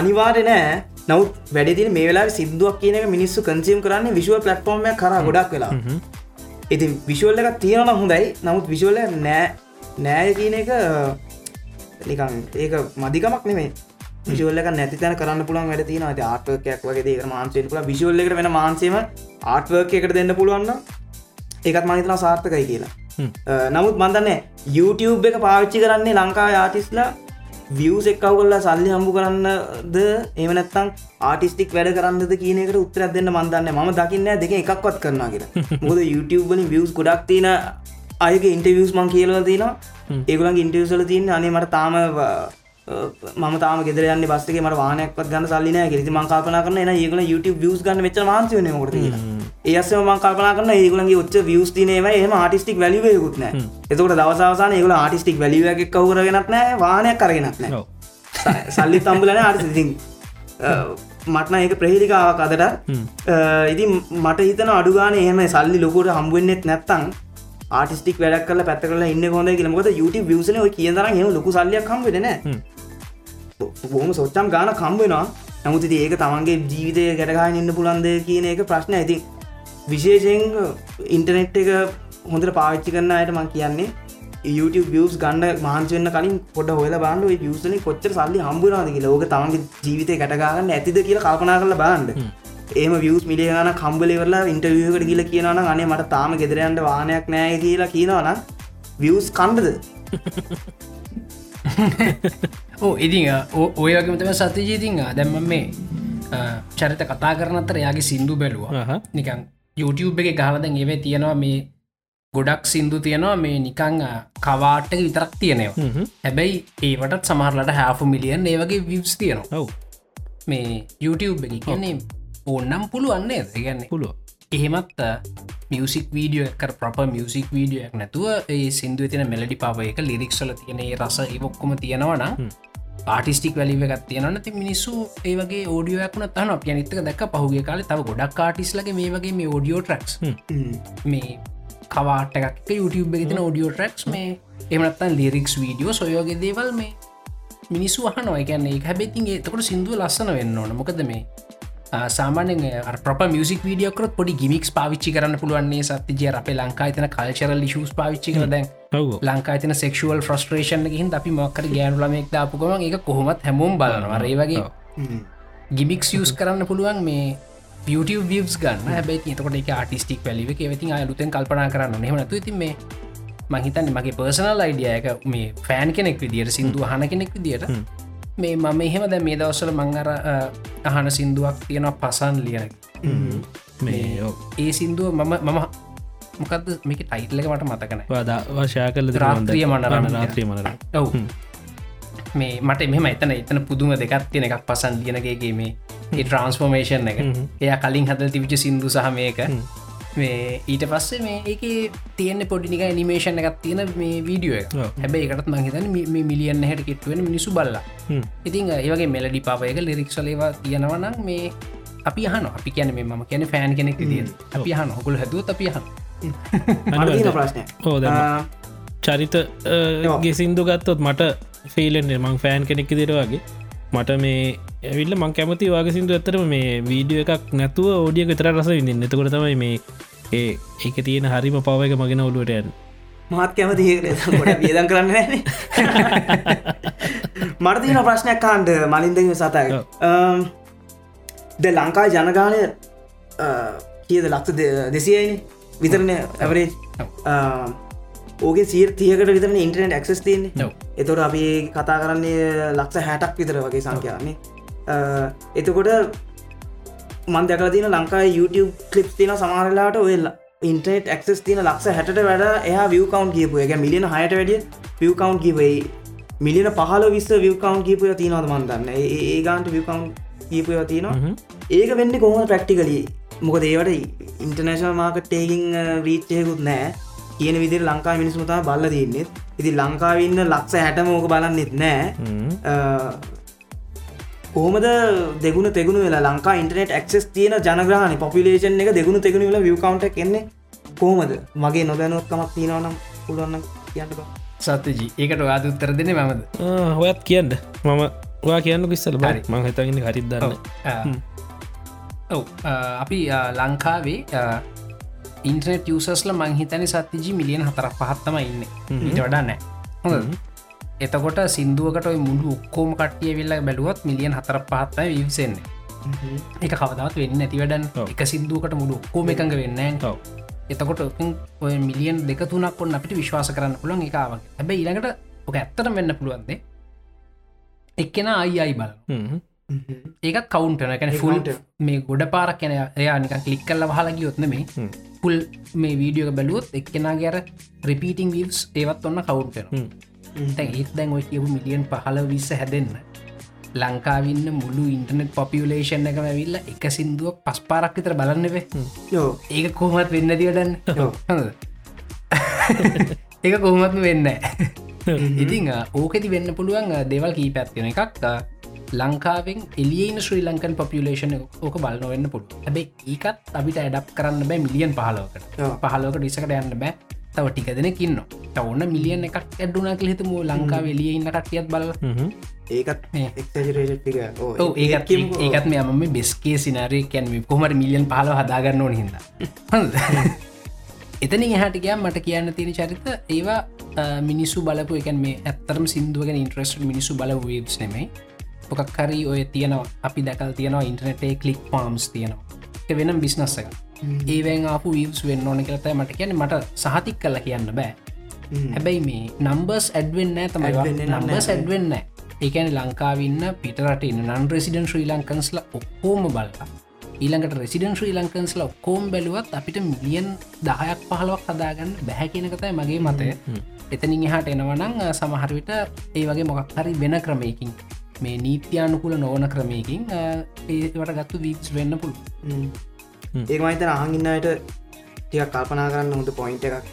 අනිවාර්ය නෑ. නවත් වැඩදි මේ වෙලා සිදුවක් කියන මිනිස්සු කන්සිම් කරන්න විශුව පලට්ෆෝර්ම කර ගොඩක් වෙලා. ඉති විශුවල් එකක් තියෙනන හොඳයි. නමුත් විශුවල නෑ නෑ කියන එක නිකන් ඒක මදිකමක් නෙමේ විශුවල්ලක නැති තැන කරන්න පුළන් වැඩ තින ආටවකයක් වගේ දේ මාන්සේ පුල විශුවල්ල එකට වෙන මාන්සේම ආටවර්ක එකට දෙන්න පුළුවන්න ඒකත් මනිතන සාර්ථකයි කියලා. නමුත් මන්දන්න YouTube එක පාවිච්චි කරන්නේ ලංකා ආටිස්ලා වියස් එක්කව කොල්ලා සල්ලි හම්බු කරන්නද? එමනත්තං ආටිස්ටික් වැඩ කරන්නද කියනකට උත්තරත් දෙන්න මන්දන්න ම දකින්න දෙක එකක්වත් කරනා කියලා. මුද YouTube වලින් වියස් ගොඩක් තින අයක ඉන්ටවියස් මං කියලව තින ඒගුලන් ඉන්ටවසල තින් අනේ මට තාම මම තාම ගෙදර යන්න බස්සේ මට වානයක්ත් ගන්න සල්ලින ගෙරති මංකාපන කරන ඒගල YouTube වියස් ගන්න මෙච මාන්සයන කොට ඒස මංකාපන කරන ඒගලගේ ඔච්ච වියස් තිනේව එම ආටිස්ටික් වැලිවයකුත්න එතකට දවසාන ඒගල ආටිස්ටික් වැලිවයක් කවරගෙනත් නෑ වානයක් කරගෙනත් නෑ සල්ලි තම්බලන ආටිසිතින් මටන ඒක ප්‍රහිරිකාවක් අදට. ඉති මට හිතන අඩුගාන එහෙම සල්ලි ලොකොට හම්බුවෙන්නෙත් නැත්තං ආටිස්ටික් වැඩක් කල පැත් කල ඉන්න හොඳ කියලමොද YouTube වියසන කියදර හෙම ලොකු සල්ලියක් කම්වෙන බොහම සොච්චම් ගාන කම්බෙනවා නමුති ඒක තමන්ගේ ජීවිතය ගැටගාන ඉන්න පුළන්ද කියන එක ප්‍රශ්න ඇති විශේෂයෙන් ඉන්ටනෙට් එක හොඳට පාවිච්චි කරන්න අයට මං කියන්නේ YouTube වියස් ගන්න මාන්සවෙන්න කලින් පොඩ හොල බාන්ඩ වියසන කොච්චර සල්ලි හම්බුනාද කියලා. ඕක තමන්ගේ ජීවිතය ගැටගන්න ඇතිද කියලා කල්පනා කරල බාන්ඩ ඒම වියස් මිලියගන කම්බලෙවරලා ඉන්ටවියකට කියල කියනවන අනේ මට තාම ගෙදරයන්ට වානයක් නෑ කියලා කියනවන වියස් කණ්ඩද ඕ ඉතිං ඔය වගේමතම සතිජීතිං දැම්ම මේ චරිත කතා කරනත්තර යාගේ සිින්දු බැලුව. නිකං YouTube එක ගහලදැන් ඒවේ තියෙනවා මේ ගොඩක් සිින්දු තියෙනවා මේ නිකං කවාට්ටක විතරක් තියෙනවා. හැබැයි ඒවටත් සමහරලට හැෆ මිලියන් ඒ වගේ විවස් තියෙනවා. මේ YouTube එක කියන්නේ ඕන්නම් පුළුවන්නේ ගැන්න පුළුව එහෙමත් මියසික් වීඩියෝ එක ප්‍රප මියසික් වීඩියෝයක් නැතුව ඒ සිින්දුව තින මෙලඩි පව එක ලිරික්සල තියෙන රස ඉවොක්කොම තියෙනවන ආටිස්ටික් වැලිව එකත් තියෙනන ති මිනිස්සු ඒවගේ ෝඩියෝයක්න තන යනිතක දැක් පහුගේ කාල තව ගොඩක් කාටිස්ලගේ මේ වගේ මේ ෝඩියෝ ට්‍රක්ස් මේ කවාටක් YouTube එකතින ෝඩියෝ ට්‍රක්ස් මේ එමනත්තන් ලිරික්ස් වීඩියෝ සොයෝගේ දේවල් මේ මිනිස්සු අහනවා. එකන්නේ හැබෙතින්ගේ තකොට සිින්දුව ලස්සන වෙන්න ඕන. මොකද මේ සාමානෙන් ප්‍රප මියසික් වීඩියෝකරත් පොඩි ගිමික්ස් පාවිච්චි කරන්න පුළුවන්න්නේ සත්තිජය අපේ ලංකා තන කල්චරල් ලිශස් පාවිච්චි කර දැන් ලංකා තන සෙක්ෂුවල් ෆ්‍රස්ට්‍රේෂන් හින් අපි මොක්කර ගෑනුලමෙක් දාපුකම එක කොහොමත් හැමෝම් බලනවා. ඒ වගේ ගිමික්ස් යස් කරන්න පුළුවන් මේ YouTube වියස් ගන්න. හැබයි තකොට එක ආටිස්ටික් වැලිව වෙති අයලුතෙන් කල්පනා කරන්න නෙමනතු ඉතින් මේ මහිතන්න මගේ පර්සනල් අයිඩියයක මේ ෆෑන් කෙනෙක් විදිට සිින්දු හන කෙනෙක් විදිට මේ මම එහෙම දැ මේ දවසල මංගර අහන සිින්දුවක් තියෙනවා පසන් ලියන මේ ඒ සිින්දුව මම මම මොකද මේක ටයිටලක මට මතකන වාදා වශයා කල රාත්‍රිය මනරන්න රාත්‍රී මනර ඔව්. මේ මට මෙම එතන එතන පුදුම දෙකත් තියෙන එකක් පසන් ලියනගේගේ මේ ඒ ට්‍රන්ස්ෆෝර්මේෂන් එක. එය කලින් හදල් තිවිච සිින්දු සහ මේක මේ ඊට පස්සේ මේ ඒක තියන්න පොඩිනික නිමේෂණ එකක් තියෙන මේ වීඩියෝ එක. හැබැයි එකටත් මහිතන මේ මිලියන්න හැට කෙට්ුවෙන මිනිසු බල්ලා. ඉතින් ඒවගේ මෙලඩි පාපයක ලිරික්ෂලේවා තියෙනවනම් මේ අපි හන අපි කියන මේ ම කියන ෆෑන් කෙනෙක් තිය අපි හන හොකුල් හැදුව අපි හන ප්‍රශ්නය ඕ චරිත ගෙසින්දු ගත්තොත් මට ෆිලෙන්න්නේ මං ෆෑන් කෙනෙක් දිර වගේ. මට මේ ඇවිල්ල මං කැමති වගේ සිින්දු ඇතරම මේ වීඩියෝ එකක් නැතුව ඕඩිය විතර රස විඳන්න. එතකොට තමයි මේ ඒ ඒක තියෙන හරිම පව එක මගෙන ඔලුවටයන් මහත් කැමති වියදන් කරන්න මට තියන ප්‍රශ්නයක් කාන්ඩ මලින්දම සතයි ද ලංකා ජනගානය කියද? ලක්ෂ දෙසියයින විතරණ ඇවරේ ඕගේ සීර් තියකට විතරන ඉන්ටනෙට් ක්සස් තියන්නේ. එතොට අපි කතා කරන්නේ ලක්ෂ හැටක් විතර වගේ සංඛ්‍යන්නේ එතකොට මන්දකල තින ලංකා YouTube කලිප් තින සමාරලාට ඔයල්ලා ඉන්ටනෙට් ක්සස් තින ලක්ෂ හැට වැඩ එයා විය කවන්් කියපු එක මිලියන හයට වැඩිය විය කවන්් කිපයි මිලියන පහල විස්ස විය කවන්් කීපය තිනවද මන්දන්න ඒ ගාන්ට විය කවන්් කීපය තිනවා ඒක වෙන්න කොහොම ප්‍රක්ටිකලී මොක දේවට ඉන්ටර්නේශල් මාකට්ටේකින් රීච්චයකුත් නෑ කියන විදිර ලංකා මිනිස්මතා බල්ල තියන්නෙත් ඉති ලංකාවන්න ලක්ෂ හැටම ඕක බලන්නෙත් නෑ කොහමද දෙගුණ තෙගුණු වෙලා ලංකා ඉන්ටනෙට ක්ස් තියන ජනග්‍රහණ පොපිලේෂන් එක දෙගුණු තෙගුණ වෙලා වියකවන්ට කෙන්නේ කොහමද? මගේ නොදැනුවත්කමක් තියෙනවනම් පුළුවන්න කියන්න බා. සත්‍යජී ඒකට වාද උත්තර දෙන මමද? හොයත් කියන්න. මම වා කියන්න කිස්සල බරි මං හිතගෙන හරිදන්න ඔව. අපි ලංකාවේ ඉන්ට්‍රට යසස්ල මංහිතන සත්තිජි මිලියන් හතරක් පහත්තම ඉන්න. ඊට වඩා නෑ. හොඳ එතකොට සිින්දුවකට මුළු ඔක්කෝම කටිය වෙල්ල බැලුවත් මිලියන් හතර පහත්තයි විසෙන්නේ එක කවදත් වෙන්න නැති වැඩන් එක සිින්දුවකට මුළු ඔක්කෝම එකඟ වෙන්න එතකොට ඔය මිලියන් දෙක තුනක් කොන්න අපිට විශ්වාස කරන්න පුළන් එකකාව හැබැ ඊළඟට ඕක ඇත්තට වෙන්න පුළුවන්දේ එක්කෙන අයි අයි බල ඒකත් කවුන්ටන එකැන ෆුල් මේ ගොඩ පාරක් කියන එයා නික කලික් කල්ල හලග යොත්න මේ පුල් මේ වීඩියෝ බැලුවොත් එක්කෙනා ගැර රිපීටිං වීස් ඒවත් ඔන්න කවුන්ටන ඒත් දැන් ඔය කියපු මිලියන් පහල විස්ස හැදෙන්න. ලංකාවින්න මුළු ඉන්ටනෙට් පොපියලේෂන් එකම ඇවිල්ල එක සිින්දුවක් පස් පාරක් විතර බලන්නවේ යෝ. ඒක කොහමත් වෙන්න දියටන්න ඒක කොහොමත්ම වෙන්න ඉතිං ඕකෙති වෙන්න පුළුවන් දෙවල් කී පැත්තින එකක් ලංකාවෙන් එලියන ශ්‍රී ලංකන් පොපියලේෂන ඕක බලන්න වෙන්න පුළුව හැබයි ඒකත් අපිට ඇඩප් කරන්න බෑ මිලියන් පහලෝකට පහලෝක ඩිසකට යන්න බෑ තව ටික දෙනකින්න ඔන්න මිලියන් එකක් ඇඩුනා කලෙතම ලංකාව එලිය ඉන්න කටියත් බල ඒකත් ඒකත් ඒකත් මේ අම බෙස්කේ සිනාරය කැන්ම කොමට මිලියන් පහල හදාගන්න ඕන හිද එතන එහටකයා මට කියන්න තියෙන චරිත ඒවා මිනිස්සු බලපු එකන් මේ ඇත්තරම සිින්දුවගෙන ඉන්ට්‍රස්ට මිනිස්සු බල වේබ්ස් නෙමයි. පොකක් කරි ඔය තියනවා අපි දැකල් තියනවා ඉන්ටනෙටේ කලික් පාම්ස් තියනවා. එක වෙනම් බිස්නස්ස එක ඒවැන් ආපු වීස් වෙන්න ඕන කරතයි මට කියන මට සහතික් කල්ල කියන්න බෑ. හැබැයි මේ නම්බර්ස් ඇඩ්වෙන්න තමයි Add වෙන්නේ නම් නම්බර්ස් නෑ. ඇඩ්වෙන්න ඒකැන ලංකාවන්න පිටරට නන් ප්‍රසිඩන් ශ්‍රී ලංකන්ස්ල ඔක්කෝම බලලා ඊළඟට රෙසිඩන් ශ්‍රී ලංකන්ස්ල ඔක්කෝම් බැලුවත් අපිට මිලියන් දහයක් පහලවක් හදාගන්න බැහැ කියනකතයි මගේ මතය. එතනින් එහට එනවනං සමහරවිට ඒ වගේ මොකක් හරි වෙන ක්‍රමයකින් මේ නීත්‍යානුකුල නොවන ක්‍රමයකින් ඒවට ගත්තු වීස් වෙන්න පුළුව ඒක මහිතන අහගින්නයට ටික කල්පනා කරන්න හොඳ පොයින්ට එකක්.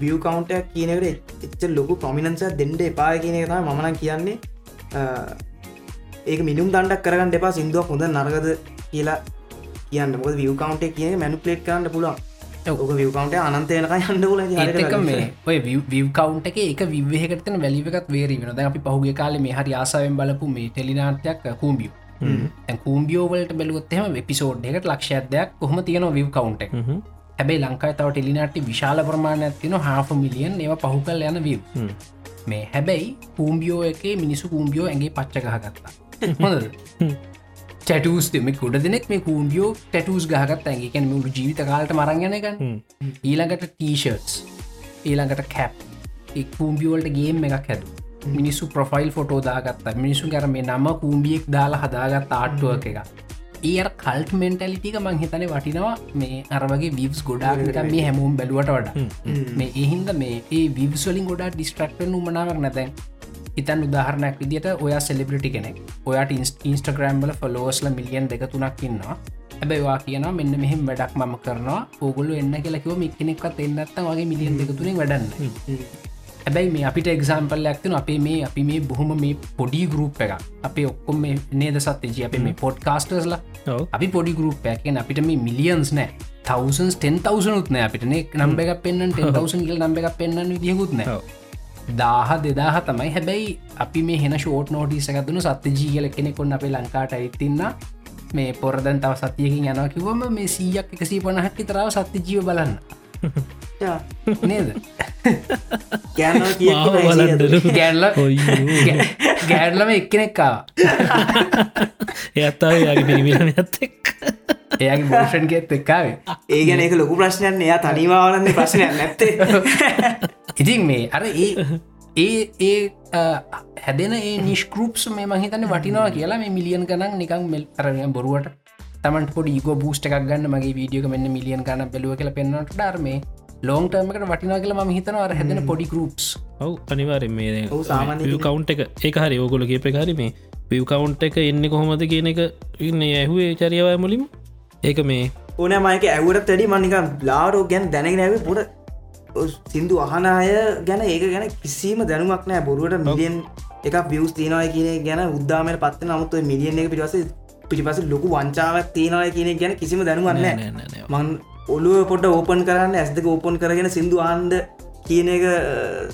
විය කවන්ටයක් කියනකට එච්ච ලොකු ප්‍රමිනන්ස දෙන්ඩ එපා කියන එක තම මමන කියන්නේ. ඒක මිනිුම් දණ්ඩක් කරගන්න එපා සිින්දුවක් හොඳ නරගද කියලා කියන්න. මොක විය කවන්ට කියන මැනුපලේට් කරන්න පුළුවන්. ඔව්. ඕක විය කවන්ට අනන්තයනක යන්න පුල ඒත්තක මේ ඔය විව් කවන්ට එක විවහකටන වැලිවකත් වේරී වෙන ද අපි පහුගේ කාල මේ හරි ආසාවෙන් බලපු මේ ටෙලිනාටයක් කූම්බිය් කූම්බියෝවලට බැලුවත්හෙම එපිසෝඩ් එකට ලක්ෂයදයක් කොහම තියෙන විව් කවන්ට හැබයි ලංකායි තව ටෙලිනාට විශාල ප්‍රමාණයක් තින හා මිලියන් ඒව පහු කල් යන විව් මේ හැබැයි කූම්බියෝ එක මිනිසු කූම්බියෝ ඇගේ පච්ච ගහගත්තා. හොඳ චටස් දෙම කුඩ දෙනෙක් මේ කූම්බියෝ ටටස් ගහගත් ඇගේකැන මුළු ජීවිත කාලට මරංගනකන් ඊළඟට ටීෂර්ටස් ඊළඟට කැප් කූම්බියෝල්ට ගේම් එකක් හැද මිනිස්සු ප්‍රොෆයිල් ෆොටෝ දාගත්ත. මිනිසු කර මේ නම කූම්බියෙක් දාලා හදාගත් ආටුවක් එක ඒ කල්ට මෙන්ටලිටික මං හිතන වටිනවා. මේ අරවගේ විවස් ගොඩාක් මේ හැමෝම් බැලුවට වඩා. මේ එහින්ද මේ ඒ විවස්වලින් ගොඩා ඩිස්ට්‍රක්ටන් උමනාවක් නැතැන් ඉතන් උදාහරණයක් විදිට ඔයා සෙලිබිටි කෙනෙක්. ඔයාට ඉන්ස්ටග්‍රම්බල ෆලෝස්ල මිලියන් දෙක තුනක් ඉන්නවා. හැබැයිවා කියන මෙන්න මෙහෙම වැඩක් මම කරනවා. ඕගොලු එන්න කියලකිව මික්කෙනෙක්වත් එන්නත්ත වගේ මිලියන් දෙක තුනින් වැඩන්න හැබැයි මේ අපිට එක්සාම්පල් ඇක්තින අපේ මේ අපි මේ බොහොම මේ පොඩි ගරුප් එක අපේ ඔක්කොම මේ නේද සත්්‍යජ? අප මේ පොඩ් කාස්ටර්ස්ලා. අපි පොඩි ගරුප් ඇකෙන් අපිට මේ මිලියන්ස් නෑ. තවසන්ස් 10,000 උත්න අපිටන නම්බ එකක් පෙන්න්න 10,000 කියල නම්බ එකක් පෙන්න්න විදිහකුත් නෑ. ඔව්. දාහ දෙදාහ තමයි. හැබැයි අපි මේ හෙන ෂෝට් නෝටිස එකතුන සත්‍ය ජීගල කෙනෙකොන්න අපේ ලංකාට ඇත්තින්න මේ පොරදන් තව සතියකින් යනවා කිවම මේ සීයක් එකසී පණහක් තරාව සත්‍ය ජීව බලන්න නේද? ගැල්ල. ගෑඩලම එක්කෙනෙක්කා එයත්තාව යාගේ පිරිමිලම ඇත් එක් එයාගේ බෝෂන් ගෙත් එක්කාවේ ඒ ගැන එක ලොකු ප්‍රශ්නයන් එයා තනිවාලන්න ප්‍රශ්නයක් නැත්තේ. ඉතින් මේ අර ඒ ඒ ඒ හැදෙන ඒ නිස්කරප්ස් මේ මහිතන වටිනවා කියලා මේ මිලියන් ගනන් නිකං මෙල් අරය බොරුවට. තමන්ට පොඩි ග බූස්ට එකක් ගන්න මගේ වීඩියක මෙන්න මිලියන් ගන්න බැලුව කියල පෙන්න්නට ඩර්මේ ලෝන්ටර්මකට වටිනා කියලා ම හිතන අර හැදෙන පොඩි ගරුප්ස් ඔව් අනිවාරෙන් මේ කවන්් එක. එක හරි ඕගොල කියප හරි මේ පිව් කවන්් එක එන්න කොහොමද කියන එක ඉන්න ඇහුවේ චරියවය මුලින් ඒක මේ ඕන මයක ඇවුරත් වැඩි මනික ලාරෝ ගැන දැනගෙන ඇව පුට සිින්දු අහන අය ගැන ඒක ගැන කිසිීම දැනුමක් නෑ. බොරුවට මිලියන් එක වියස් තියනය කියන ගැන උද්දාමයට පත්ත නමුත් මිලියන් එක පිටිවස පිටිපස ලොකු වංචාවක් තියනය කියන ගැන කිසිම දැනුවන්න නෑ, නෑ, නෑ. මං ඔලුව පොට ඕපන් කරන්න ඇස්දක ඕපන් කරගෙන සිින්දු ආන්ඩ කියන එක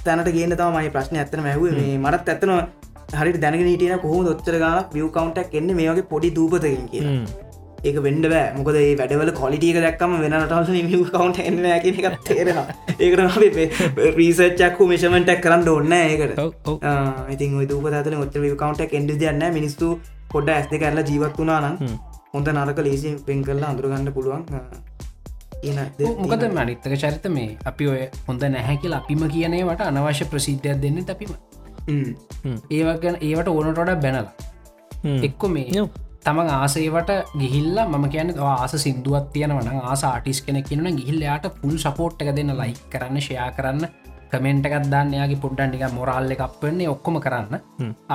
තැනට ගේන්න තම මයි ප්‍රශ්න. ඇත්තන මැහුව මේ මරත් ඇත්තන හරි දැනගෙන හිටියන කොහොම දොත්තර ගාන විය් කවන්ටක් එන්න? මේ වගේ පොඩි දූපතකින් කිය. ඒක වෙන්ඩ බෑ. මොකද ඒ වැඩවල කොලිටියක දක්කම වෙනටල් මිය කවන්ට එන්න කියන එකක් තේරෙන ඒකට රීසච්චක්කු මිෂමටක් කරන්න ඔන්න ඒකට. ඔව්, ඔව්. ඉතින් දූපතල ඔච්ච කවන්ට එන්ඩ දන්න මිනිස්තු පොඩ ඇස්ත කරලා ජීවත් වනා නම්. හොඳ නරක ලේසි පෙන් කරලා අඳුරගන්න පුළුවන්. කියන මොකද මනිත්තක චරිත මේ අපි ඔය හොඳ නැහැ කියලා අපිම කියනේවට අනවශ්‍ය ප්‍රසිද්ධයක් දෙන්න අපිම. ඒවගන ඒවට ඕනටොඩ බැනලා. එක්කො මේ. තමන් ආසේවට ගිහිල්ල ම කියන ආස සිින්දුවත් තියෙනවන ආස ආටිස් කෙන කියන ගිහිල්ලයාට පුල් සපෝට් එක දෙන්න ලයි කරන්න ෂයා කරන්න කමෙන්ට එකක් දාන්නයාගේ පොඩ්ඩන්ටික මොරල්ල එකක් වෙන්නේ ඔක්කොම කරන්න.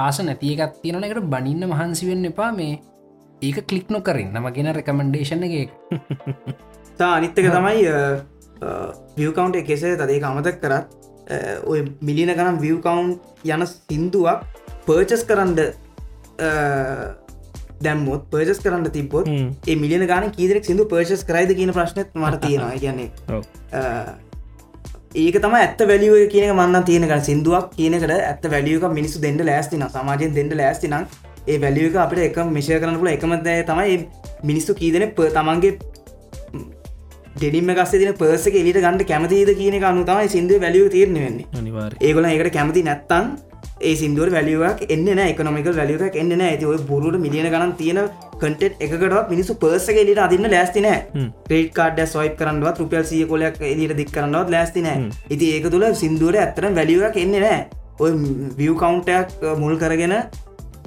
ආස නැතියකත් තියෙන එකට බනින්න මහන්සි වෙන්න එපා මේ. ඒක කලික් නොකරින් නම ගෙන රෙකමෙන්ඩේෂන් එක තා අනිත්තක තමයි වියකවන්් කෙසේ තදේ අමතක් කරත් ඔය මිලින ගනම් වියකවන්් යන සින්දුවක් පර්චස් කරන්ඩ දැම්මොත් පර්ජස් කරන්න තිබොත්. ඒ මිලියන ගාන කීදරෙක් සිදු පර්ශස් කරයිද කියන ප්‍රශ්නත් මට තියෙනවා කියන්නේ. ඒක තම ඇත්ත වැලිුව කියන මන්න තියෙනක සිින්දුවක් කියනකට ඇත්ත වැලියක මිනිසු දෙන්න ලෑස්තින සමාජයෙන් දෙන්න ලෑස්තිනම් ඒ වැලියක අපට එක මිෂය කරන පුල එකමදය තමයි මිනිස්සු කීදන ප තමන්ගේ ඩෙඩිම ගස්ස දින පර්සක එලිට ගන්නට කැමතිද කියන එක අනු තමයි සිින්දුව වැලියෝ තීරණ වෙන්නේ. ඒගොල ඒකට කැමති නැත්තන් ඒ සිින්දුව වැලිුවක් එන්න එකනොමික වැලිුවක් එන්න ඇති ඔය බොරුට මිලියන ගන තියෙන කටෙට් එකකටත් මිනිසු පර්සක එලිට අදින්න ලෑස්තින ක්‍රේට කාඩ සොයිප කරන්නවත් රුපියල් සිය කොලයක් එලිට දික් කරන්නවත් ලෑස්තින ඉති ඒක තුළ සිින්දුවට ඇත්තර වැලිුවක් එන්නේ නෑ ඔය විය් කවුන්ටයක් මුල් කරගෙන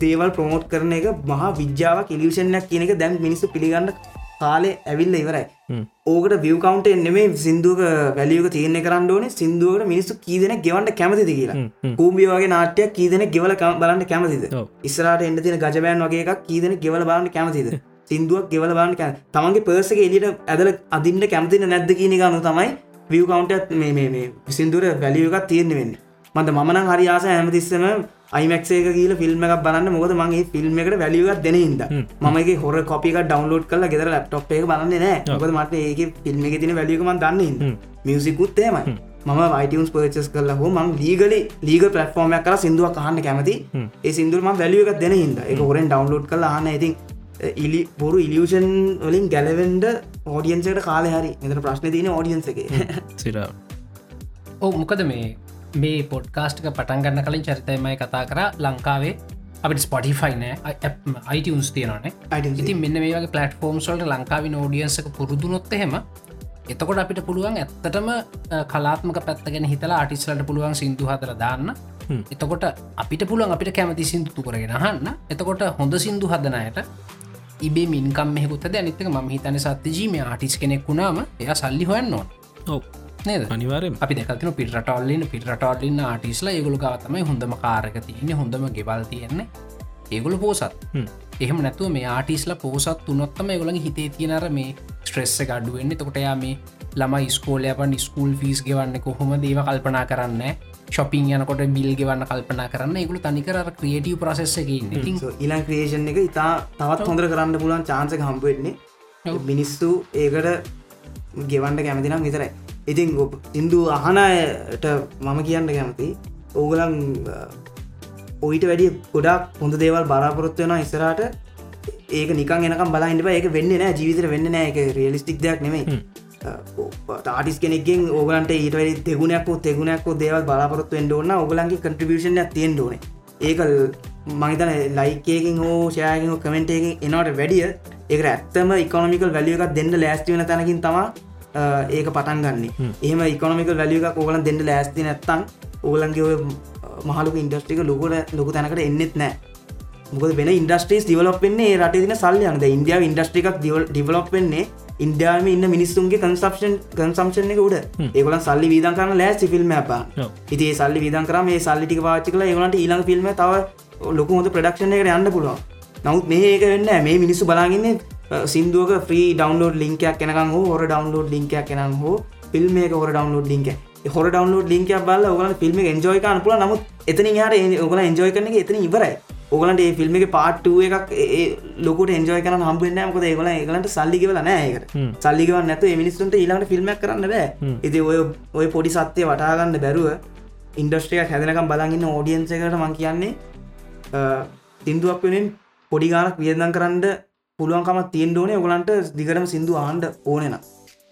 දේවල් ප්‍රමෝට් කරන එක මහා විද්‍යාව කිලිෂණයක් කියනක දැන් මිනිස්සු පිළිගන්න කාලේ ඇවිල්ල ඉවරයි. ඕකට විය කවන්ට එන්නෙමේ සිින්දුවක වැලියක තියන්නේ කරන්න ඕනේ. සිින්දුවට මිනිස්සු කීදෙන ගෙවන්ට කැමතිද කියලා. කූම්බිය වගේ නාට්‍යයක් කීදෙන ගෙවල බලන්න කැමතිද. ඉස්රට එන්න තින ගජබෑන් වගේ එකක් කීදෙන ගෙවල බලන්න කැමතිද? සිින්දුවක් ගෙවල බලන්න කැ තමන්ගේ පර්සක එලිට ඇදල අදින්න කැමතින නැද්ද කියන ගනු තමයි විය කවන්ටත් මේ සිින්දුර වැලියකත් තියෙන්න්න වෙන්න මන්ද මන හරි ආස හැමතිස්සම අයිමක්සේක කියල ෆිල්ම් එකක් බලන්න. මොකද මගේ ෆිල්ම් එකට වැලියගත් දෙන හිද මගේ හොර කොපික ඩවන්ලෝඩ් කල ගෙදර ලප්ටොප් එක බලන්න නෑ. මොකද මට ඒක ෆිල්ම් එක තින වැලියකම දන්න මියසිකුත්තේමයි මම වයිටස් පර්චස් කරල හෝ මං ලීගලි ලීග පලටෆෝර්මයක් කර සිින්දුවක් කහන්න කැමති. ඒ සිින්දුරම වැලියක දෙන හිද එක හොරෙන් ඩවන්ලෝඩ් කල හන්න ඉතින් ඉලි බොරු ඉලියෂන් වලින් ගැලවෙන්ඩ ෝඩියන්සට කාල හරි. එතර ප්‍රශ්න තියන ෝඩියන්ස එක. සිරා. ඕ මොකද මේ මේ පොඩ්කාස්ටක පටන්ගන්න කලින් චරිතයමයි කතා කර ලංකාවේ. අපට ස්පොටිෆයි නෑ අයිටස් තියනනේ ඉතින් මෙන්න මේ වගේ පලටෆෝර්ම් සල්ට ලංකාවි නෝඩියන්සක පුරුදුනොත්ත හෙම එතකොට අපිට පුළුවන් ඇත්තටම කලාත්මක පැත්තගෙන හිතලා ආටිස්ලට පුළුවන් සිින්දු හතර දාන්න. එතකොට අපිට පුළුවන් අපිට කැමති සිින්දුතු කරගෙන හන්න එතකොට හොඳ සිින්දු හදනයට ඉබේ මින්කම් මෙහකුත අනිතක ම හිතන සත්‍යජීම ආටිස් කෙනෙක් වුණාම එය සල්ලි හොයන්න ඔව් නේද? අනිවාරෙන් අපි දෙකතින පිටරටල්ලින් පිටරටල්ලින්න ආටිස්ලා ඒගොලු ගවතමයි හොඳම කාරක තියන්නේ හොඳම ගෙවල් තියෙන්නේ. ඒගොලු පෝසත්. එහෙම නැතුව මේ ආටිස්ල පෝසත් තුනොත්තම ඒගොලගේ හිතේ තියෙනර මේ ස්ට්‍රෙස්ස ගඩුවෙන්න තොකටයා මේ ළම ස්කෝලයපන් ස්කූල් ෆිස් ගෙවන්න කොහොම දේව කල්පනා කරන්න ශොපින් යනකොට බිල් ගෙවන්න කල්පනා කරන්න ඒගුල තනිකර ක්‍රියටව ප්‍රසෙස්සකින් ඉතින් ඉලන් ක්‍රේෂන් එක ඉතා තවත් හොඳර කරන්න පුලන් චාන්සක හම්පුවෙන්නේ මිනිස්සු ඒකට ගෙවන්ඩ කැමතිනම් විතරයි. ඉතින් ඉන්දු අහනයට මම කියන්න කැමති ඕගලන් ඔයිට වැඩි ගොඩක් හොඳ දේවල් බලාපොරොත්තු වෙන ඉස්සරට ඒක නිකන් එනකම් බලහිට ඒක වෙන්න නෑ. ජීවිතර වෙන්න නෑ. එක රියලිස්ටික් දෙයක් නෙමයි. ටාටිස් කෙනෙක්ගෙන් ඕගලන්ට ඊට වැඩි දෙගුණයක් තෙගුණයක් දේවල් බලාපොරොත්තු එන්ඩ ඕන්න ඔගලන්ගේ කන්ට්‍රිබියෂන් තියෙන් ඕන ඒක මහිතන ලයිකේකින් හෝ ෂයකින් කමෙන්ටේකින් එනවට වැඩිය ඒක ඇත්තම ඉකොනමිකල් වැලියකක් දෙන්න ලෑස්ති වෙන තැනකින් තමා ඒක පටන් ගන්න. එහම ඉකොනමික වැලියක ඕගලන් දෙන්න ලෑස්ති නැත්තං ඕගලන්ගේ ඔය මහලුක ඉන්ඩස්ට්‍රික ලොකොට ලොකු තැනකට එන්නෙත් නෑ. මොකද වෙන ඉන්ඩස්ට්‍රීස් දිවලොප් වෙන්නේ ඒ රටේ තින සල්ලයන්ද ඉන්දියාව ඉන්ඩස්ට්‍රිකක් ඩිවලොප් වෙන්නේ ඉන්ඩියාම ඉන්න මිනිස්සුන්ගේ කන්සප්ෂන් කන්සම්ෂන් එක උඩ. ඒගොලන් සල්ලි වීදන් කරන්න ලෑස්ි ෆිල්ම් පා ඔව්. ඉති සල්ලි විදන් කරම මේ සල්ලිටික පාච්චි කල ඒගලන්ට ඊළඟ ෆිල්ම් තව ලොකු හොඳ ප්‍රඩක්ෂණ එකට යන්න පුළුවන්. නමුත් මේ ඒක වෙන්න මේ මිනිස්සු බලාගන්නේ සිින්දුවක ්‍රී ඩවන්ලෝඩ් ලින්කයක් කෙනකම් හෝ හොර ඩවන්ලෝඩ් ලින්කයක් කෙනම් හෝ ෆිල්ම් එක හොර ඩවන්ලෝඩ් ලින්ක හොර ඩවන්ලෝඩ් ලින්කයක් බල ඔගල ෆිල්ම් එන්ජෝයකන පුල නමුත් එතන හට ඔගල එන්ජෝය කරන එතන ඉවරයි ඔගලන්ට ඒ ෆිල්ම් එක පාට්ටුව එකක් ඒ ලොකට එන්ජෝය කරන හම්බෙන්න මකද ඒගල ඒගලන්ට සල්ලිගවල නෑකට සල්ලිගව නැත මිනිස්සුන්ට ඊළඟට ෆිල්ම් කරන්න බෑ. ඉති ඔය ඔය පොඩි සත්‍යය වටාගන්න බැරුව ඉන්ඩස්ට්‍රියක් හැදනකම් බලගන්න ඕඩියන්සකට මං කියන්නේ සිින්දුවක් වෙනෙන් පොඩි ගානක් වියදන් කරන්න පුළුවන්කම තියෙන් ඕනේ. ඔගලන්ට දිගටම සිින්දු ආන්ඩ ඕනෙන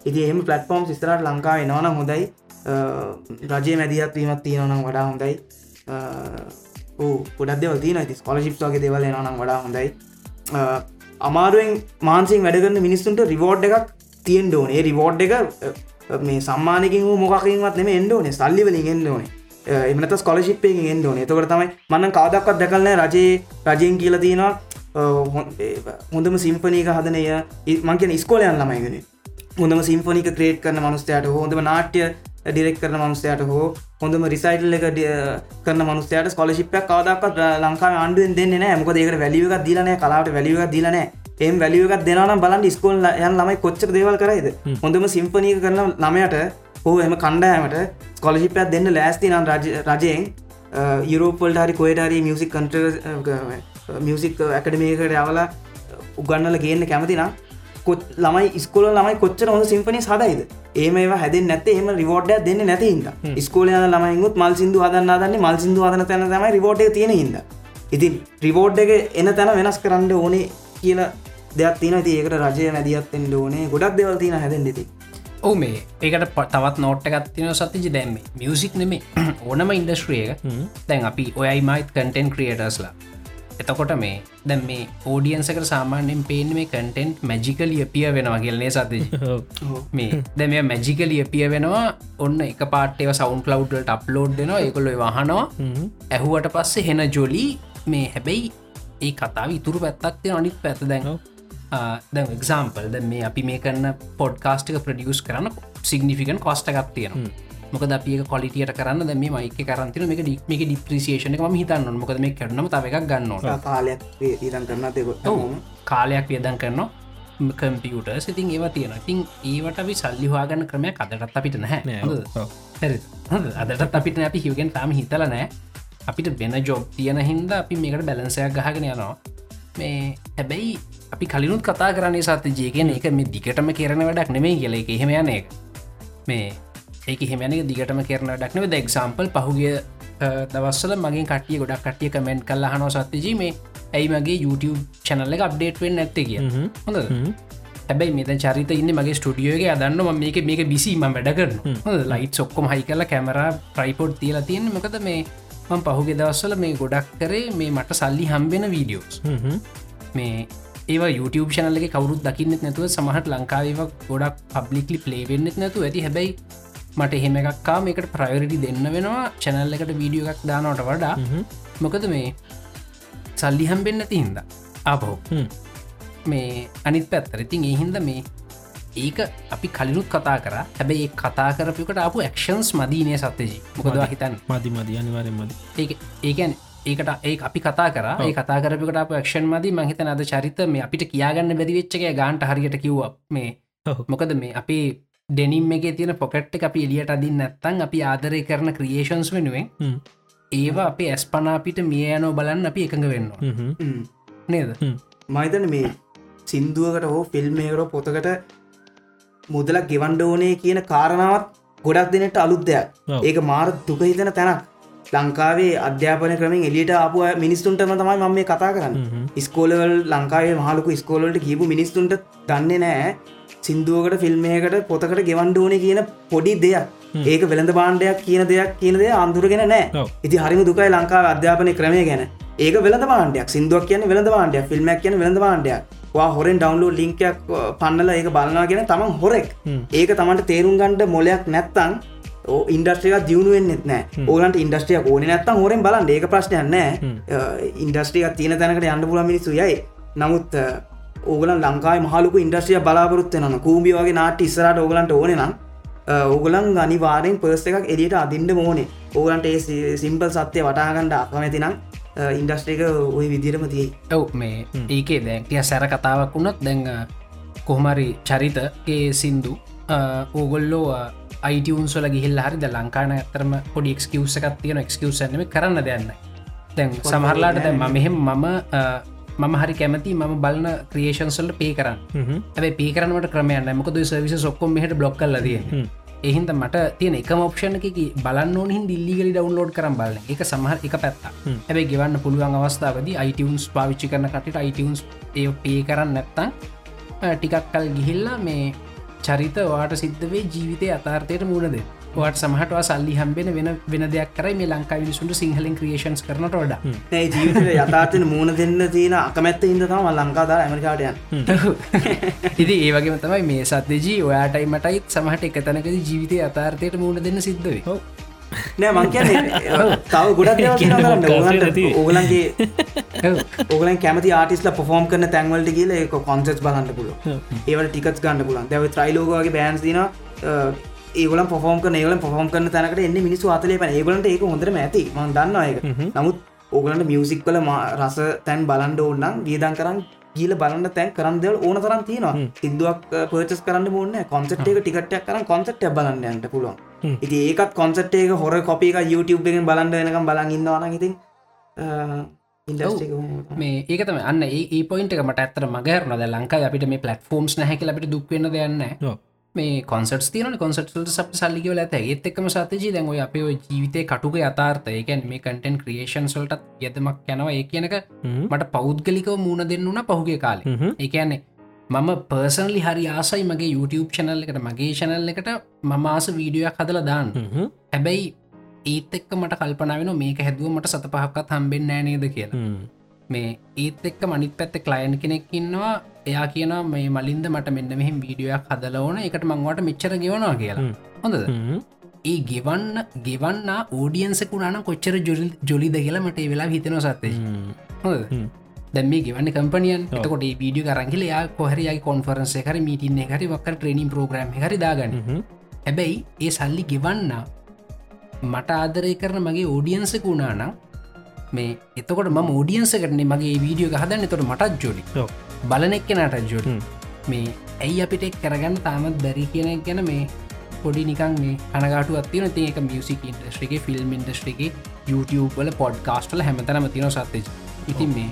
ඉති එම පලටෆෝම් සිස්තරට ලංකාව එනවන හොඳයි. රජය මැදිහත් වීමත් තියෙනවනම් වඩා හොඳයි පොඩක් දෙවල් තියන ති ස්කොලශිප් වගේ දෙවල නම් වඩා හොඳයි. අමාරුවෙන් මාන්සින් වැඩගන්න මිනිස්සුන්ට රිවෝඩ් එකක් තියෙන් ඩෝනේ රිවෝඩ් එක මේ සම්මානකින් මොකකින්වත් නෙම එන්ඩෝනේ සල්ලිවලින් එන්ඩෝනේ එමනත ස්කොලශිප්පයෙන් එන්ඩෝනේ තකට තමයි මන්න කවදක්වත් දැකලන රජයේ රජයෙන් කියල තියෙනවා හොඳම සිම්පනීක හදනය මංකෙන ස්කෝලයන් ළමයිගෙන හොඳම සිම්පනික ක්‍රේට් කරන මනුස්තයට හොඳම නාට්‍ය ඩිරෙක් කරන මනුස්සයට හෝ හොඳම රිසයිටල් එක කරන මනුස්සයට ස්කොලශිප්යක් කවදක්ත් ලංකා ආණ්ඩුවෙන් දෙන්න නෑ මොක ඒකට වැලියක දිලන කලාට වැලියක දිලන එම් වැලියක දෙනම් බලන් ස්කෝල් යන් ළමයි කොච්ච දේවල් කරයිද? හොඳම සිම්පනීක කරන ළමයට හෝ එම කණ්ඩෑමට ස්කොලශිපයක් දෙන්න ලෑස්ති නම් රජයෙන් යුරෝපල්ට හරි කොයටරි මියසික් කන්ට මියසික් ඇකඩමේකට යවලා උගන්නල ගන්න කැමතිනම් කොත් ළමයි ස්කොල ළමයි කොච්චර හොඳ සිම්පනි සදයිද ඒම හැද නැත එම රිවෝඩ්ඩ දෙන්න නැතින්ද ස්කෝල ළමයිුත් මල් සිදු හදන්න දන්න මල් සිදු හදන තැන තමයි රිවෝඩ් තියෙන හිද ඉතින් රිවෝඩ් එක එන තැන වෙනස් කරන්න ඕනේ කියල දෙයක් තින ඒකට රජය මැදියත්තෙන්ට ඕනේ. ගොඩක් දෙවල් තින හැදෙන් දෙති ඕ මේ ඒකට තවත් නෝට්ට ගත්තින සතිජි දැම්ම මියසික් නෙමේ ඕනම ඉන්ඩස්ට්‍රියක දැන් අපි ඔයයි මයිත් කටෙන් ක්‍රියටස්ලා එතකොට මේ දැම් මේ ඕඩියන්සක සාමාන්‍යෙන් පේන මේ කටෙන්ට් මැජිකල් ලියපිය වෙනවා කියලනේ සති මේ දැම මැජිකල් ලියපිය වෙනවා ඔන්න එක පාට්ටව සවන්් ලව්ඩට අප්ලෝඩ් දෙනවා ඒකොල්ලො වහනවා ඇහුවට පස්සේ හෙන ජොලි මේ හැබැයි ඒ කතාව ඉතුරු පැත්තක්තිය අනිත් පැත දැන් දැ එක්සාම්පල් ද මේ අපි මේ කරන්න පොඩ්කාස්ටික ප්‍රඩියස් කරන්න සිගනිිකන් කොස්ට එකක් තියෙනවා මොක අපිය කොලිටියට කරන්න දැම මයික කරන්තින මේක ඩික්මික ඩිප්‍රසිේෂන ම හිතන්න මොකද මේ කරනම තව එකක් ගන්න කාලයක් ඊතන් කරන්න කාලයක් වියදන් කරනවා. කම්පියුට සිතින් ඒවා තියෙන තින් ඒවට අපි සල්ලිවාගන්න ක්‍රමය අදටත් අපිට නැහැ. අදටත් අපිට අපි හිවගෙන් තාම හිතල නෑ. අපිට වෙන ජොබ් තියෙන හින්ද අපි මේකට බැලන්සයක් ගහගෙන යනවා. මේ හැබැයි අපි කලිනුත් කතා කරන්නේ සත ජයගෙන එක. මේ දිගටම කරන වැඩක් නෙමේ කියල. එක එහෙම යන එක මේ ඒක හෙමැනක දිගටම කරන ඩක්නව ද එක්සාම්පල් පහුගිය දවස්සල මගේ කටිය ගොඩක් කටිය කමෙන්ට් කල්ල හනෝ සත්තිජී මේ ඇයි මගේ YouTube චැනල්ල එක අප්ඩේට් වෙන් ඇත්ත කිය හොඳ හැබයි මෙත චරිත ඉන්න මගේ ස්ටඩියෝගේ අදන්න ම මේක මේක බිසිීම වැඩ කරන ලයිට් සොක්කොම හයි කල කැමර ප්‍රයිපෝඩ් තියලා තියෙන මකද මේ මං පහුගේ දවස්සල මේ ගොඩක් කරේ මේ මට සල්ලි හම්බෙන වීඩියෝස් මේ ඒ YouTube චනල්ලගේ කවරුත් දකින්නෙත් නැතුව සමහට ලංකාව ගොඩක් පබ්ලික්ලි පලේවෙන්නෙත් නැතු ඇති හැබයි මට එහෙම එකක්කා මේකට ප්‍රයෝරිටි දෙන්න වෙනවා චැනල් එකට වීඩියෝ එකක් දානවට වඩා මොකද මේ සල්ලි හම්බෙන්න්න තිහින්ද අපහෝ මේ අනිත් පැත්තර ඉතින් ඒහින්ද මේ ඒක අපි කලිනුත් කතා කර. හැබැයි කතා කරපිකට අපපු ක්ෂන්ස් මදීනය සත්්‍යජී. මොකද හිතන් මදි. මදි අනිවාරෙන් මදි. ඒ ඒකැන් ඒකට ඒ අපි කතා කර. කතා කරපිකට අප ක්ෂන් මදී. මහිත අද චරිත මේ අපිට කියාගන්න බැදිවෙච්චක ගාන්ට හරියට කිව්ව. මේ මොකද මේ අපේ ඩෙනිම් එක තියෙන පොකට් අපි එලියට අදින් නැත්තන් අපි ආදරය කරන ක්‍රියේෂන්ස් වෙනුවෙන් ඒවා අපේ ඇස් පනාපිට මිය යනෝ බලන්න අපි එකඟ වෙන්නවා. නේද? මයිතන මේ සින්දුවකට හෝ ෆිල්ම්මේකර පොතකට මුදලක් ගෙවන්ඩ ඕනේ කියන කාරණාවත් ගොඩක් දෙනට අලුත් දෙයක්. ඒක මාර දුකහිතන තැනක්. ලංකාවේ අධ්‍යාපන ක්‍රමින් එලියට අප මිනිස්තුන්ටම තමයි මම මේ කතා කරන්න. ස්කෝලවල් ලංකාවේ මහලකු ස්කෝලට කියපු මිනිස්තුන්ට දන්නේ නෑ සිින්දුවකට ෆිල්ම්මයකට පොතකට ගෙවන්ඩ ඕනේ කියන පොඩි දෙයක්. ඒක වෙළඳ බාණ්ඩයක් කියන දෙයක් කියන දෙය අන්දුරගෙන නෑ. ඉති හරිම දුකයි ලංකාව අධ්‍යාපනය ක්‍රමය ගැන. ඒක වෙළඳ බාණ්ඩයක් සිින්දුවක් කියන වෙළඳ බාණ්ඩයක් ෆිල්ම්මක් කියන වෙළඳ බාණ්ඩයක් වා හොරෙන් ඩවන්ලෝ ලිංකයක් පන්නල ඒක බලනා ගෙන තමන් හොරෙක්. ඒක තමන්ට තේරුම් ගන්ඩ මොලයක් නැත්තං ඉන්ඩස්ට්‍රිය දියුණුවෙන්න්නෙත් නෑ. ඕලන්ට ඉන්ඩස්ට්‍රිය ඕන නැත්තම් හොරෙන් බලන් ඒක ප්‍රශ්නයන්න ඉන්ඩස්ට්‍රිය තියෙන තැනකට යන්න පුල මිනිසු යයි. නමුත් ඕගලන් ලංකායි මහලුක ඉන්ඩස්ට්‍රිය බලාපොරොත්ත නන කූම්බි වගේ නාට ඉස්සරට ඕගලන්ට ඕන නම් ඕගලන් අනිවාරෙන් පර්ස එකක් එලියට අදින්ට මෝනේ ඕගලන්ට ඒ සිම්පල් සත්‍යය වටාගණ්ඩ අකමැතිනම් ඉන්ඩස්ට්‍රික ඔය විදිරම තියි ඔව් මේ ඒකේ දැන්ටිය සැර කතාවක් වුණොත් දැන් කොහමරි චරිතගේ සින්දු ඕගොල්ලෝ අයිටවන්සල ගිහිල් හරි ද ලංකාන ඇතරම පොඩි එක්කවස එකක් තියෙන එක්කවසනම කරන්න දෙන්න දැන් සමහරලාට දැ මෙහෙම මම මම හරි කැමති ම බලන ක්‍රියේෂන්සල්ට පේ කරන්න. ඇ පේ කරනට ක්‍රමයන්න මොකද සවිස සොක්කොම හට බ්ලොක් කල දිය එහින්ද මට තියෙන එක ඔප්ෂණ එක බලන්න හින් දිල්ලිගලි ඩවන්ලෝඩ් කරම් බල එක සමහර එක පැත්තා ඇැබයි ගෙවන්න පුළුවන් අවස්ථාවද අයිටවන්ස් පාවිච්චි කරන කටට අයිටවන්ස් ඒ පේ කරන්න නැත්තං ටිකක් කල් ගිහිල්ලා මේ චරිත වාට සිද්ධ වේ ජීවිතය අතාර්ථයට මුණද වට සමහටවා සල්ලි හම්බෙන වෙන වෙන දෙයක් කරයි මේ ලංකා විනිසුන්ට සිංහලින් ක්‍රියේෂන්ස් කරනට ඒ ජීවිත යථාර්ථන මූුණ දෙන්න තියෙන අකමැත්ත ඉද තම ලංකාදා ඇමරිකාටයන් ඉති ඒවගේ තමයි මේ සත්‍යජී ඔයාටයි මටයිත් සමහට එක තැනකද ජීවිතය අතාර්ථයට මුණ දෙන්න සිද්ධවේ නෑ මං කියන්නේ තව ගොඩක්. ඕගලන්ගේ. ඕගලන් කැමති ආටිස්ල පොෆෝම් කරන තැන්වලට කියල එක කොන්සෙට් බලන්න පුල. ඒවට ටිකත් ගන්න පුලන් දැව ත්‍රයිලෝගගේ බෑන්ස් දින ඒගල පොෆෝම් කන ඒගල පොෆෝම් කරන තැනකට එන්න මිනිස්සු අතලේ පන. ඒගලට ඒක හොඳරම ඇති. මන් දන්න ඒක. නමුත් ඕගලන්ට මියසික් කල රස තැන් බලන්ඩ ඕන්නම් ගීදන් කරන්න ගීල බලන්න තැන් කරන්න දෙවල් ඕන තරන් තියෙනවා. සිින්දුවක් පර්චස් කරන්න ඕන්න කොන්සට් එක ටිකටයක් කරන්න කොන්සට් බලන්න යන්න පුළුවන්. ඉති ඒකත් කොන්සට් එක හොර කොපික YouTube එකෙන් බලන්න වෙනකම් බලන් ඉන්නවාන ඉතින් මේ ඒකතම අන්න ඒ පොයින්ට මට ඇත්තර මගහරුණ. ද ලංකා අපිට මේ පලටෆෝම්ස් නැහැකි අපිට දුක්වෙන්න දෙයන්න. මේ කොන්සට තියන කොන්සට්ට සප සල්ලිගවල ඇත ඒත් එක්ම සතජී දැන් ඔය අපේ ජීවිතය කටුක අතාර්ථ ඒකැන් මේ කටන් ක්‍රියේෂන් සොල්ටත් යදමක් යනවා ඒ කියනක. මට පෞද්ගලිකව මුණ දෙන්නුන පහුගේ කාලේ. ඒකන්නේ මම පර්සන්ලි හරි ආසයි මගේ YouTube චනල් එකට මගේ චනල් එකට මම ආස වීඩියෝයක් හදල දාන්න. හැබැයි ඒත් එක්ක මට කල්පනාවෙන මේක හැදුව මට සත පහක්කත් හම්බෙන් නෑනේද කියලා. මේ ඒත් එක්ක මනිත් පැත්ත කලයින් කෙනෙක් ඉන්නවා. එයා කියන මේ මලින්ද මට මෙන්න මෙහිම වීඩියෝයක් හදල ඕන. එකට මංවට මෙච්චර ගෙවනවා කියලා. හොඳද. ඒ ගෙවන්න ගෙවන්න ඕඩියන්සකුණන කොච්චර ජොලි ජොලිද කියලා මට වෙලා හිතන සත්තේ හ්ම්. දැම මේ ගවන්න කම්පනියන් ඒ වීඩිය කරංගල යා කොහරයි කොන්ෆරන්සේ හරි මීටින්න හරි වක්කර ට්‍රේනිම් ප්‍රෝග්‍රම් හරි දාගන්න. හ්ම්. හැබැයි ඒ සල්ලි ගෙවන්න. මට ආදරය කරන මගේ ඕඩියන්සක වුණානම් මේ එතකොට ම ෝඩියන්ස කරන මගේ වීඩියෝ හදන්න. තොට මටත් ජොඩි. ඔව්. බලනෙක් කෙනට ජොඩි. මේ ඇයි අපිට එක් කරගන්න තාමත් බැරි කියන ගැන මේ පොඩි නිකන් මේ කනගාටු අත්තින ඒක මියසික් ඉන්ඩස්ට්‍රිගේ ෆිල්ම් ඉන්ඩස්ට්‍රිගේ YouTube වල පොඩ්කාස්ටල හැමතනම තින සත්තේ ඉතින් මේ.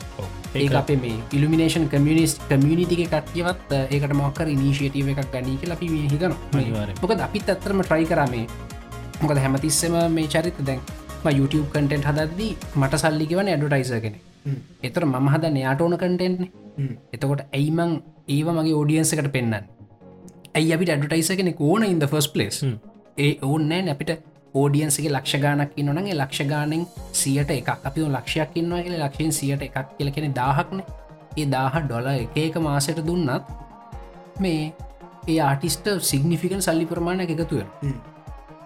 ඒ අපේ මේ ඉල්ිනේෂන් කමියනිස් කමියනිටික කට්යවත් ඒකට මොක්කර ඉනිශේටව එකක් ගනී කියලා අපි මේ හිතන. මොකද අපිත් අත්තරම ට්‍රයි කරමේ මොකද හැමතිස්සම මේ චරිත දැන් YouTube කටෙන්ට් හදද්දී මට සල්ලිගවන ඇඩටයිස කෙනෙ එතර මම හද නයාට ඕන කටෙන්ට්න එතකොට ඇයිමං ඒව මගේ ෝඩියන්සකට පෙන්න්න ඇයි අපි ඇඩටයිස කෙනෙ ඕන ඉන්ද ෆස් පලේස් ඒ ඕන්නෑ අපිට ඕඩියන්සගේ ලක්ෂ ගානක් ඉන්නනගේ ලක්ෂ ගානෙන් සියට එකක්. අපි ලක්ෂයක් ඉන්නවා කියල ලක්ෂයෙන් සියට එකක් කියල කෙනෙ දාහක්න. ඒ දාහ ඩොල එක එක මාසට දුන්නත් මේ ඒ ආටිස්ට සිගනිිෆිකන් සල්ලි ප්‍රමාණයක් එකතුව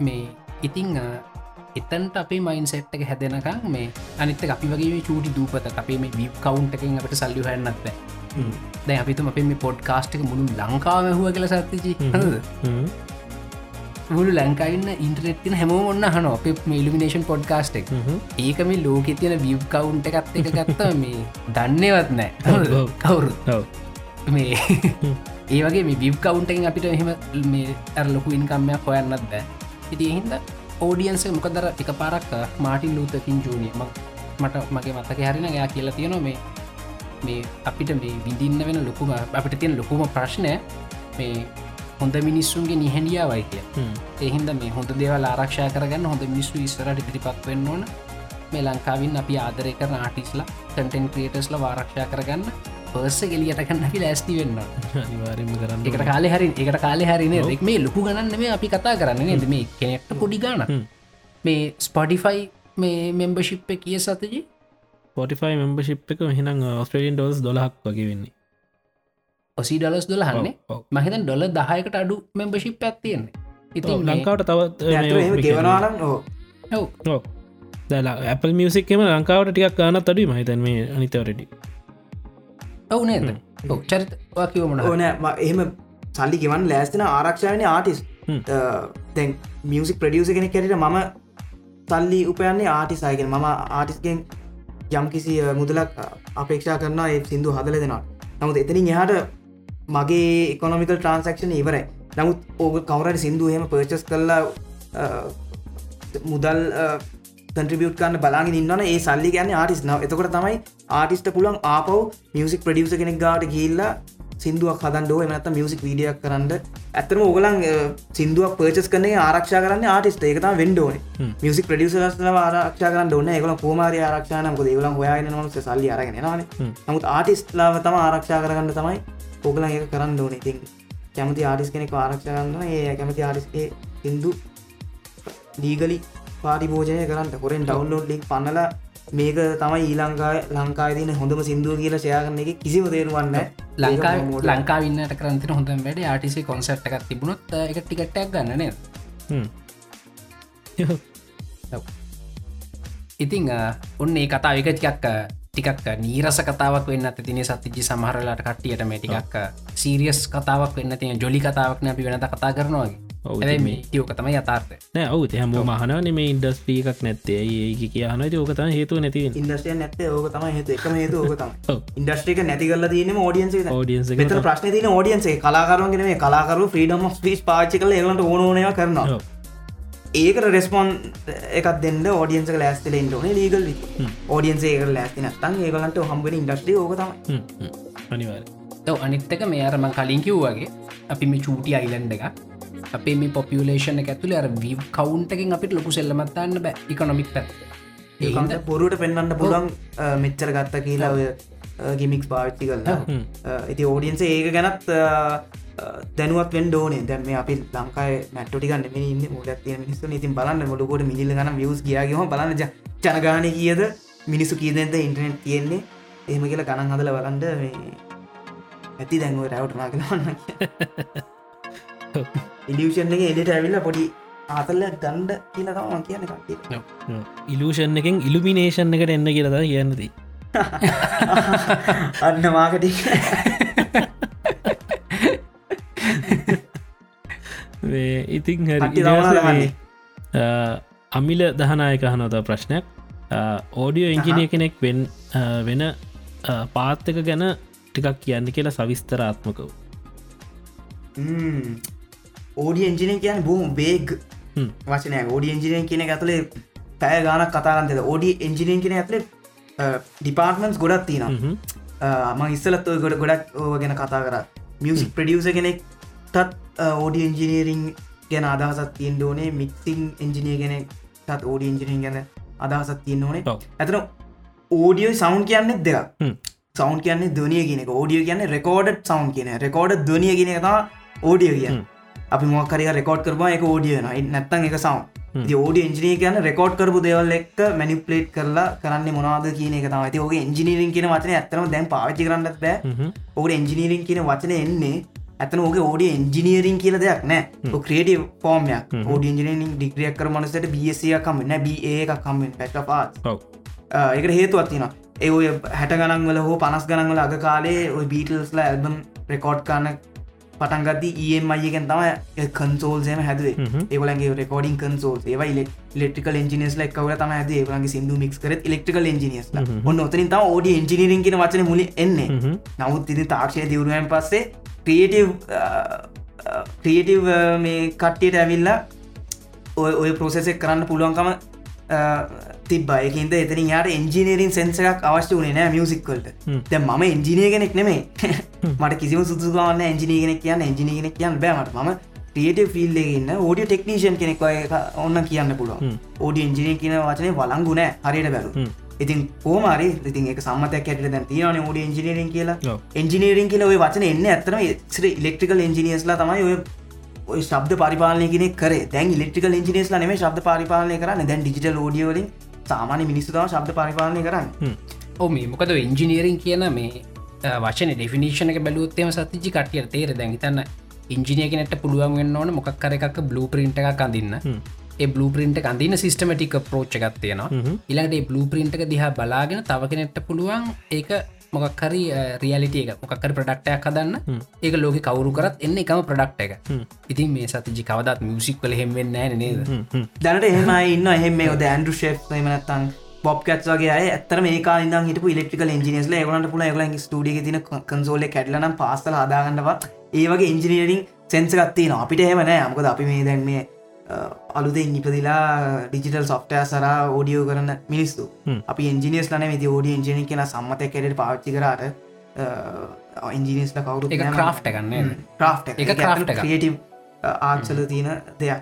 මේ ඉතිං එතන්ට අපේ මයින් සෙට් එක හැදෙනකම් මේ අනිත අපි වගේ චූටි දූපත අපේ මේ වීප් කවුන්් එකෙන් අපට සල්ලි හැන්නත්ද දැ අපිතුම අපේ මේ පොඩ්කාස්ට් එක මුළු ලංකාව හුව කියල හ්ම්. මුළු ලංකායින්න ඉන්ටරෙත්තින හැම ඔන්න හන අප ඉල්ිනේෂන් පොඩ්කාස්ට් එක. ඒක මේ ලෝකෙ තියෙන විව් කවුන්් එකත් එක ගත්ත මේ දන්නේවත් නෑ. ඔව්. කවුරු ඔව්. මේ ඒ වගේ මේ විව් කවුන්ටෙන් අපිට එහෙම මේ ඇර ලොකු ඉන්කම්මයක් හොයන්නත් බෑ. ඉති එහින්ද ඕඩියන්ස මොකදර එක පාරක් මාටින් ලූතකින් ජූනිය මට මගේ මතක හරින එයා කියලා තියෙනවා මේ මේ අපිට මේ විඳින්න වෙන ලොකුම අපිට තියෙන ලොකුම ප්‍රශ්නය මේ හොඳ මිනිස්සුන්ගේ නිහැඩියාවයි කිය. එහින්ද මේ හොඳ දේවල් ආරක්ෂා කරගන්න හොඳ මිනිස්සු ඉස්සරට පිරිපත් වෙන්න ඕන මේ ලංකාවින් අපි ආදරය කරන ආටිස්ලා කටෙන් ක්‍රියටස්ල වාරක්ෂා කරගන්න පර්ස ගෙලියට කන්න අපි ලෑස්ති වෙන්න. අනිවාර්යෙන්ම කරන්න එකට කාලෙ හරි එකට කාලෙ හරින එක් මේ ලොකු ගණන්න මේ අපි කතා කරන්න නද? මේ කෙනෙක්ට පොඩි ගාන මේ ස්පොඩිෆයි මේ මෙම්බශිප් කිය සතජී පොටිෆයි මෙම්බශිප් එක හිනම් ඔස්ට්‍රලියන් ඩෝස් දොලහක් වගේ වෙන්නේ. ඔසි ඩලස් දොලහන්නේ. මහිතන් ඩොල දහයකට අඩු මෙම්බශිප් ඇත්තියෙන්නේ ඉතින් මේ- ලංකාවට තවත් ගෙවනවානම් ඕ ඔව් දැලා Apple මියසික්කම ලංකාවට ටිකක් ගන්නත් අඩුයි මහිතන් මේ අනිතවරඩි ඔවු නේද? ඔව් චරිත කිවමන ඕනෑ එහෙම සල්ලි ගෙවන් ලෑස්තින ආරක්ෂාවන ආටිස්. තැන් මියසික් ප්‍රඩියස කෙනෙ කැරට මම සල්ලි උපයන්නේ ආටිසායගෙන මම ආටිස්ගෙන් යම් කිසි මුදලක් අපේක්ෂා කරන්න ඒ සිින්දු හදල දෙෙනවා. නමුත් එතනින් එහට මගේ එකොනොමිකල් ට්‍රන්සක්ෂන ඉවරයි. නමුත් ඕක කවරට සිින්දු හෙම පර්චස් කරලා මුදල් කන්ට්‍රිබියට් කන්න බලාගෙන ඉන්නන ඒ සල්ලි ගැන්න ආටිස් නව එතකොට තමයි ආටිස්ට පුළන් ආපව් මියසික් ප්‍රඩියස කෙනෙක් ගාට ගිල්ලා සිින්දුවක් හදන්ඩෝ එමනත මියසික් වීඩියක් කරන්න. ඇතරම ඕගලන් සිින්දුවක් පර්චස් කනේ ආරක්ෂා කරන්න ආටිස්ට ඒකතා වෙන්ඩෝන මියසික් ප්‍රඩියසල ආරක්ෂා කරන්න ඕන්න එකල පෝමාරය ආරක්ෂානක ඒවලන් හොයාගෙන නොස සල්ලි අරගෙන න නමුත් ආටිස්ලාව තම ආරක්ෂා කරගන්න තමයි ඕගලන් ඒක කරන්න ඕන. ඉතින් කැමති ආටිස් කෙනෙක් ආරක්ෂා කරන්න ඒ කැමති ආටිස්ගේ සිින්දු ලීගලි පාටි භෝජනය කරන්න. කොරෙන් ඩවන්ලෝඩ් ලික් පන්නල මේක තමයි ඊලංකායි ලංකායිදින හොඳම සිින්දුව කියලා ෂයාගන්න එක කිසිම තේරුවන්න ලංකා ලංකාවින්නට කරන්තින හොඳ වැඩ ආටිසේ කොන්සට් එකක් තිබුණොත් එක ටිකට්ටක් ගන්න නේ ඉතිං ඔන්න ඒ කතා එක ටිකක් ටිකක් නීරස කතාවක් වෙන්න තින සතිජි සමහරලාට කට්ටියට මේ ටිකක් සීරියස් කතාවක් වෙන්න තිය ජොලි කතාවක්න අපි වෙනත කතා කරනවාගේ ඔව්, ඇයි ඉතින් මේ යෝක තම යථාර්ථය. නෑ ඔවු හැම මහන මේ ඉන්ඩස්පීකක් නැත්තේ. ඒ කියහන ඕකතන හේතු නැති ඉන්දස්ටිය නැත්තේ ඕක තම හේතු එකම හේතු ඕක තම ඔව්. ඉන්ඩස්ට්‍රික නැති කරල තියන ෝඩියන්ස එක මෙතර ප්‍රශ්න තින ෝඩියන්සේ කලාකරුවන්ගෙන මේ කලාකරු ්‍රීඩම් ස්පිස් පාචි කල ඒලට ඕනෝනය කරනවා. ඔව්. ඒකට රෙස්පොන් එකක් දෙන්න ෝඩියන්ස ලෑස්තල ඉන්ටෝන ලීගල් ෝඩියන්සේ ඒක ලෑස්ති නත්තන් ඒකලන්ට හම්බෙන ඉන්ඩස්ටි ඕක තම හ්ම්, හ්ම්. අනිවාර අනිත්තක මේ අරම කලින් කිව්වගේ අපි මේ චූටි අයිලන්ඩ එක අපේ මේ පොපියලේෂන ඇතුල අර වී කවුන්ටකින් අපිට ලොකු සෙල්ලමත්තන්න බෑ ඉකොනොමික් පැත් ඒකන්ට පොරුට පෙන්න්න පුළුවන් මෙච්චර ගත්ත කියලා ඔය ගිමික්ස් පාච්චි කරලා ඉති ෝඩියන්ස ඒක ගැනත් දැනුවත් වෙන් ෝනේ දැම අපි ලංකායි මැට්ටිකන්න ඉන්න මුල තිය මිනිස්සු ඉතින් බලන්න මොලකොට මිනිල්ල ගන වියස් කියයාගම බලන්න ජනගානය කියද? මිනිස්සු කියීදෙන්ද ඉන්ටනෙට් තියෙන්නේ? එහෙම කියලා ගණන් හදල බලන්ඩ මේ ඇති දැන්ව රැවටනා කලන්න ඉලියෂන් එක එඩට ඇවිල්ල පොඩි ආතල්ල ගණ්ඩ කියලතම කියන්න කටේ ඉලූෂන් එකෙන් ඉල්ිමිනේෂන් එකට එන්න කියලද කියන්නදී අන්න මාකටි ඉතින් හරි. අමිල දහනායක හනොත ප්‍රශ්නයක්. ඕඩියෝ ඉංජිනිය කෙනෙක් වෙන් වෙන පාත්තක ගැන ටිකක් කියන්න කියලා සවිස්තරාත්මකව ඕඩි එන්ජිනය කියන බූම් බේග්. වචනය ෝඩි එන්ජිනය කියන ඇතුලේ පැය ගානක් කතාගන්තද ඕඩි එන්ජිනීන් කෙන ඇතුලේ ඩිපාර්ටමන්ස් ගොඩක් තින හ්ම්. ම ඉස්සලත් ඔය ගොඩ ගොඩක් ඕ ගැන කතා කර. මියසික් ප්‍රඩියස කෙනෙක් තත් ඕඩි එන්ජිනීරිං ගැන අදහසත් තියෙන් ඕනේ. මික්සිං එන්ජිනිය කෙනෙක් තත් ඕඩි එන්ජිනින් ගැන අදහසත් තියෙන් ඕනේ. ඇතන ඕඩියෝ සෞන්් කියන්නෙත් හ්ම්. සෞන්් කියන්නේ දනිය කියනෙක ඕඩිය කියන්න රෙකෝඩ් සෞන්් කියන රෙකෝඩ් දනිය කියන තා ඕඩිය කියන්න අපි මොකරිය රෙකෝඩ් කරවා එක ඕඩියන නැත්තන් එක සෞන් ඕඩ එන්ජිනය කියන්න රෙකෝඩ් කරපු දේවල් එක් මැනිපලේට් කරලා කරන්න මොනාද කියන එක තම ඇති ඕක එන්ජිනීරින් කියන වචන ඇත්තම දැන් පාචි කරන්නත් බෑ. ඕක එන්ජිනීරින් කියන වචන එන්නේ ඇතන ඕක ඕඩ එන්ජිනීරින් කියල දෙයක් නෑ. ක්‍රේඩ ෆෝර්මයක් ඕඩ ඉජිනින් ඩික්‍රියක් කර මනසට බියසිය කමන්න බ ඒ එකක් කම්ෙන් පැට පාත් ඔව්. ඒකට හේතුවත් තින ඒ ඔය හැට ගනන්වල හෝ පනස් ගනන්වල අග කාලේ ඔය බීටල්ස්ල ඇල්බම් රෙකෝඩ් කරන්න පටන්ගති ඒමයිගෙන් තම කන්සෝල්සේම හැදේ. ඒවලගේ රෙකෝඩින් කන්සෝල් ඒව ඉලෙක්ටිකල් එන්ජිනස් ලක්ව තම ඇද ඒවලගේ සිදු මික්ස් කර ඉලෙක්ටිකල් එන්ජිනියස් ඔන්න ඔතරින් තම ඕඩ එන්ජිනිරින් කියෙන වචන මුල එන්නේ. නමුත් ඉදි තාක්ෂය දියුණුවෙන් පස්සේ ක්‍රියටව් ක්‍රියටව් මේ කට්ටියට ඇවිල්ලා ඔය ඔය ප්‍රෝසෙසෙක් කරන්න පුළුවන්කම තිබ්බයකින්ද එතන යාට එන්ජිනීරින් සෙන්සකක් අවශ්‍ය වනේ නෑ මියසික්වලට. දැ ම එන්ජිනය කෙනෙක් නෙමේ මට කිසිම සුදුගන්න එන්ජිනී කෙනෙක් කියන්න එන්ජිනී කෙනෙක් කියන්න බෑමට ම ක්‍රියට ෆිල්ලගන්න ෝඩිය ටෙක්නීෂන් කෙනෙක් ඔන්න කියන්න පුළුවන් හ්ම්. ඕඩි එන්ජිනය කියන වචනය වලංගුනෑ හරියට බැලු හ්ම්. ඉතින් පෝමරි ඉතින් එක සම්මතයක් ඇට දැන් තියන ෝඩ එන්ජිනීරින් කියලා. එන්ජිනීරින් කියල ඔය වචන එන්න ඇත්තම ශ්‍ර ඉලෙක්ට්‍රිකල් එන්ජිනියස්ලා තමයි ඔය ඔය ශබ්ද පරිපාලනය කෙනෙ කර. දැන් ඉලෙක්ට්‍රිකල් එන්ජිනියස්ලා නෙම ශබ්ද පරිපාලනය කරන්න. දැන් ඩිජිටල් ෝඩියෝලින් සාමාන්‍ය මිනිස්සුතාව ශබ්ද පරිපාලනය කරන්න. හ්ම්. ඕ මේ මොකද ඉංජිනීරින් කියන මේ ඩෙෆිනිශන එක බැලුත්තේම සතිජි කටිය තේර දැහිතන්න ඉංජිනිය කෙනට පුළුවන් වෙන්න ඕන මොක්කර එකක් බ්ලූ පින්ට එකක් අඳන්න. ඒ බ්ලූ පින්ට අඳන්න සිස්ටමටික ප්‍රෝච් එකක් තියෙනවා. ඉළඟට බ්ලූ පින්ට දිහා බලාගෙන තව කෙනෙට පුළුවන් ඒක මොකක්හරි රියලිටිය එක මොකක්කර ප්‍රඩක්ටයක් හදන්න. ඒක ලෝක කවරු කරත් එන්න එකම ප්‍රඩක්ට එක. ඉතින් මේ සතිජි කවදත් මියසික් කල හෙමෙන් නෑ නේද? දැනට එහෙම ඉන්න එහෙම යොද ඇන්ඩු ශේප් මනත්තන් පොප්කට් වගේ ඇත්තර මේ කාලන්න හිට ඉලෙක්ට්‍රිකල් engineers ඒගලන්ට පුල ගලන් ස්ටඩිය තින කන්සෝල කැඩලනම් පාස්සල හදාගන්නවත් ඒවගේ ඉංජිනීරිං සෙන්සගත්තින අපිට එහෙමනෑ අමකද අපි මේ දැන් මේ අලුතෙන් ඉපදිලා ඩිජිටල් සොෆ්ටය සර ඕඩියෝ කරන්න මිනිස්සු. අපි එන්ජිනියස් ලන ති ෝඩිය එන්ජිනි කියෙන සම්මත කැඩට පාච්චි කරට එන්ජිනිස්ල කවරු එක ක්‍රාෆ්ට එකන්නේ ක්‍රාෆ් එක craft එකක්. ක්‍රියටව් ආක්ෂල තියෙන දෙයක්.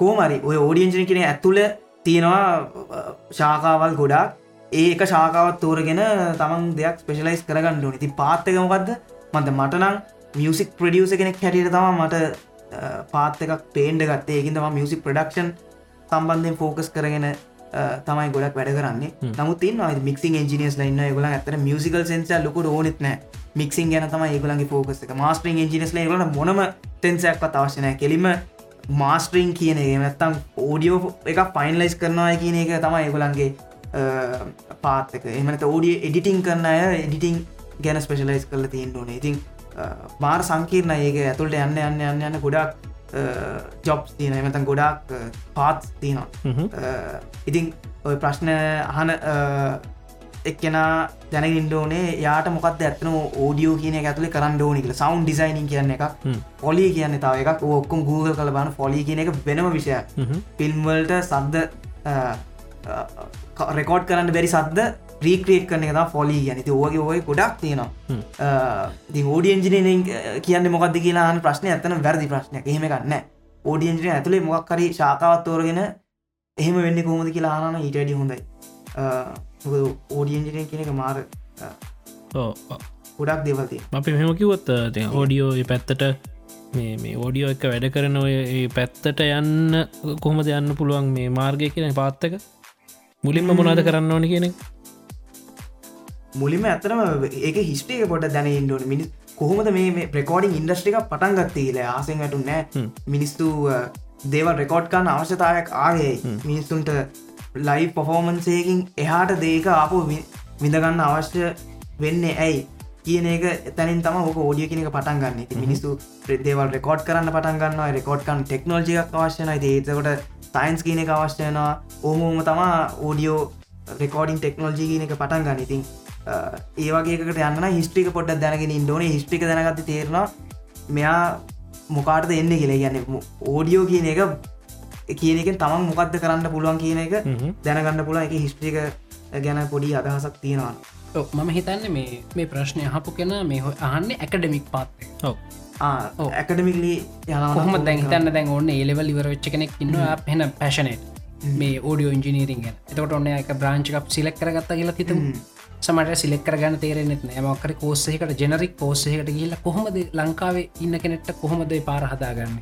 කෝමරි ඔය ඕඩියන්ජිනි කෙන ඇතුළ තියෙනවා ශාකාවල් ගොඩක්. ඒක ශාකාවත් තෝරගෙන තමන් දෙයක් ස්පෙශලයිස් කරගන්න ඕන. ති පාත්තකමකක්ද මන්ද මටනම් මියසික් ප්‍රඩියස කෙනෙක් හැටියට තම මට පාත් එකක් පේන්ඩ ගත්තේ. ඒකින් තම මියසික් ප්‍රඩක්ෂන් සම්බන්ධයෙන් ෆෝකස් කරගෙන තමයි ගොඩක් වැඩ කරන්නේ. නමුත් මික් enජිනස් ලන්න ගල ඇතර මියසිකල් සෙන්ස ලොක ඕනෙත් නෑ. මික්සින් ගැන තම ඒගලගේ ෆෝකස් එක. මස්ටරින් enජිනස් ලගලට මොනම තෙන්සයක්ත් අවශ්‍යනය කෙලිම මාස්ට්‍රීන් කියන නැත්තම් ඕඩියෝ එක ෆයින්ලයිස් කරනවා කියන එක තමයි ඒගොලන්ගේ පාත්තක එමනත ඕඩිය එඩිටිං කරන්න අය එඩිටිං ගැන ස්පෙශලයිස් කරල තියෙන් ඕනේ. ඉතින් මාර සංකීර්ණ ඒක ඇතුළට යන්න යන්න යන්න යන්න ගොඩක් ජොබ්ස් තියන එමතන් ගොඩක් පාත් තියනවා. ඉතින් ඔය ප්‍රශ්න අහන එක්කෙන දැන ඉන්ඩෝනේ යාට මොකක්ද ඇත්තන ඕඩියෝ කියන ඇතුලේ කරන්න ඕනිකල සෞන්් ඩිසයිනින් කියන්න එක පොලි කියන්න තාව එකක්. ඔක්කොම් Google කළ බන ොලි කියන එක වෙනම විෂය ෆිල්ම්වල්ට සද්ද රෙකෝඩ් කරන්න බැරි සද්ද රීක්‍රේට් කරන එක ෆොලි ගැනති ඕගේ ඔය ගොඩක් තියෙනවා. දි ෝඩියන්ජිනීෙන් කියන්න මොකක්ද කියලාන ප්‍රශ්නය ඇතන වැරදි ප්‍රශ්නය එහෙම ගන්න ෝඩියන්ජින ඇතුළේ මොක්කරි ශාකාවත් තෝරගෙන එහෙම වෙන්න කොහොමද කියලා ආන ඊටඩි හොඳයි. ඕඩියන්ජිනය කියන එක මාර ගොඩක් දෙවති අපි මෙම කිවොත් ඕඩියෝ පැත්තට මේ ඕඩියෝ එක වැඩ කරන ඔය පැත්තට යන්න කොහොමද යන්න පුළුවන් මේ මාර්ගය කියන පාත්තක මුලින්ම මොනාද කරන්න ඕන කියන මුලිම ඇතරම ඒක හිස්ටේක පොට දැන ඉන්ඩුවන මිනිස් කොහොමද මේ ප්‍රකෝඩින් ඉන්ඩස්ට්‍රික පටන් ගත්තේල ආසෙන් වැටු නෑ. මිනිස්තු දේවල් රෙකෝඩ්කාන්න අවශ්‍යතාවයක් ආගේ මිනිස්සුන්ට ලයි පොෆෝමන්සයකින් එහාට දේක ආපු විඳගන්න අවශ්‍ය වෙන්න ඇයි? කියන එක එතනින් තම ඕක ෝඩිය කෙනෙක පටන් ගන්න. ති මිනිස්සු ප්‍රදේවල් රෙකෝඩ් කරන්න පටන් ගන්න රෙකෝඩ්කන් ටෙක්නෝජියක් අවශ්‍යන ඒතකොට සයින්ස් කියන එක අවශ්‍යයනවා ඕමෝම තමා ඕඩියෝ රෙකෝඩින් ටෙක්නෝජි කියන එක පටන් ගන්න. ඉතින් ඒවගේකට යන්න හිස්ට්‍රික පොඩ්ඩ දැනගෙන ඉන්ඩෝන හිස්ට්‍රික දැනගත තේරවා මෙයා මොකාටද එන්න කියල. ගැන්න ඕඩියෝ කියන එක කියන එක තමන් මොකක්ද කරන්න පුළුවන් කියන එක දැනගන්න පුළ එක හිස්ට්‍රික ගැන පොඩි අදහසක් තියෙනවා. මම හිතන්න මේ මේ ප්‍රශ්නය හපු කෙන මේ අහන්නේ ඇකඩමික් පාත්තේ ඇකඩමික්ලි යහම දැන් හිතන්න දැන් ඔන්න ඒලෙවල් ඉවර වෙච්ච කෙනෙක් ඉන්න හෙන පැශනට මේ ඕඩියෝ ඉංජිනීරින්ග එතකොට ඔන්න එක බ්‍රාංචිකක් සිලෙක් කරගත්ත කියලා හිතම සමට සිලෙක් කරගන්න තේරෙනෙත් නෑමකර කෝස්සයකට ජෙනරික් කෝස්සයකට ගිල්ල කොහොමද ලංකාවේ ඉන්න කෙනෙට්ට කොහොමද පාර හදාගන්න?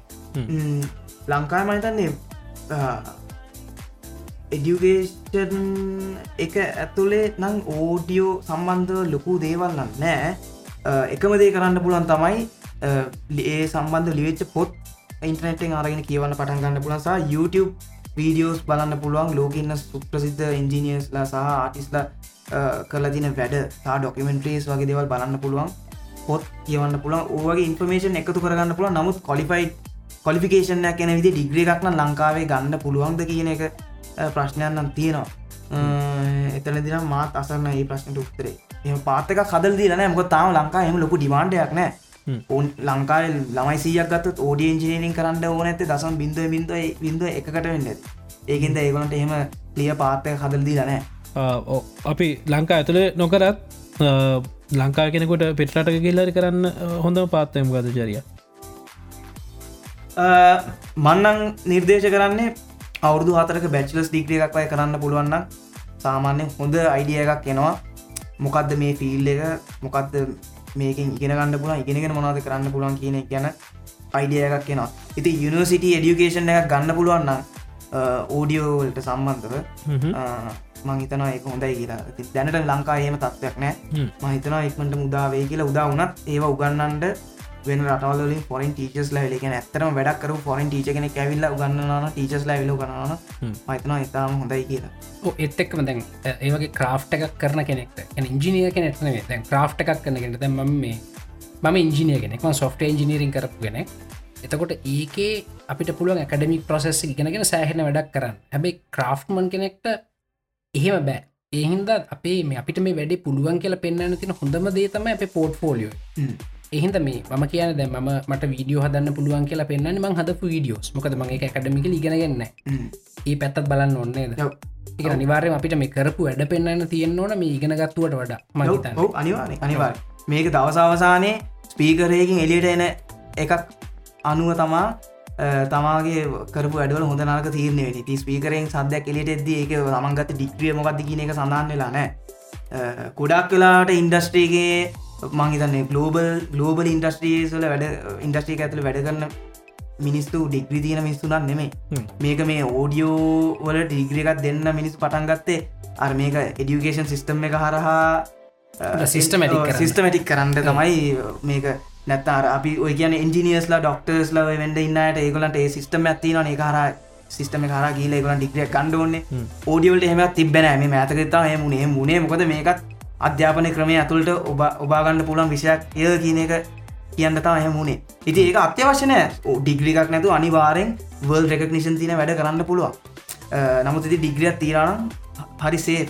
ලංකාය මහිතන්නේ එඩියුගේෂන් එක ඇතුළේ නං ඕඩියෝ සම්බන්ධව ලොකු දේවල් නම් නෑ. එකම දේ කරන්න පුළන් තමයි ඒ සම්බන්ධ ලිවෙච්ච පොත් ඉන්ටනෙටෙන් අරගෙන කියවන්න පටන් ගන්න පුලන්සා YouTube වීඩියෝස් බලන්න පුළුවන්. ලෝකඉන්න සුප්‍රසිද්ධ ඉන්ජිනියස්ලා සහ ආටිස්ලා කල දින වැඩ සා ඩොකමෙන්ට්‍රේස් වගේ දෙවල් බලන්න පුළුවන් පොත් කියවන්න පුළුවන් ඕගේ ඉන්ෆර්මේෂන් එකතු කරගන්න පුළුව නමුත් කොලිෆයි් කොලිෆිකේෂනයක් කෙන විදි ඩිග්‍රී එකක්න ලංකාවේ ගන්න පුළුවන්ද කියන එක ප්‍රශ්නයන්නම් තියෙනවා. එතන දින මාත් අසන්න ඒ ප්‍රශ්නට උත්තරේ. එම පාතක කදල් දීලන මොක තාම ලංකා එම ලොකු ඩිමාන්ඩයක් නෑ ඔන් ලංකාල් ළමයි සියක් ගත් ෝඩිය ඉජිනීරින් කරන්න ඕන ඇත දසම් බින්දුව බින්දුව බින්දුව එකට වෙන්න ඒකෙන්ද ඒගොලට එහෙම ලිය පාත්තක කදල් දී ලනෑ අපි ලංකා ඇතුළ නොකරත් ලංකා කෙනෙකොට පෙට්රට කියල්ලරි කරන්න හොඳ පාත්තයම ගත චරිය මන්නං නිර්දේශ කරන්නේ අවුරදු හතරක බැච්ලස් ඩිග්‍රිය එකක් අය කරන්න පුළුවන්න සාමාන්‍ය හොඳ අයිඩිය එකක් එනවා. මොකක්ද මේ ෆිල් එක? මොකක්ද මේකින් ඉගෙන ගන්න පුලන් ඉගෙනගෙන මොනාද කරන්න පුළුවන් කියන ගැන අයිඩිය එකක් එනවා. ඉති යුනිවසිට එඩියුකේෂන් එකක් ගන්න පුළුවන්න ඕඩියෝවලට සම්බන්ධව මහිතන එක හොඳයි කියලා. දැනට ලංකායේම තත්වයක් නෑ මහිතන එක්මට මුදාවේ කියලා උදා වනත් ඒවා උගන්නන්ට වෙන රටවලින් ෆොරන් ටීචස් ලැවිලක ඇත්තරම වැඩක්කරු ෆොරන් ටීච කෙන ඇවිල්ල ගන්නන ටීචස් ලැවිල ගන්නන මහිතන ඉතාම හොඳයි කියලා. ඒත් එක්ම දැන් ඒවගේ ක්‍රාෆ්ට එකක් කරන කෙනෙක්ට ඉංජිනිය කෙනෙක්න දැන් ක්‍රාෆ් එකක් කරන කෙට දැම මේ මම ඉංජිනිය කෙනෙක් සොෆ්ට ඉජිනීරින් කරපු කෙනෙක්. එතකොට ඒකේ අපිට පුළුවන් ඇකඩමික් ප්‍රසෙස් ඉගෙනගෙන සෑහෙන වැඩක් කරන්න. හැබයි ක්‍රාෆ්මන් කෙනෙක්ට එහෙම බෑ. ඒහින්ද අපේ මේ අපිට මේ වැඩි පුළුවන් කියලා පෙන්න්න තින හොඳම දේ තම අප පෝට් ෆෝලියෝ එහින්ද මේ මම කියන දැ ම මට වීඩියෝ හදන්න පුළුවන් කියලා පෙන්න්න ම හද වීඩියෝස් මොකද මගේ එකඩමික ඉගෙනගන්න ඒ පැත්තත් බලන්න ඔන්නේද එක අනිවාරය අපිට මේ කරපු වැඩ පෙන්න්න තියෙන් ඕන මේ ඉගෙනගත්තුවට වඩා මහිත අනිවාර අනිවාර මේක දවසවසානයේ ස්පීකරයකින් එලියට එන එකක් අනුව තමා තමාගේ කරපු වැඩවල හොඳ නාක තීරණය වෙනි ති ස්පීකරෙන් සද්‍යයක් එලියට එද්ද ඒක තමන්ගත ඩික්්‍රිය මොකක්ද කියන එක සඳහන් වෙලා නෑ ගොඩක් වෙලාට ඉන්ඩස්ට්‍රීගේ මංහිතන්නේ ගලෝබල් ගලෝබල් ඉන්ඩස්ට්‍රියසල වැඩ ඉන්ඩස්ට්‍රික ඇතුළ වැඩ කරන්න මිනිස්තු ඩිග්‍රී තියෙන මිනිස්සුනන් නෙමේ මේක මේ ඕඩියෝ වල ඩිග්‍රියකත් දෙන්න මිනිස් පටන් ගත්තේ අර මේක එඩියුකේෂන් සිිස්ටම් එක හරහා සිිස්ටමටික් සිිස්ටමටික් කරන්න තමයි මේක නැත්තාර අපි ඔය කියන ඉන්ජිනියස්ලා ඩොක්ටර්ස් ලව වෙන්ඩ ඉන්නට ඒගලන්ට ඒ සිස්ටම ඇතින ඒ හර සිස්ටම හර ගීල ගලන් ඩික්‍රිය කණ්ඩෝන්නේ ඕඩියවලට එහම තිබෙන මේ මෑතකතා හ මුණේ මොකද මේකත් අධ්‍යාපන ක්‍රමය ඇතුළට ඔබ ඔබාගන්න පුළන් විෂයක් එය කියන එක කියන්න තා එහ මුණේ ඉති ඒක අත්‍යවශනය ඩිග්‍රිකක් නැතු අනිවාරෙන් වල් රෙකක්නිෂන් තින වැඩ කරන්න පුළුවන්. නමුත් ඉති ඩිග්‍රියක් තීරනම් හරි සේ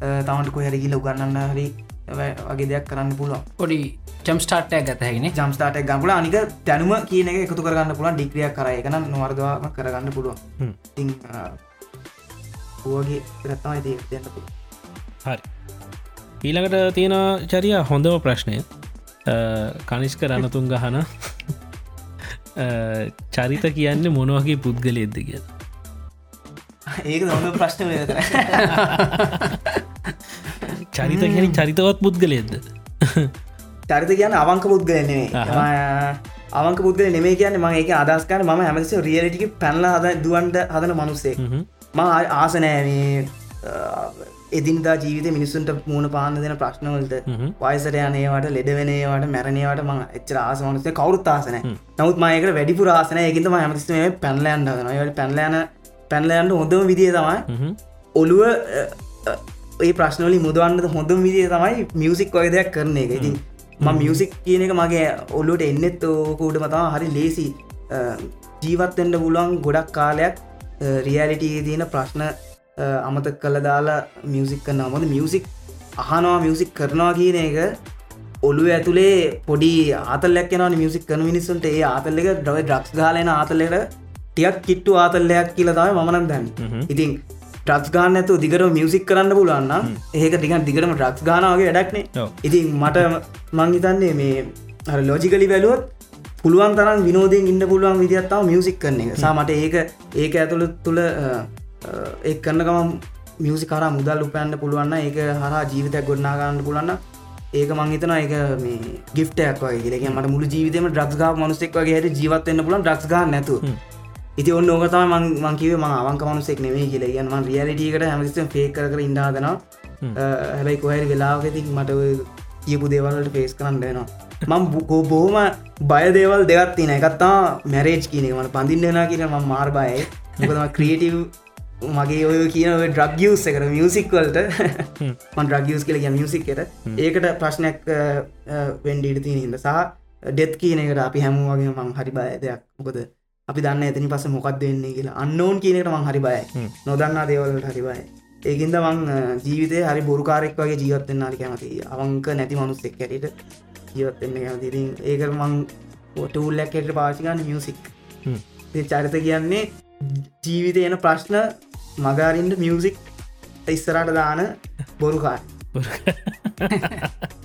තමන්ට කොහැරගිල උගන්නන්න හරි වගේ දෙයක් කරන්න පුළුවන්. පොඩි චම්ස්ටාට්ටයක් ගතහැගෙන ජම්ස්ටාට ගම්පුල අනික දැනුම කියන එක එකතු කරගන්න පුළන් ඩික්‍රියක් කර. එකන නොවර්දවාම කරගන්න පුළුවන්. ති වගේ රත්තා ද දෙන්න පුළුව හරි. ඊළඟට තියෙන චරිය හොඳම ප්‍රශ්නය. කනිෂ්ක රණතුන් ගහන චරිත කියන්නේ මොනවගේ පුද්ගලෙද්ද කිය ඒක හොඳ ප්‍රශ්න කර චරිත කියන චරිතවත් පුද්ගලෙද්ද චරිත කියන්න අවංක පුද්ගලන්නේ අවංක පුද්ගල නෙමේ කියන්න ම ඒක අදස්කන ම හැමස රියලිටික පැනල හද දුවන්ට හදන මනුස්සේ ම ආසනෑවේ එදින්දා ජීවිත මිනිස්සුන්ට මූුණ පාන්න දෙන ප්‍රශ්නවලට. වයිසට යනේවට ලෙඩවෙනේවට මැරණේවට ම එච්චර ආසමනසේ කවරුත් ආසන නමුත් මයක වැඩිපුර ආසන ඒකිතම හැමතිස්ේ පැන්ලයන්ට ට පැන්ලයන පැන්ලයන්ට හොඳම විදිිය තමයි ඔළුව ඒ ප්‍රශ්නවලි මුදවන්නද හොඳම විදිිය තමයි මියසික් වගේ දෙයක් කරන එක. ඉතින් ම මියසික් කියන එක මගේ ඔල්ලුවට එන්නෙත් ඕකූට මතා හරි ලේසි ජීවත්තෙන්ට පුළුවන් ගොඩක් කාලයක් රියලිටිය තියෙන ප්‍රශ්න අමතක් කළ දාලා මියසික් කරන්න මොද මියසික් අහනවා මියසික් කරනවා කියන එක ඔලු ඇතුළේ පොඩි ආතල්ලක්න මියසික් කන මිනිස්සුන්ට. ඒ ආතල්ලක ඩව ඩක්ස් ගාලන ආතල්ලට ටියක් කිට්ටු ආතල්ලයක් කියල තම මනක් දැන්න. ඉතින් ට්‍රක්ස් ගාන ඇතු දිගර මියසික් කරන්න පුලන්න ඒක ටිකන් දිගරම ට්‍රක්ස් ගානාවගේ වැඩක්නේ ඉතින් මට මංහිතන්නේ මේ ලෝජිකලි වැලුවොත් පුළුවන් තරම් විනෝදයෙන් ඉන්න පුළුවන් විදිත්තාව මියසික් කරන එක. සාමට ඒක ඒක ඇතුළ තුළ ඒ කරන්නකම මියසි කර මුදල් උපයන්න පුළුවන්න ඒක හරා ජීවිතයක් ගොඩනාගන්න පුලන්න ඒක මංහිතන එක මේ ගිෆ්ටයක් වගේ මට මුළු ජීවිතම ්‍රක්්ගා මනුසෙක් වගේ හට ජීවත්වන්න පුලන් ්‍රක්්ගා නැතු ඉති ඔන්න ඕකතම මංකිව ම අවංක මනුසෙක් නෙවේ කියල. ගන්න ම රියලිටියකට හැමසිම ෆේ කර ඉන්ඩාදන හැබයි කොහැරි වෙලාවකති මට කියපු දේවල්ට ෆේස් කරන්න දෙනවා මං බුකෝ බොහොම බය දේවල් දෙගත් තින එකත්තා මැරේජ් කියනෙ මට පඳින්න්න කියන ම මාර් බයයි. මොකදම ක්‍රියටව් මගේ ඔය කියන ඩ්‍රගියස් එකට මියසික්වලට මන් ඩ්‍රගියස් කියල මියසික්කට ඒකට ප්‍රශ්නයක් වෙන්ඩීට තියෙන හිද සහ ඩෙත් කියන එකට අපි හැමුවගේ මං හරි බය දෙයක්. මොකද අපි දන්න ඇතිනි පස මොකක් දෙන්නේ කියලා. අන්නෝන් කියනට මං හරි බයි නොදන්නා දේවලට හරි බයි ඒකින්ද මං ජීවිතය හරි බොරුකාරෙක් වගේ ජීවත්තෙන් නාරි කැමති අවංක නැති මනුස්සෙක් කැරට ජීවත්තෙන්න කැමතිරින් ඒකර මං ටූල්ලැක්කට පාචිකන්න මියසික් චරිත කියන්නේ ජීවිත එන ප්‍රශ්න මගාරින්ට මියසික් ඉස්සරට දාන බොරුකාර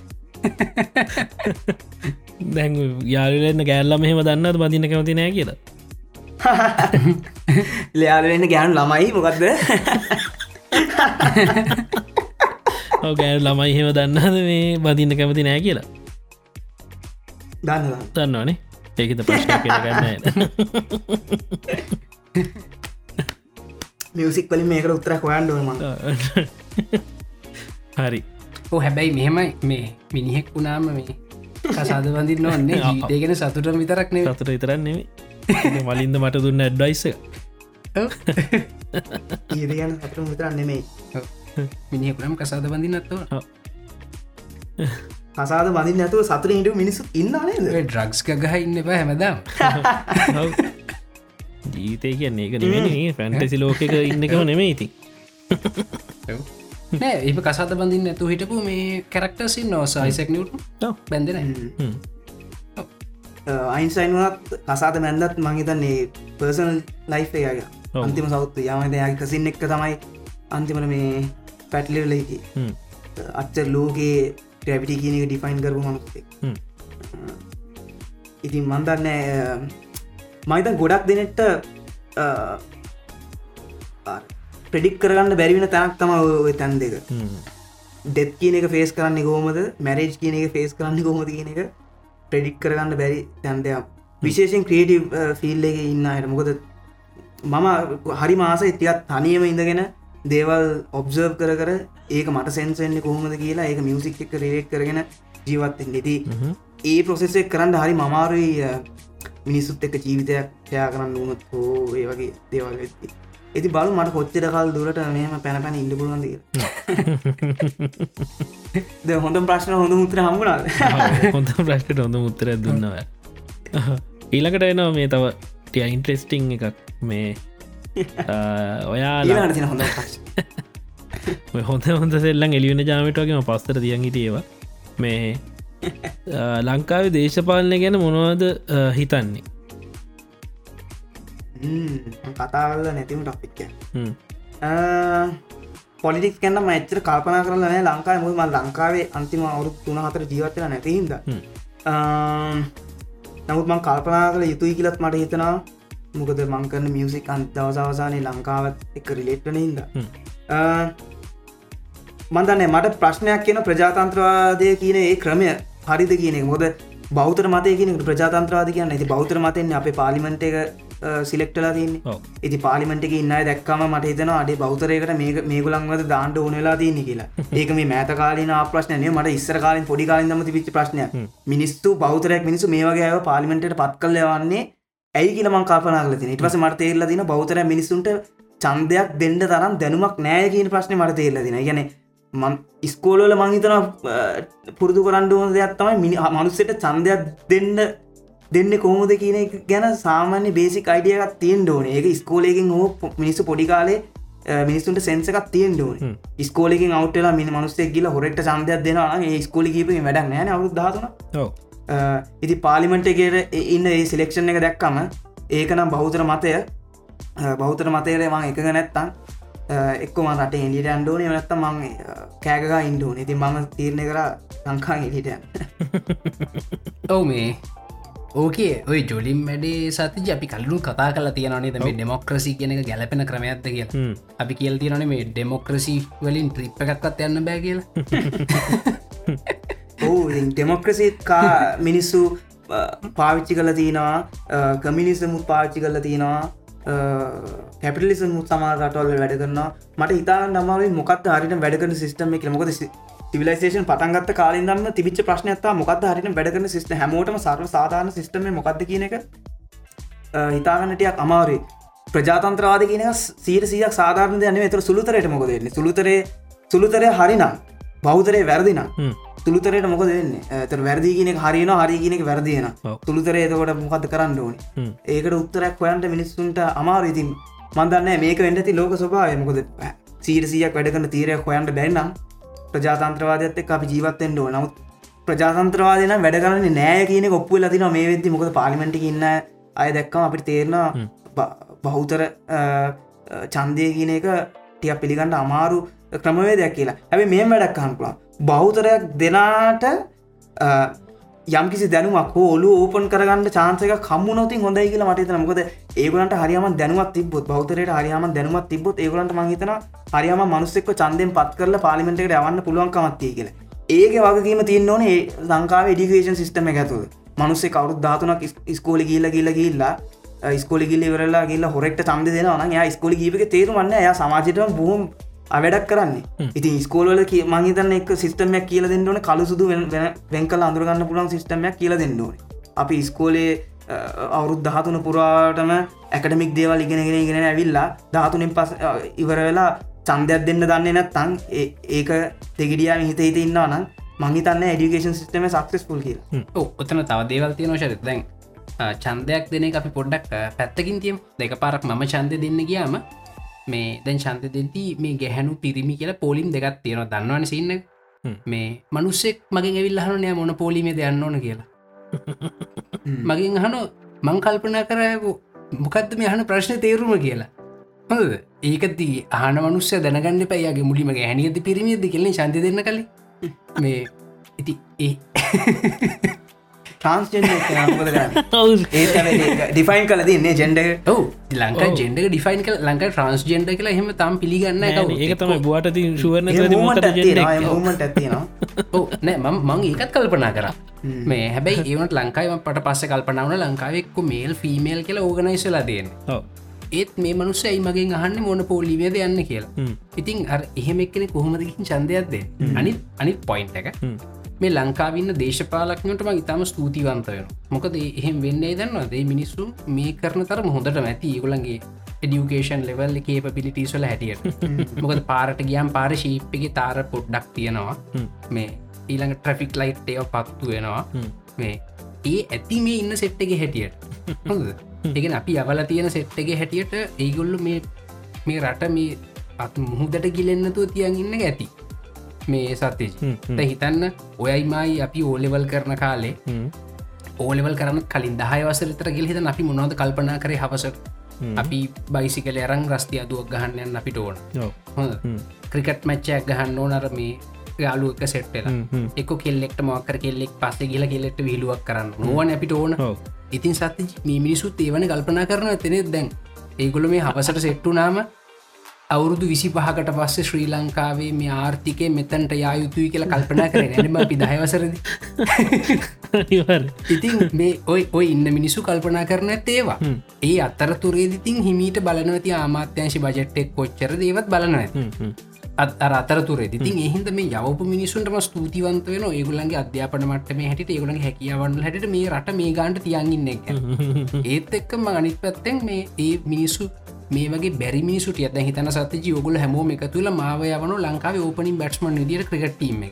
දැන් යාලන්න ගෑල්ලම මෙහෙම දන්නත් බඳන්න කැමති නෑ කියලා ලයාලන්න ගෑනු ළමයි මොකක්ද ගෑල් ළමයි හෙම දන්නද මේ බඳන්න කැමති නෑ කියලා? දන්න දන්නවානේ ඒකත ප්‍රශ්න කරගන්න මියසික් වලින් මේකට උත්තර හොයන්ඩුවම හරි. ඕ හැබැයි මෙහෙමයි මේ මිනිහෙක් වුණාම මේ කසාද වඳින්න ඔන්නේ ජීතයගෙන සතුට විතරක් නේ සතුට විතරන්නේ මලින්ද මට දුන්න ඇඩ්ඩයිස ඒදගන්න සතුර මුතරන්න නෙමේ මිනිහෙකුරම් කසාද බඳින්නත්ව කසාද මදින් නැතුව සතුර හිට මිනිස්සු ඉන්නනේද ඩ්‍රක්ස් ගහ ඉන්න එපා හැමදාම්. ජීවිතය කියන්නේ එක නෙමේ ෆැන්ටසි ලෝකක ඉන්නකම නෙමේ ඉති නෑ ඒ කසාද බඳින්න ඇතු හිටපු මේ කැරක්ටසින් නෝස අයිසක් නිියට බැඳෙන අයින්සයින්වත් කසාද මැන්දත් මංහිතන්නේ පර්සනල් ලයි් එකගේ අන්තිම සෞත්තු යාමත යාගේ කසින් එක්ක තමයි අන්තිමට මේ පැටලිලකි අච්ච ලෝකයේ ටැවිටි කියනක ඩිෆයින් කරපු මනුස්සේ ඉතින් මන්දන්න මයිතන් ගොඩක් දෙනෙට්ට ප්‍රඩික් කරගන්න බැරිවෙන තැනක් තම තැන් දෙක. ඩෙත් කියන එක ෆේස් කරන්න ගෝමද මැරේජ් කියන එක ෆේස් කරන්න ගොමද කියන එක ප්‍රඩික් කරගන්න බැරි තැන්දයක් විශේෂෙන් ක්‍රේටව ෆිල් එක ඉන්න අයට. මොකද මම හරි මාස ඉතිත් තනියම ඉඳගෙන දේවල් ඔබ්සර්ව් කර කර ඒක මට සැන්සෙන්න්නේ කොහොමද කියලා ඒක මියසික් එක රේක් කරගෙන ජීවත්තෙන් නෙති ඒ ප්‍රොසෙසේ කරන්න හරි මමාරුයි මිනිස්සුත් එක ජීවිතයක් ෂයා කරන්න වුණොත් හෝ ඒ වගේ දේවල් වෙත්ති ඇති බලු මට කොච්චර කල් දුරට මෙම පැන පැන ඉන්න පුළුවන්ද ද හොඳ ප්‍රශ්න හොඳ මුත්‍ර හමුණාද හොඳ ප්‍රශ්ට හොඳ මුත්තර දුන්නව ඊළකට එනවා මේ තව ටිය ඉන්ට්‍රෙස්ටිං එකක්. මේ ඔයා හොඳ හොඳ හොඳ සෙල්ලන් එලියන ජාමටගේම පස්තර තියන් හිටියව. මේ ලංකාවේ දේශපාලනය ගැන මොනවද හිතන්නේ? කතාවල්ල නැතිම ටොපික්ක හ්ම්. පොලිටික් කන්න මච්චර කල්පනා කරල නෑ ලංකායි මුම ලංකාවේ අන්තිම අවුරු තුන හතර ජීවත්වෙන නැතිහිද. නමුත් මං කල්පනා කළ යුතුයි කියලත් මට හිතනා මොකද මංකරන මියසික් අන් දවසවසානය ලංකාවත් එක රිලෙට්ටන හ්ම්. මන්දන්නේ මට ප්‍රශ්නයක් කියන ප්‍රජාතන්ත්‍රවාදය කියන ඒ ක්‍රමය හරිද කියන මොද බෞතර මතය කියන ප්‍රජාතන්ත්‍රවාද කියන්න ඇති බෞතර මතයෙන් අපේ පාලිමෙන්ට එක සිලෙක්ටලා ඔව්. ඉති පාලිමෙන්ට එක ඉන්න දැක්කම මට හිතන අඩේ බෞතරයකට මේ මේගුලන්වද දාන්ට ඕනෙලා තියන්නේ කියලා. ඒක මේ මෑත කාලන ප්‍රශ්නය මට ඉස්සර කාලින් පොඩි කාලින්දම තිවිච ප්‍රශ්නය මිනිස්තු බෞතරයක් මිනිසු මේ වගේ ඇව පාලිමෙන්ටට පත් කල යවන්නේ ඇයි කියල මං කාපනාගල තින ඉටවස මට තේරල දින බෞතර මිනිසුන්ට චන්දයක් දෙන්න තරම් දැනුමක් නෑ කියන ප්‍රශ්න මට තේරල දින ගැන මන් ඉස්කෝලල මංහිතන පුරුදු කරන්න ඕන දෙයක් තමයි මිනි මනුස්සට චන්දයක් දෙන්න දෙන්න කොහොමද කියන එක ගැන සාමාන්‍ය බේසික් අයිඩියකත් තියෙන් ඕන. ඒක ස්කෝලයකින් හෝ මිනිස්සු පොඩිකාලේ මිනිස්සුන්ට සෙන්සකක් තියෙන් ඕන. ස්කෝලකින් අවටලා මිනි මනුස්සේ ගිල හොරෙක්ට සන්දයක් දෙනවා ඒ ස්කෝලි කීප වැඩක් නෑන අවුත් දාතුන ඔව්. ඉති පාලිමෙන්ට්ගේට ඉන්න ඒ සිලෙක්ෂන් එක දැක්කම ඒකනම් බෞතර මතය. බෞතර මතයර මං එකග නැත්තන් එක්කම රට එලිට අන්ඩෝන නැත්ත මං කෑගා ඉන්ඩෝන ඉති මම තීරණය කර ලංකා එලිටයන් ඔව මේ ඕකේ ඔය ජොලින් වැඩේ සති අපි කල්ලු කතා කල තියනේ තම ඩෙමොක්‍රසි කියන එක ගැලපෙන ක්‍රමයක්ද කිය. අපි කියල් තියනේ මේ ඩෙමොක්‍රසි වලින් ට්‍රිප් එකක්ත් යන්න බෑ කියල. ඕ ඩෙමොක්‍රසිත් කා මිනිස්සු පාවිච්චි කල තියෙනවා කමිනිසමුත් පාච්චි කල තියෙනවා කැපිලිස මුත් සමා රටවල් වැඩ කරන්න මට ඉතා නමාව මොකත් හරිට වැඩකන සිස්ටම එක මොකද සිවිලේෂන් පටන්ගත් කාලින්දන්න තිබිච ප්‍රශ්නයත්තා මොකද හරිට වැඩකන සිස්ට හැමෝටම සර්ව සාධාන සිස්ටම මොකක්ද කියන එක? හිතාගන්නටයක් අමාරේ ප්‍රජාතන්ත්‍රවාද කියන සීට සියක් සාධාරණ යන එතර සුළුතරයට මොකදන්නේ සුළුතරේ සුළුතරය හරිනම් බෞතරය වැරදිනම්. හ්ම්. තුළුතරයට මොක දෙන්නේ ඇතර වැරදි කියනෙ හරින හරි කියනෙක වැරදින ඔව්. තුළුතරේ එතකොට මොකද කරන්න ඕනි. ඒකට උත්තරක් හොයන්ට මිනිස්සුන්ට අමාර ඉතින් මන්දන්න මේක වෙන්න ඇති ලෝක ස්වභාව මොකද සීරසියක් වැඩකන තීරයක් හොයන්ට බැන්නම් ප්‍රජාතන්ත්‍රවාදයත් එක් අපි ජීවත්තෙන්ට නමුත් ප්‍රජාතන්ත්‍රවාදන වැඩ කරන්න නෑ කියන ඔප්පු ලතින මේ වෙද්දි මොකද පාලිමෙන්ටි ඉන්න අය දැක්කම අපිට තේරෙන බහුතර චන්දය කියන එක ටිය පිළිගන්නට අමාරු ක්‍රමවේදයක් කියලා. ඇැබ මේ වැඩක් කහන්පුලා බෞතරයක් දෙනාට යම්කිසි දැනුවක් ඔලු ඕපන් කරගන්න චාන්සක කම්මුණොතින් හොඳයි කියලා මට තන මොකද ඒගලන්ට හරියම දැනුවත් තිබොත් බෞතරයට හරියම දැනුවත් තිබොත් ඒගලන්ට මහිතන හරියම මනුස්සෙක්ව චන්දයෙන් පත් කරල පාලිමෙන්ටට යවන්න පුළුවන්කමත්තිය කියලා. ඒක වගකීම තියන්න ඕනේ ලංකාව ඩිකේෂන් සිිටම ඇතුව මනුස්සේ කවරුත් ධාතුනක් ස්කෝලි ගීල ගිල්ල ගිල්ලා ස්කොලි ගිල්ල වෙරලා ගිල්ල හොරෙක්ට චන්ද දෙෙනවා යා ස්කොලි ගීපක තේරුමන්න ය සමාජයට බොහොම අවැඩක් කරන්නේ. ඉති ස්කෝලල මහිතන්න එක සිස්ටමයක් කියල දෙන්නවන කලු සුදු වෙන්කල අඳුරගන්න පුළන් සිස්ටමයක් කියල දෙන්න ඕන. අපි ස්කෝලේ අවුරුත් දහතුන පුරාටම ඇකඩමික් දේවල් ඉගෙනගෙන ඉගෙන ඇවිල්ලා ධාතුනෙන් පස් ඉවර වෙලා චන්දයක් දෙන්න දන්නේ නැත්තං ඒක දෙගිඩියම හිත හිත ඉන්නවා නම් මංහිතන්න ඇඩිකේෂන් සිස්ටම සක්සස්පුල් කියල. ඔත්තන තව දේවල් තියෙන ශරත් දැන් චන්දයක් දෙන අපි පොඩ්ඩක් පැත්තකින් තියම්. දෙක පාරක් මම චන්ද දෙන්න ගියාම මේ දැන් ශන්ත දෙති මේ ගැහැනු පිරිමි කියලා පෝලිම් දෙකත් තියෙනවා. දන්නවන සින්න මේ මනුස්සෙක් මගේ ඇවිල්ලහන නෑ මොන පෝලිමේ දෙයන්න ඕන කියලා. මගින් අහන මං කල්පනා කරයකු මොකක්ද මේ අහන ප්‍රශ්න තේරුම කියලා. හොද ඒකති ආන මනුස්්‍ය දැනගන්න පයිගේ මුලිම ගැහැනියද පිරිමියද කෙල්ලේ ශන්ති දෙන්න කලින්. මේ ඉති ඒ ට්‍රන්ස්ජෙන් ඒ ඩිෆයින් කල දන්නේ ජෙන්ඩ ඔව. ලංක ජෙන්ඩ ඩිෆයින් කල ලංක ට්‍රන්ස් ජෙන්ඩ කියලා හෙම තම් පිළිගන්න ඒක තම බුවට ති ශුවරන මට ඇතිනවා නෑ මං ඒකත් කල්පනා කර. මේ හැබැයි ඒවනට ලංකායි පට පස්ස කල්පනාවන ලංකාවෙක්කු මේල් ෆිමේල් කියලා ඕගනයිස්ලා දයෙන් ඒත් මේ මනුස්ස ඇයි මගෙන් අහන්න මොන පෝලිවේද යන්න කියලා? ඉතින් අර එහෙම එක්කෙන කොහොමදකින් චන්දයක්ද අනි අනිත් පොයින්් එක මේ ලංකාවින්න දේශපාලක්නටම ඉතාම ස්තුතිවන්ත වෙන මොකද එහෙම වෙන්නේ දන්නවාදේ? මිනිස්සු මේ කරන තරම හොඳට ඇති. ඒගුලන්ගේ එඩියුකේෂන් ලෙවල් කේපිලිටිස්වල හැටියට. මොකද පාරට ගියම් පාර ශීප්පගේ තාර පොඩ්ඩක් තියෙනවා. මේ ඊළඟ ට්‍රෆික් ලයිට් ඒව පත්තු වෙනවා. මේ ඒ ඇති මේ ඉන්න සෙට්ටගේ හැටියට. එකන අපි අවල තියෙන සෙට්ටගේ හැටියට ඒගොල්ලු මේ මේ රට මේ අත් මුහුදට ගිලෙන්න්නතුව තියන් ඉන්න ඇති මේ සත්‍යජ. හිතන්න ඔයයිමයි අපි ඕලෙවල් කරන කාලේ ඕලෙවල් කරන කලින් දහය වසරතර ගෙල්හිත අපි මොනොද කල්පනා කරේ හවසට අපි බයිසිකල අරං රස්තිය අදුවක් ගහන්නයන් අපිට ඕන. හොඳ ක්‍රිකට් මච්චයක් ගහන්න ඕනර මේ යාලු එක සෙට්ටල එක කෙල්ලෙක්ට මක්කර කෙල්ලෙක් පස්සේ කියල කෙල්ලෙක්ට විලුවක් කරන්න නොවන අපිට ඕන. ඉතින් සත්ති මිනිසුත් ඒවන කල්පනා කරන ඇතනෙත් දැන් ඒගොල මේ හපසට සෙට්ටු නාම අවුරුදු විසි පහකට පස්සේ ශ්‍රී ලංකාවේ මේ ආර්ථිකය මෙතැන්ට යායුතුයි කියලා කල්පනා කර. නැම අපි දහවසරද? ඉතින් මේ ඔයි ඔය ඉන්න මිනිස්සු කල්පනා කරන ඇත්තේවා ඒ අත්තරතුරේදිතින් හිමීට බලනවති ආමාත්‍යංශි බජට්ටෙක් කොච්චර දේවත් බලනව අර අතරතුරේ ඉතින් එහින්ද මේ යවප මිනිසුන්ටම ස්තුතිවන්ත වෙන ඒගුලන්ගේ අධ්‍යාපන මටම හැට ඒගුලන් හැකියාවන්න හැට මේ රට මේ ගාන්ට තියන්ගන්න එක. ඒත් එක්කම අනිත් පැත්තෙන් මේ ඒ මිනිස්සු මේ වගේ බැරි මිනිසුට ඇද හිතන සත යෝගුල හැමෝම එක තුළ මාව යවන ලංකාව ඕපනින් බැට්මන් විදිර ක්‍රටීම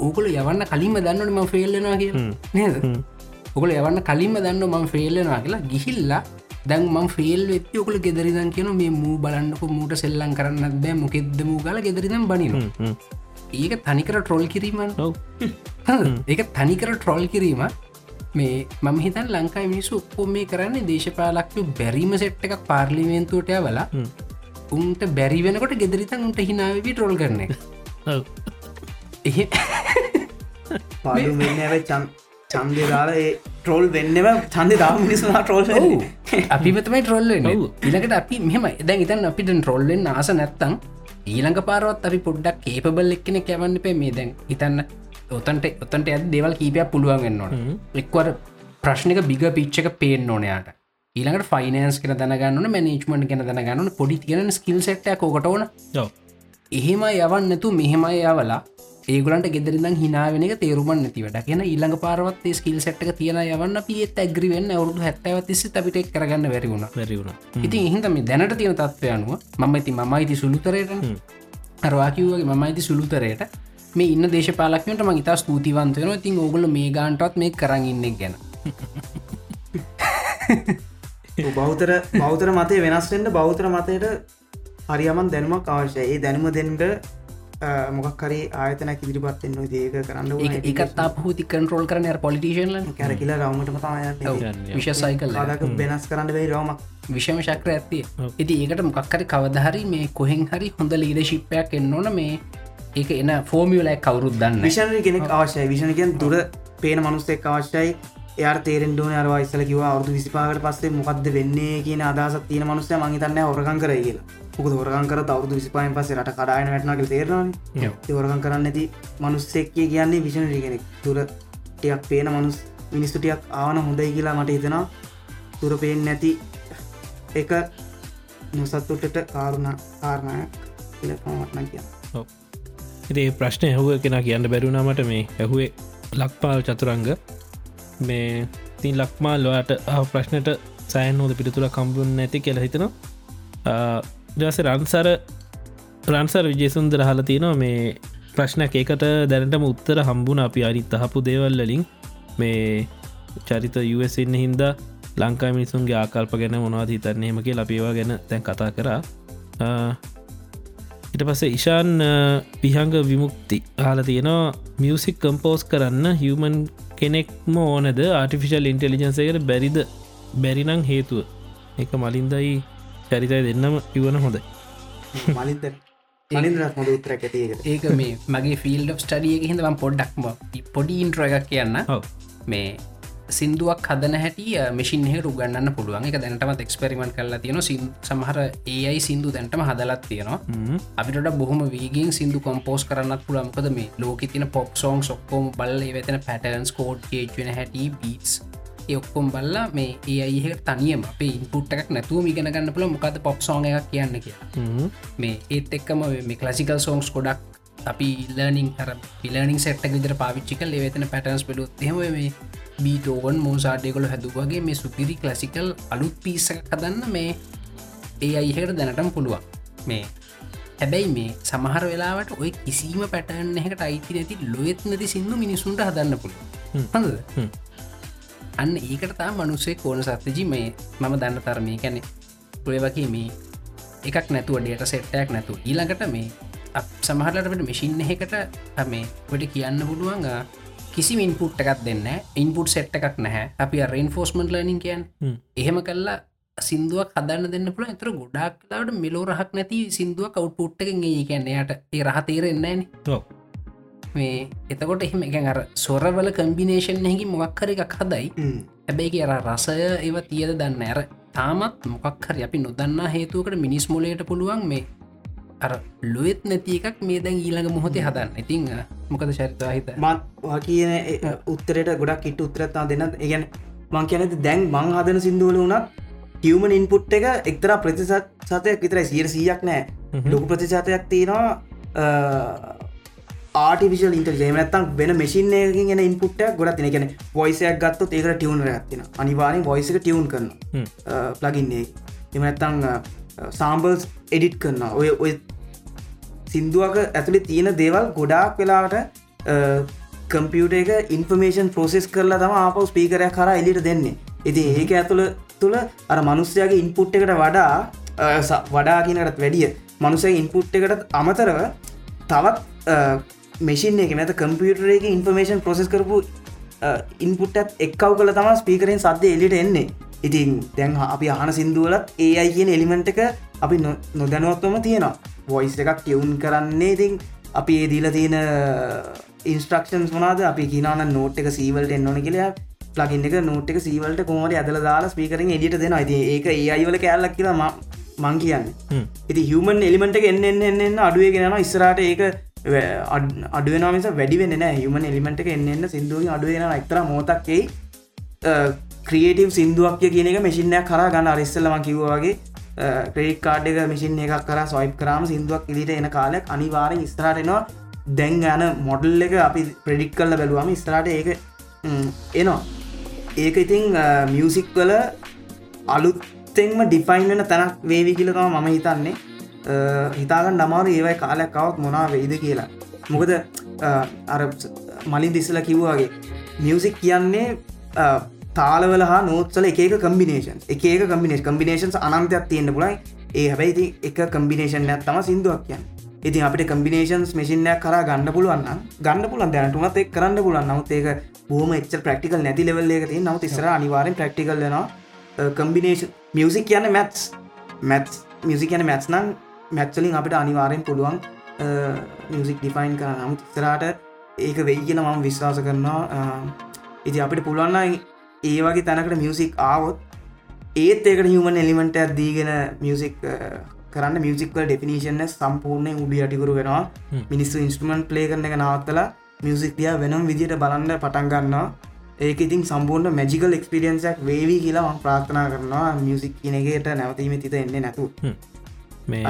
ඕකල යවන්න කලින්ම දන්නට ම ෆෙල්ලෙනවා කිය නේද? ඔකල යවන්න කලින්ම දන්න මං ෆෙල්ලෙනවා කියලා ගිහිල්ලා දැන් මං ෆෙල් වෙත්ති ඔකල ගෙදරිදන් කියන මේ මූ බලන්නක මූට සෙල්ලං කරන්න බෑ මොකෙද මූ ගල ගෙදරිදම් බනින ඒක තනිකර ට්‍රොල් කිරීමන් ඒක තනිකර ට්‍රොල් කිරීම මේ මම හිතන් ලංකායි මිනිසු ඔක්කොම මේ කරන්නේ දේශපාලක්තු බැරිම සෙට් එකක් පාර්ලිමේන්තුවටය වලා උන්ට බැරි වෙනකොට ගෙදරිතන් උන්ට හිනාවී ට්‍රෝල් කරන එහ පාඩු වෙන්න ඇව චන් චන්දය දාලා ඒ ට්‍රෝල් වෙන්නව චන්ද දා මිනිසුනා ට්‍රෝල් අපිමතමයි ට්‍රොල්ල ඉලකට අපි මෙම දැන් ඉතන් අපිට ට්‍රොල්ලෙන් ආස නැත්තං ඊළඟ පාරවත් අපි පොඩ්ඩක් කේපබල් එක්කෙන කැවන්න පේ මේ දැන්. හිතන්න ඔතන්ට ඔතන්ට ඇත් දෙවල් කීපයක් පුළුවන් වෙන්නවන එක්වර ප්‍රශ්නික බිග පිච්චක පේෙන් ඕනයාට ඊළඟට ෆයිනන්ස් කෙන දැනගන්න මනේජ්මට කෙන දැනගන්න පොඩි තියෙන ස්කිල් සෙට්ට කොටවන එහෙම යවන්නතු මෙහෙම යවලා ඒගලන්ට ගෙදරිදම් හිනාවෙන එක තේරුමන් නැතිවට කියෙන ඊළඟ පාරවත් ස්කිල් සට්ක තියෙන යවන්න පියත් ඇග්‍රිවෙන්න අවුදු හැත්තව තිස්ස අපිට කරගන්න වැරිවුණ වැරිවුණ ඉතින් එහිතම දැනට තියෙන තත්වය අනුව මම ඇති මයිති සුළුතරයට අරවාකිවගේ මම ඇති සුළුතරයට මේ ඉන්න දේශපාලක්නට ම ඉතා ස්තුතිවන්තයන ඉතින් ඕගල මේ ගාන්ටත් මේ කරගන්න ගැන. බෞතර බෞතර මතය වෙනස්වෙන්ට බෞතර මතයට හරියමන් දැනුමක් අවශ්‍ය ඒ දැනුම දෙන්ට මොකක් හරි ආයතනක් ඉදිරිපත්වෙන්න දේක කරන්න එකත් පහති කන්ටරෝල් කරන පොලිටිෂන්ල කැර කියලා රවමටම තමයි විශසයිකල් දක වෙනස් කරන්න වෙයි රෝමක් විෂම ශක්‍ර ඇත්තේ ඉති ඒකට මොකක්කරි කවදහරි මේ කොහෙන් හරි හොඳ ලීඩ ශිප්පයක් එන්නවන මේ ඒක එන ෆෝමියලයි කවරුත් දන්න විෂණ කෙනෙක් අවශ්‍යයි. විෂණකෙන් දුර පේන මනුස්සෙක් අවශ්‍යයි. එයා තේරෙන්ඩුවන අරවා ඉස්සල කිව අවුදු විසිපාකට පස්සේ මොකක්ද වෙන්නේ කියන අදසත් තියෙන මනුස්සය මහිතන්න හොරකන් කර කියලා. පුක හොරකන් කර අවුදු විසිපායෙන් පස්සේ රට කඩායන වැටනක තේරන හොරකන් කරන්න ඇති මනුස්සෙක්කේ කියන්නේ විෂණ කෙනෙක්. තුර ටියක් පේන මනුස් මිනිස්තුටියක් ආවන හොඳයි කියලා මට හිතෙනවා. තුර පේෙන් නැති එක නොසත්තුටට කාරුණ කාරණයක් ඉලමටන කිය ඉති ප්‍රශ්නය ඇහුව කෙන කියන්න බැරුණමට මේ ඇහුවේ ලක්පාල් චතුරංග. මේ තින් ලක්මාල්ලවාට ප්‍රශ්නයට සෑන් හෝද පිළිතුර කම්බුන් නැති කියල හිතනවා. දස රන්සර රන්සර් විජේසුන්දර හල තියෙනවා මේ ප්‍රශ්නයක් ඒකට දැනටම උත්තර හම්බුණ අපි අරිත් අහපු දේවල්ලලින් මේ චරිත යුවසින්න හින්දා ලංකා මිනිසුන්ගේ ආකල්ප ගැන මොනවාද හිතන්නේමක ලපිවා ගැන තැන් කතා කරා. ඉට පස්සේ ඉශාන් පිහංග විමුක්ති හල තියෙනවා මියසික් කම්පෝස් කරන්න හිවමන් කෙනෙක්ම ඕනද? ආටිෆිශල් ඉන්ටෙලිජන්සයකට බැරිද? බැරිනං හේතුව. එක මලින්දයි චරිතය දෙන්නම ඉවන හොඳයි. ඒක මේ මගේ ෆිල්ඩ් ස්ටඩිය හිදවම් පොඩ්ඩක්ම පොඩි ඉන්ට්‍ර එකක් කියන්න. මේ සිින්දුවක් හදන හැටි මෙසින් හ රුගන්න පුළුවන්. එක දැනටමත් එක්ස්පෙරිමෙන්ට් කරලා තියෙන සමහර ඒයි සිින්දු දැන්ටම හදලත් තියෙනවා. අපිට බොහොම වීගෙන් සිින්දු කොම්පෝස් කරන්නත් පුළමකද මේ ලෝක තින පොප් සෝන් සොක්කෝම බල්ල වෙතන පැටන්ස් කෝඩ් කේච්වෙන හැටි බීස් ඔක්කොම් බල්ලා මේ ඒ අයිහ තනියම අපේ ඉන්පුට් එකක් නැතුව මිගෙන ගන්න පුළ මොකද පොප් සෝන් එකක් කියන්න කිය මේ ඒත් එක්කම මේ කලසිකල් සෝන්ස් කොඩක් අපි ඉල්ලනිින් හර පිලනිින් සෙට්ට විදර පාවිච්චික ලෙවෙතන පැටන්ස් පෙඩුත් හෙම මේ බීටෝවන් මෝසාඩයකොළ හැදුවගේ මේ සුපිරි කලසිකල් අලුත් පිස්සක කදන්න මේ ඒ අයිහකට දැනටම් පුළුවන්. මේ හැබැයි මේ සමහර වෙලාවට ඔය කිසිීම පැටන් එකට අයිති නැති ලොයත් නැති සිින්දු මිනිසුන්ට හදන්න පුළුව හඳද අන්න ඒකට තා මනුස්සේ කෝන සත්්‍යජි මේ මම දන්න තරමය කැනෙ පුළවගේ මේ එකක් නැතුව ඩේට සෙට්ටයක් නැතු ඊළඟට මේ සමහරලට මිසින් එකට මේ වට කියන්න පුළුවන් කිසි ඉන්පුට් එකක් දෙන්න ඉන්පුට් සෙට් එකක් නැහැ. අපි රෙන් ෆෝස්මන්ට ලනින් කියන් එහෙම කල්ලා සිින්දුවක් හදන්න දෙන්න පුළ එතර ගොඩක් ලාට මෙලෝ රහක් නැති සිින්දුව කවට්පුට් එකෙන් ඒ කියන්න යට ඒ රහ තේරෙන්නේ මේ එතකොට එහෙම එක අර සොරවල කම්බිනේෂන් හැකි මොක්කර එකක් හදයි. හැබැයි කිය අර රසය ඒව තියද දන්න ඇර තාමත් මොකක්හරි අපි නොදන්නා හේතුවකට මිනිස් මොලයට පුළුවන් මේ අර ලොෙත් නැති එකක් මේ දැන් ඊළඟ මොහොතේ හදන්න. ඉතිං මොකද චරිතවා හිත මත් කියන උත්තරයට ගොඩක් ඉට උත්තරත්තා දෙන්න ඒගැන මං කියනති දැන් මං හදන සිින්දුවල වුණත් හියමන් ඉන්පුට් එක එක්තර ප්‍රතිසත් සතයක් විතර සියර සීයක් නෑ. ලොකු ප්‍රතිශතයක් තියෙනවා ආටිවිශල් ඉන්ටර්ජේම නත්තම් වෙන මෙසින් එකකින් එන ඉන්පුට්ට ගොඩත් තින ගැන වොයිසයක් ගත්ත ඒක ටියවන ගත්තින අනිවාරෙන් වොයිසක ටියවන් කරන ප්ලගින්නේ එම නැත්තං සාම්බල්ස් එඩිට් කරන්න ඔය ඔය සිින්දුවක ඇතුළි තියෙන දේවල් ගොඩාක් වෙලාට කම්පියුට එක ඉන්ෆර්මේෂන් පෝසෙස් කරලා තම ආපව ස්පීකරය කර එලිට දෙන්නේ. ඉති ඒක ඇතුළ තුළ අර මනුස්්‍යයාගේ ඉන්පුට් එකට වඩා වඩා කියනටත් වැඩිය. මනුසය ඉන්පුට් එකට අමතරව තවත් මෙසින් එක නැත කම්පියුටර එක ඉන්ෆර්මේෂන් ප්‍රසෙස් කරපු ඉන්පුට්ටත් එක්කව් කළ තම ස්පීකරෙන් සද්‍ය එලිට එන්නේ. ඉතින් දැන් අපි අහන සිින්දුවලත් ඒ අයි කියන එලිමෙන්ට් එක අපි නොදැනුවත්වම තියෙනවා. වොයිස් එකක් කියවුන් කරන්නේ. ඉතින් අපි ඒ දීල තියෙන ඉන්ස්ට්‍රක්ෂන්ස් වනාද අපි කියනන නෝට් එක සීවල්ට එන්නන කියලා. ලගින් එක නෝට් එක සීවලට කොමට ඇදල දාලා ස්පීකරෙන් එඩිට දෙෙන ඇති ඒක ඒ අයිවල කෑල්ලක් කියලා මං කියන්න. ඉති හමන් එලිමෙන්ට එන්න එන්න එන්න අඩුවගෙන ඉස්රට ඒක අඩුවනමිස වැඩිවෙන්න නෑ හමන් එලිමට එක එන්න සිදුව අඩුවෙන එක්තර මෝතක්කෙයි ක්‍රියටව සිින්දුවක් කියන එක මෙසිිනයක් කර ගන්න. අරිස්සල්ලම කිව්වාගේ ක්‍රේක් කාඩ් එක මිසින් එකක් කර සොයිප් කරම සිින්දුවක් ඉදිට එන කාලෙක් අනිවාරෙන් ස්ත්‍රාටනවා දැන් යන මොඩල් එක අපි ප්‍රඩික් කල්ල බැලුවම ස්ත්‍රාට ඒක එනවා. ඒක ඉතිං මියසික් වල අලුත්තෙන්ම ඩිෆයින් වෙන තැනක් වේවි කියලකම මම හිතන්නේ. හිතාගන්න අමාරු ඒවයි කාලයක් කවත් මොනා වෙයිද කියලා. මොකද අර මලින් දිස්සල කිව්වාගේ මියසික් කියන්නේ තාලවල හා නෝත්සල එක කම්බිනේෂන් එක කම්බිනේෂ කම්බිනේෂන්ස් අනන්තයක් තියෙන්න්න පුලයි ඒ හැබැයි එක කම්බිනේෂන් ඇත් තම සිින්දුවක් කියන්න. ඉතින් අපිට කම්බිනේෂන්ස් මෙසිිනයක් කර ගන්න පුළුවන් ගන්න පුලන් දැනටුනත් එක් කරන්න පුලන් නවත් ඒක බෝම එච් ප්‍රක්ටිකල් නැති ලෙවල්ල එක ති නවත් ඉස්සර අනිවාරෙන් ප්‍රක්ටිකල්ලනවා කම්බිනේෂන් මියසික් කියන්න මැත්ස් මැත්ස් මියසික් කියන මැත්ස් නම් මැත්සලින් අපිට අනිවාරයෙන් පුළුවන් මියසික් ඩිෆයින් කර නමුත් ඉස්සරට ඒක වෙයි කියෙන මම විශ්වාස කරනවා. ඉති අපිට පුළුවන්න ඒ වගේ තැනකට මියසික් ආවොත් ඒත් ඒකට හමන් එලිමෙන්ට දීගෙන මියසික් කරන්න මියසික්වල් ඩෙෆිනිශන සම්පූර්ණය උඩි අටිකරු වෙනවා. මිනිස්සු ඉන්ස්ටමන්ට් ප්ලේ කරන එක නවත්තලා මියසික් දිය වෙනම් විදිට බලන්න පටන් ගන්නවා. ඒක ඉතින් සම්පූර්ණ මැජිකල් එක්ස්පිරියන්සක් වේවී කියලා ප්‍රාථනා කරනවා මියසික් කියනගේට නැවතීම තිත එන්නේ නැතු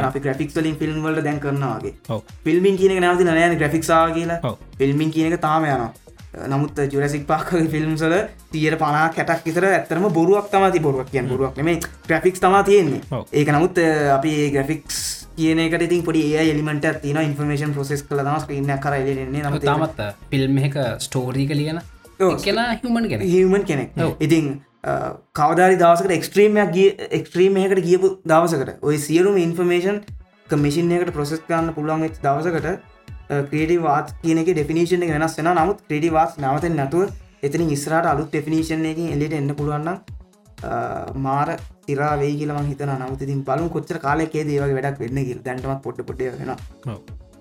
අපි ග්‍රෆික් වලින් ෆිල්ම් වලට දැන් කරනවාගේ ෆිල්මින් කියනක නැවති නයන ග්‍රෆික්සා කියලා. ෆිල්මින් කියනක තාම යනවා නමුත් ජුරසික් පාක්ගේ ෆිල්ම්සල තියට පනා කැටක් විතර ඇත්තරම බොරුවක් තමති බොරුවක් කිය බොරුවක් මේ ග්‍රෆික්ස් තමා තියෙන්නේ. ඒක නමුත් අපි ග්‍රෆික්ස් කියනකට ඉතින් පොඩි ඒ එලිමට තින ඉන්ෆර්මේෂන් ප්‍රසෙස් කල දම ස්ක්‍රීන කර න්නේ නම තමත් ෆිල්ම් එක ස්ටෝරී කලියන කියලා හමන් ගැන හිමන් කෙනෙක්. ඉතින් කවදාරි දවසකට එක්ස්ට්‍රීමයක් ගිය එක්ස්ට්‍රීමයකට ගියපු දවසකට ඔය සියලුම ඉන්ෆර්මේෂන් කමිෂන් එකට ප්‍රසෙස් කරන්න පුළුවන් දවසකට ක්‍රේටි වාත් කියනක ඩෙෆිනිශන් එක වෙනස් වෙන නමුත් ක්‍රඩි වාස් නවතෙන් නැතුව එතන ඉස්රට අලුත් ඩෙෆිනිශන් එකින් එලිට එන්න පුළුවන්න මාර තිරා වේ කියලම හිත නමුතින් බලු කොච්චර කාලෙකේ දේවගේ වැඩක් වෙන්න කිල් දැන්ටමත් පොට්ට පොට වෙන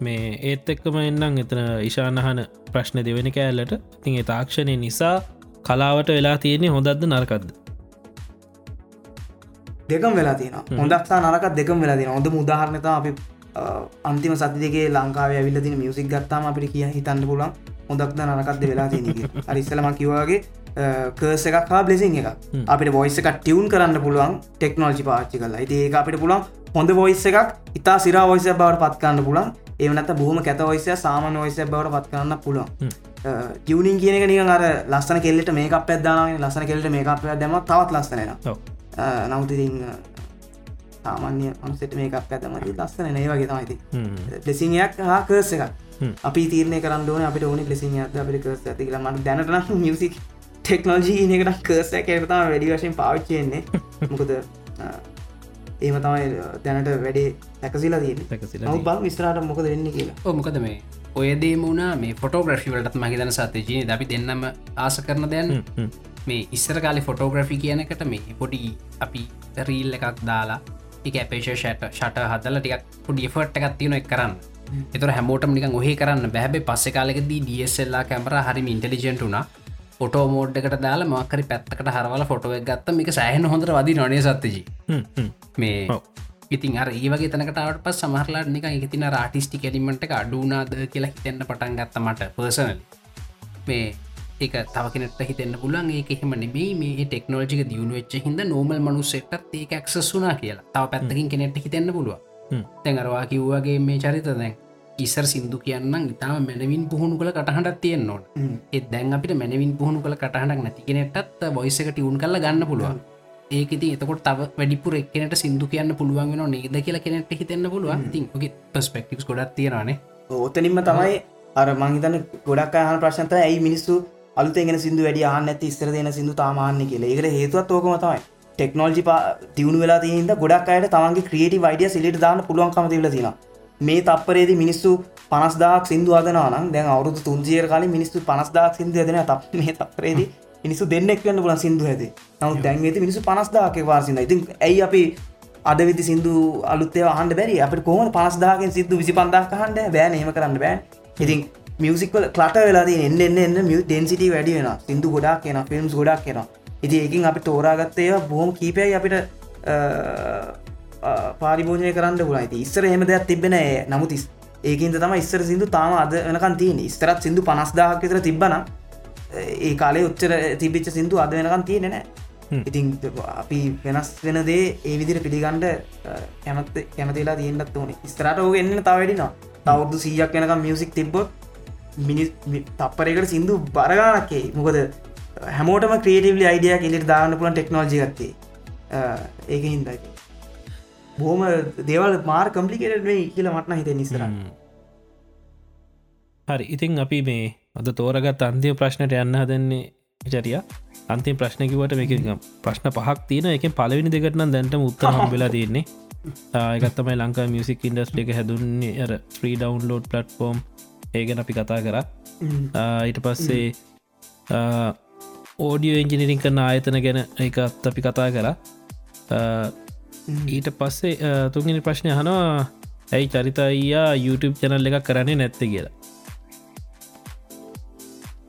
මේ ඒත් එක්කම එන්නම් එතන ඉශානහන ප්‍රශ්න දෙවෙන කෑල්ලට. තින් තාක්ෂණය නිසා කලාවට වෙලා තියෙන්නේ හොඳක්ද නරකක්ද? දෙකම් වෙලා තියෙන හොඳක්සා නරකත් දෙකම් වෙලා තියෙන හොඳ මුදාහරනතා අපි අන්තිම සතිදගේ ලංකාව ඇවිල්ල තින මියසික් ගත්තාම අපිට කිය හිතන්න පුලන් හොඳක්ද නරකක්ද වෙලා තියෙන අරිස්සලම කිවවාගේ කර්ස එකක් හා බ්ලෙසින් එක අපිට බොයිස එක ටියවුන් කරන්න පුළුවන් ටෙක්නෝජි පාච්චි කලා ඒ අපිට පුළන් හොඳ බොයිස් එකක් ඉතා සිරා වොයිස බවට පත්කන්න පුළන් ඒවනත් බොහම කැත ඔයිසය සාමන ඔයිසය බවට පත් කරන්න පුළුවන්. ටියවනින් කියන එක නික අර ලස්සන කෙල්ලට මේක පැත්දාන ලස්සන කෙල්ට මේක අප දැම තවත් ලස්සනන ඔව්. සාමාන්‍ය අනුසට මේක ඇතමති ලස්සන නේ වගේ තමයිති හ්ම්. ලෙසිංයක් හා කර්ස එකක්. හ්ම්. අපි තීරණය කරන්න ඕන අපිට ඕනි ලෙසිං අද අපිට කර්ස ඇති කියලා. මට දැනටන මියසික් ටෙක්නෝජී එකට කර්ස එකතම වැඩි වශයෙන් පාවිච්චයෙන්නේ මොකද ඒම තමයි දැනට වැඩේ සැකසිලා නව බල විස්රාට මොකද වෙන්න කියලා. මොකද මේ ඔය දේමුණා මේ ෆොටෝග්‍රෆිවලටත් මහිතන සත්‍යජී අපි දෙන්නම ආස කරන දැන් හ්ම්. මේ ඉස්සර කාලි ෆොටෝග්‍රෆි කියනකට මේ පොඩි අපි රීල් එකක් දාලා එක අපේෂ ෂට ෂට හදල ටික් පොඩි ෆට් එකක් තියෙන එක් කරන්න. එතුර හැමෝටම නිකන් ඔහේ කරන්න බැහැ පස්සෙ කාලෙකදී ඩියස්සෙල්ලා කැමර හරි ඉන්ටලිජෙන්ට වුනා ෆොටෝ මෝඩ්කට දාලා මක්කරි පැත්තකට හරවල ෆොටෝක් ගත්ත. මේක සෑහන හොඳ වදි නොනේ සත්තජී. මේ. ඉතින් අර ඒවගේ තනකටට පස් සමහරලාට නික ඉතින රාටිස්ටි කැලිමට එක අඩුනාද කියලා හිතෙන්න්න පටන් ගත්ත මට පර්සනල් මේ ඒක තවකනට හිතන්න පුලන් ඒ එහෙම නෙමේ මේ ටෙක්නෝජික දියුණු වෙච්ච හිද නෝමල් මනුස්සෙක්ටත් ඒක ඇක්සස් වුනා කියලා. තව පැත්තකින් කෙනෙට හිතන්න පුළුව. තැඟරවා කිව්වගේ මේ චරිත දැන් ඉස්සර සිින්දු කියන්න ඉතාම මැනවින් පුහුණු කළ කටහටත් තියෙන් නොට එත් දැන් අපිට මැනවින් පුහුණු කළ කටහටක් නැතිගෙනෙටත් බොයිසක ටියුන් කල ගන්න පුළුවන්. ඒකති එතකොට තව වැඩිපුර එක්කනට සිින්දු කියන්න පුළුවන් වෙන නේද කියලා කෙනෙට හිතන්න පුළුවන්. තින් ගේ පස්පෙක්ටික්ස් ගොඩත් තියෙනනේ ඕතනින්ම තමයි අර මංහිතන ගොඩක් අහන ප්‍රශ්නත ඇයි මිනිස්සු අලුතෙගෙන සිදු වැඩි ආන්න ඇති ඉස්තර දෙන සිදු තාමාන්න කියල. ඒකට හේතුවත් ඕකම තමයි. ටෙක්නෝජි තිවුණු වෙලා තියද ගොඩක් අයට තමන්ගේ ක්‍රියටි වයිඩිය සිලිට දාන්න පුළුවන්කම තිල තින මේ තපරේදි මිනිස්සු පනස්දාක් සිින්දු අදනනම් දැන් අවුදු තුන්ජියර කාල මිනිස්සු පනස්දාක් සිින්ද දෙන තක් මේ තපරේදී මිනිසු දෙන්නෙක් වන්න පුලන් සිින්දු ඇති නමුත් දැන්වෙති මිනිසු පනස්දාක වාසින්න ඉතින් ඇයි අපි අද විති සිින්දු අලුත්තේ හන්ඩ බැරි? අපට කොහම පනස්දාගෙන් සිදු විසි පන්දාක් හන්ඩ බෑන. ඒම කරන්න බෑ ඉතින් මියසික්වල කලට වෙලා එන්න එන්න එන්න මිය ඩෙන්සිට වැඩි වෙන සිින්දු ගොඩක් කියෙන ෆිල්ම්ස් ගොඩක් කියෙන ඉති එකින් අපි තෝරාගත්තය බොහොම කීපයයි අපිට පාරිභෝජනය කරන්න පුලයි ඉස්සර හෙම දෙයක් තිබෙන නමුත් ඒකින්ද තම ඉස්සර සිදු තාම අද වෙනකන් තියන ස්තරත් සිදු පනස්දාහක් විතර තිබ්බන ඒ කාලේ උච්චර තිබිච්ච සිින්දු අද වෙනකන් තියෙන නෑ. ඉතින් අපි වෙනස් වෙන දේ ඒ විදිර පිළිගණ්ඩ කැමත් කැමතිලා තියෙන්න්නත් ඕනේ. ස්තරට ඕක එන්න තවැඩිනවා තවුදු සීයක් වෙනකම් මියසික් තිබ්බොත් මිනි තප්පරකට සිින්දු බරගානක්කේ මොකද හැමෝටම ක්‍රේටවලි අයිඩියක් ඉලිට දාන්න පුලන් ටෙක්නෝජි ගත්තේ ඒක හින්දයි බෝම දේවල් මාර් කම්පලිකේට වේ කියල මටන හිත නිස්තර හරි ඉතින් අපි මේ අද තෝරගත් අන්තිම ප්‍රශ්නයට යන්න හදන්නේ චරිය අන්තිම ප්‍රශ්නකිවට මේක ප්‍රශ්න පහක් තියන එක පලවෙනි දෙකටන දැන්ට උත්තර හම්බෙලා තියන්නේ. ඒගත්තමයි ලංකා මියසික් ඉන්ඩස්ට එක හැදුන්නේ. ්‍රී ඩවන්ලෝඩ් පලට්ෆෝම් ඒගෙන අපි කතා කර. ඊට පස්සේ ඕඩියෝ එන්ජිනිරිං කරන ආයතන ගැන එක අත් අපි කතා කර. ඊට පස්සේ තුන්ගනි ප්‍රශ්නය හනවා ඇයි චරිතයියා YouTube චැනල් එකක් කරන්නේ නැත්ත කියලා?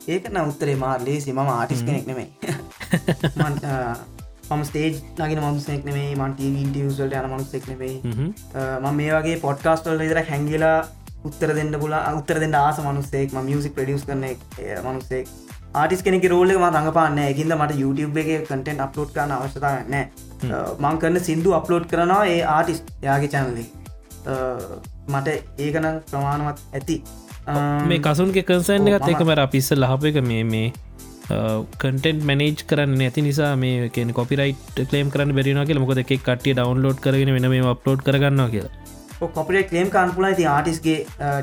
ඒක න උත්තරේ මාර් ලේසි මම ආටිස් කෙනෙක් නෙමයි. මම ස්ටේජ් නගෙන මනුසෙක් නෙමේ මන්ට ඉන්ටියසල්ට යන මනුස්සෙක් නෙවෙයි. ම මේ වගේ පොඩ්කාස්ටල් විතර හැංගිලා උත්තර දෙන්න පුලා උත්තර දෙන්න ආස මනුස්සෙක් මියසික් ප්‍රඩියස් කරන මනුස්සෙක් ආටිස් කෙනෙක රෝලක ම රඟපාන්න එකින්ද මට YouTube එක කටෙන්ට අප්ලෝඩ් කරන අවශ්‍යතාව නෑ මං කරන්න සිින්දු අප්ලෝඩ් කරනවා ඒ ආටිස් යාගේ චැනලි මට ඒකන ප්‍රමාණවත් ඇති. මේ කසුන්ගේ කන්සන් එකත් එකමර අපිස්ස ලහප එක මේ මේ කටෙන්ට මනේජ් කරන්න ඇති නිසා මේ කොපිරයිට් කලේම් කරන්න බැරින කියල. මොකද එක කටිය ඩවන්ලෝඩ් කරගෙන වෙන මේ අප්ලෝඩ් කරගන්න කියලා කොපිට කලේම් කාන්පුලා ති ආටිස්ගේ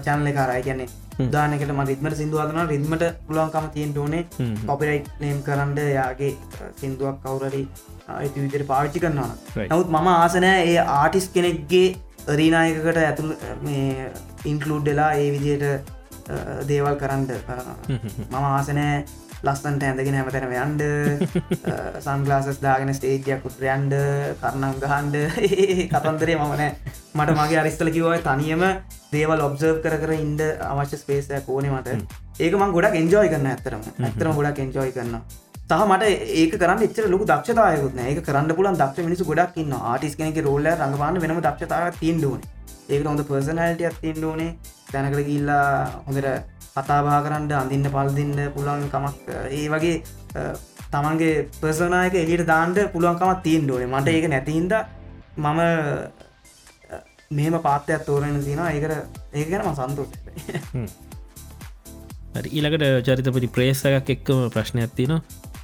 චැනල කාරයි කියන්නේ දානකට ම රිත්මට සිදුවදන රිද්මට පුලුවන්කම තියෙන් ඕනේ හ්ම්. කොපිරයිට් නේම් කරන්න යාගේ සිින්දුවක් කවුරරි ඇති විදිර පාවිච්චි කරන්නවා. නමුත් මම ආසනෑ ඒ ආටිස් කෙනෙක්ගේ රීනායකට ඇතුළ ඉන්කලුඩ්ඩලා ඒ විදියට දේවල් කරන්න. මම ආසනෑ ලස්සන්ට ඇඳගෙන හැමතැන යන්ඩ සංගලාසස් දාගෙන ස්ටේජයක් උත්‍රයන්ඩ කරනම් ගහන්ඩ කතන්දරේ මමනෑ මට මගේ අරිස්තල කිවය තනියම දේවල් ඔබ්සර්ව් කර කර ඉන්ඩ අවශ්‍ය ස්පේසය කෝනේ මට. ඒකම ගොඩක් එන්ජෝයි කරන්න ඇතරම ඇතරම ගොඩක් එන්ජෝයි කරන්න සහ මට ඒක කරන්න එච්චර ලොකු දක්ෂතායකුත් ඒක කරන්න පුලන් දක්ෂ මිනිසු ගොඩක් ඉන්න ආටිස් කෙනෙක රෝල්ල රඟපාන්න වෙනම දක්ෂතාව තිීන් ඕන. ඒක හොඳ පර්සනල්ටියක් තිීන් ඕනේ. තැනකට ගිල්ලා හොඳට කතාබා කරන්න අඳන්න පල්දින්න පුළන් කමක් ඒ වගේ තමන්ගේ පර්සනායක එලියට දාන්ට පුළුවන්කමත් තිීන් ඕනේ. මට ඒක නැතිහින්ද මම මෙහෙම පාත්තයක් තෝරෙන තින ඒකට ඒ ගැනම සන්තෝෂ හරි ඊළකට චරිතපති ප්‍රේසයක් එක්කම ප්‍රශ්නයක් තින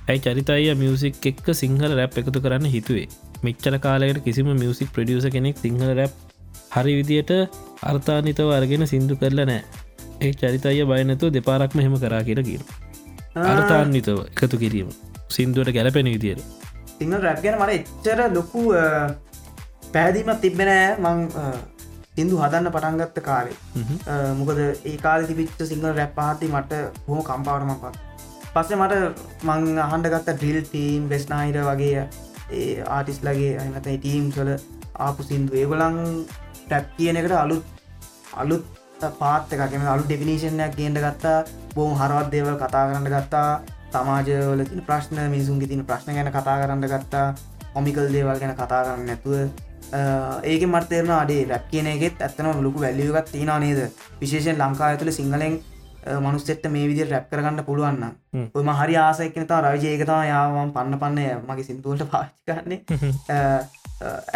ඇයි චරිතය මියසික් එක්ක සිංහල රැප් එකතු කරන්න හිතුවේ? මෙච්චල කාලයට කිසිම මියසික් ප්‍රඩියස කෙනෙක් සිංහල රැප් හරි විදියට අර්ථානිතව අරගෙන සිින්දු කරල නෑ ඒ චරිතය බයනතු දෙපාරක් මෙහෙම කරා කියර කියන අර්ථාන්විතව එකතු කිරීම. සිින්දුවට ගැලපෙන විදියට. සිංහල් රැප් ගැන මට එච්චර ලොකු පැහැදීමත් තිබෙනෑ මං සිින්දු හදන්න පටන්ගත්ත කාලේ. මොකද ඒ කාල තිබිච්ච සිංහල රැප් පාති මට හෝ කම්පාවටම පත් පස්සේ මට මං අහන්ඩ ගත්ත ඩිල් තීම් බෙස්නාහිර වගේ ඒ ආටිස් ලගේ අනත ටීම් සොල ආපු සිින්දු. ඒගොලන් ටැප් කියන එකට අලුත් අලුත් පාත් එකකම අලු ඩෙෆිනිශනයක් ගේට ගත්තා. බෝම හරවත් දේවල් කතා කරන්න ගත්තා. සමාජවල තින ප්‍රශ්න මිනිසුන්ගේ තින ප්‍රශ්න ගැන කතා කරන්න ගත්තා. හොමිකල් දේවල් ගැන කතා කරන්න නැතුව. ඒක මර්තේරන අඩේ රැක් කියන එකෙත් ඇත්තන ලොකු වැල්ලියගත් තියෙන නේද? විශේෂෙන් ලංකා ඇතුළ සිංහලෙන් මනුස්සෙට මේ විදි රැප් කරගන්න පුළුවන්න ඔම හරි ආසයක්නතා රවිජයකතා යාවම් පන්න පන්න මගේ සිින්දුවලට පාචි කරන්නේ.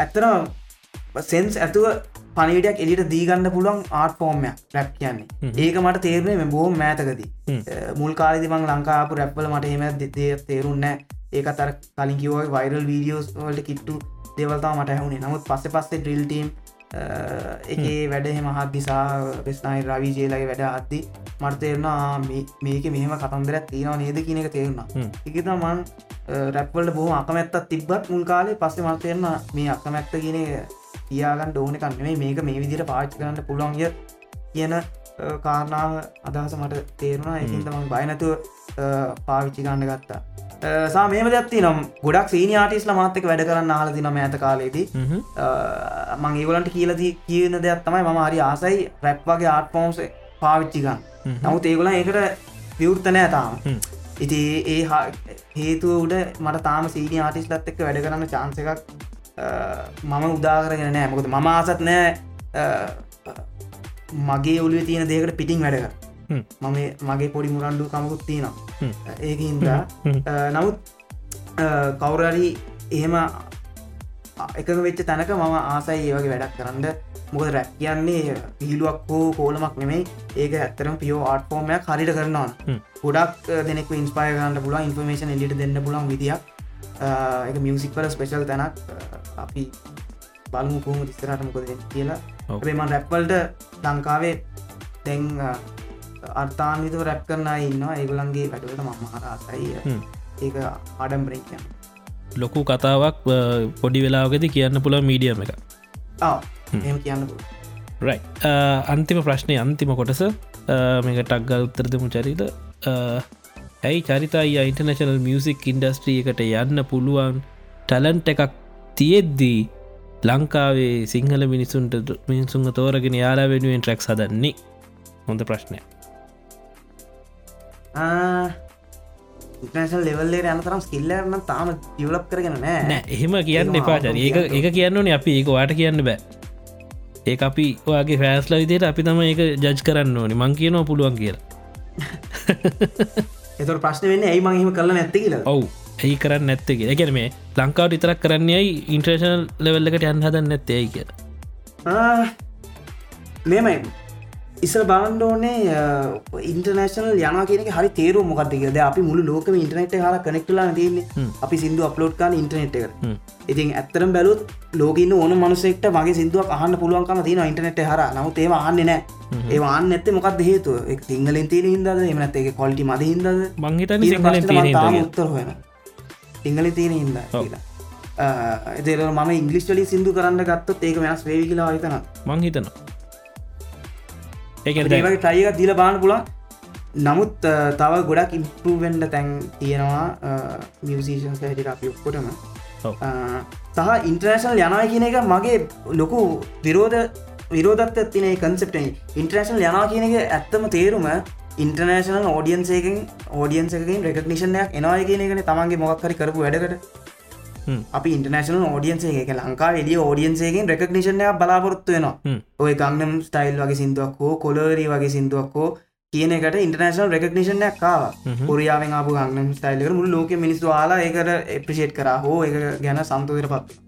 ඇත්තන සෙන්ස් ඇතුව පනිටක් එලිට දීගන්න පුළුවන් ආට් ෆෝර්මයක් රැප් කියන්නේ. ඒක මට තේරනේ මෙ බෝම මෑතකදී. මුල් කාලෙදි මං ලංකාපු රැප්වල මට හෙම දේ තේරුන්න ඒක අතර කලින් කිවෝයි වයිරල් වීඩියෝස් වලට කිට්ටු දේවල්තා මට ඇහුණේ නමුත් පස්සෙ පස්සේ ඩ්‍රිල් ටීම් එකේ වැඩහෙම හත් දිසා වෙස්නයි රවී ජේලගේ වැඩ අද්දි මර්තේරනා මේක මෙහම කතන්දරත් තියෙනවා නේද? කියන එක තේරුණා. එකත මන් රැප්වල්ට බොහම අකමැත්තත් තිබ්බත් මුල් කාලේ පස්සේ මර්තේරන මේ අකමැත්ත කියන තියාගන්න ඕන කන්නේ මේක මේ විදිට පාච්ච කරන්න පුළුවන්ය කියන කාරණාව අදහස මට තේරුණා. එකින්ද මං බයනතුව පාවිච්චි ගන්න ගත්තා. සා මේම දත්ති නම් ගොඩක් සීනි ආටිස්ල මාත්තක වැඩ කරන්න ආලදි නම ඇත කාලේදී. මං ඒගලන්ට කියලදී කියන දෙයක් තමයි ම හරි ආසයි රැප් වගේ ආට් පෝම්ස පාවිච්චිකන් නමුත් ඒගොල ඒකට විවෘත්තනෑ තාම. ඉති ඒ හේතුව උඩ මට තාම සීනි ආටිස්ලත් එක්ක වැඩ කරන්න චාන්ස එකක් මම උදාකරගෙන නෑ. මොකද මම ආසත් නෑ මගේ ඔලුව තියෙන දේකට පිටිං වැඩක මම මගේ පොඩි මුරන්ඩු කමකුත් තියෙනවා. ඒක හින්දා නමුත් කවුරරි එහෙම එකක වෙච්ච තැනක මම ආසයි ඒවගේ වැඩක් කරන්න. මොකද රැක් කියන්නේ පිහිලුවක් හෝ කෝලමක් නෙමේ ඒක ඇත්තරම පියෝ ආට් ෆෝර්මයක් හරිට කරනවා. ගොඩක් දෙනෙක් ඉන්ස්පය ගන්න පුලා ඉන්ෆර්මේෂන් එලිට දෙන්න පුලන් විදියක් එක මියසික් වල ස්පෙශල් තැනක්. අපි බලමු කෝම ඉස්තරට මොකද කියලා. අපේම රැප්වල්ට ලංකාවේ තැන් අර්ථාන්විතව රැප් කරනා ඉන්නවා. ඒගොලන්ගේ වැඩට මහරාසයි ඒක ආඩම්බරේ කියන්න. ලොකු කතාවක් පොඩි වෙලාවගෙද කියන්න පුළ මීඩියම එක එම කියන්න රයි අන්තිම ප්‍රශ්නය අන්තිම කොටස. මේක ටක්ගල් උත්තරදමු චරිත ඇයි චරිතයි ඉන්ටර්නශනල් මියසික් ඉන්ඩස්ට්‍රිය එකට යන්න පුළුවන්? ටැලන්ට එකක් තියෙද්දී ලංකාවේ සිංහල මිනිසුන්ට මිනිසුන්ග තෝරගෙන යාලා වෙනුවෙන් ට්‍රක් සදන්නේ හොඳ ප්‍රශ්නය ඉටනශල් ලෙවල්ලේ යනතරම් ස්කිල්ලරන තාම දියවලප් කරගෙන නෑ. එහෙම කියන්න එපාචර ඒක ඒක කියන්නනේ අපි. ඒක වාට කියන්න බෑ. ඒ අපි ඔයාගේ ෆෑස්ල විදියට අපි තම ඒක ජජ් කරන්න ඕනි. මං කියනවා පුළුවන් කියලා එතට ප්‍රශ්න වෙන්න ඇයි මංහිම කරල නැත්ත කියලා? ඔවු. ඇයි කරන්න නැත්තක එකන මේ ලංකාවට ඉතරක් කරන්නේයි ඉන්ට්‍රේෂනල් ලෙවල්ලකට යන් හදන්න නැත්තේයි කියලා? මෙමයි ඉස්සල් බලන්ඩ ඕනේ ඉන්ටර්නේශනල් යන කියන හරි තේරු මොකක්දකද අපි මුළු ලෝකම ඉන්ටනෙට් හර කනෙක්ටලා තියන්නේ. අපි සිින්දු අප්ලෝඩ් කාන ඉන්ටනෙට් එක ඉතින් ඇත්තරම් බැලුත් ලෝකන්න ඕන මනුසෙක්ට මගේ සිින්දුවක් අහන්න පුළුවන්කම තින ඉන්ටනෙට් හර නමුත් ඒම අන්න නෑ ඒවාන්න ඇත්ත මොකක් හේතු සිංහලෙන් තියෙන හිද එමනත් එක කොල්ටි මද හිද මංහිත උත්තර හොෙන සිංහල තියෙන හිද කියලා. එතර ම ඉංගලිස්ටලි සිින්දු කරන්න ගත්තොත් ඒක වෙනස් වේවි කියලා හිතන මංහිතනවා ඒගේ ටයික දීල බාන පුලා නමුත් තව ගොඩක් ඉම්පරුවෙන්ඩ තැන් තියෙනවා මියසිෂන් හැටිට අපි ඔක්කොටම. සහ ඉන්ට්‍රේශනල් යනයි කියන එක මගේ ලොකු විරෝධ විරෝධත් තින කන්සප්ට ඉන්ට්‍රේශනල් යනා කියන එක ඇත්තම තේරුම ඉන්ටර්නේශනල් ෝඩියන්සේකින් ෝඩියන්සකින් රෙකක්නිෂණයක් එනවාය කියන එකන තමන්ගේ මොක්කරි කරපු වැඩකට අපි ඉන්ටර්නේශනල් ෝඩියන්සේ එක ලංකා එලිය ෝඩියන්සේගෙන් රෙකක්නිෂණය බලාපොරොත්තු වෙනවා. ඔය ගංනම් ස්ටයිල් වගේ සිින්දුවක් හෝ කොලරී වගේ සිින්දුවක් හෝ කියන එකට ඉන්ටර්නේශනල් රෙකක්නිෂණයක් කාව පොරියාවෙන් අප ගංනම් ස්ටයිල්ක මුළු ලෝක මිනිස්තු වාලා ඒකට එප්‍රිෂේට් කර හෝ එක ගැන සන්තෝදර පත්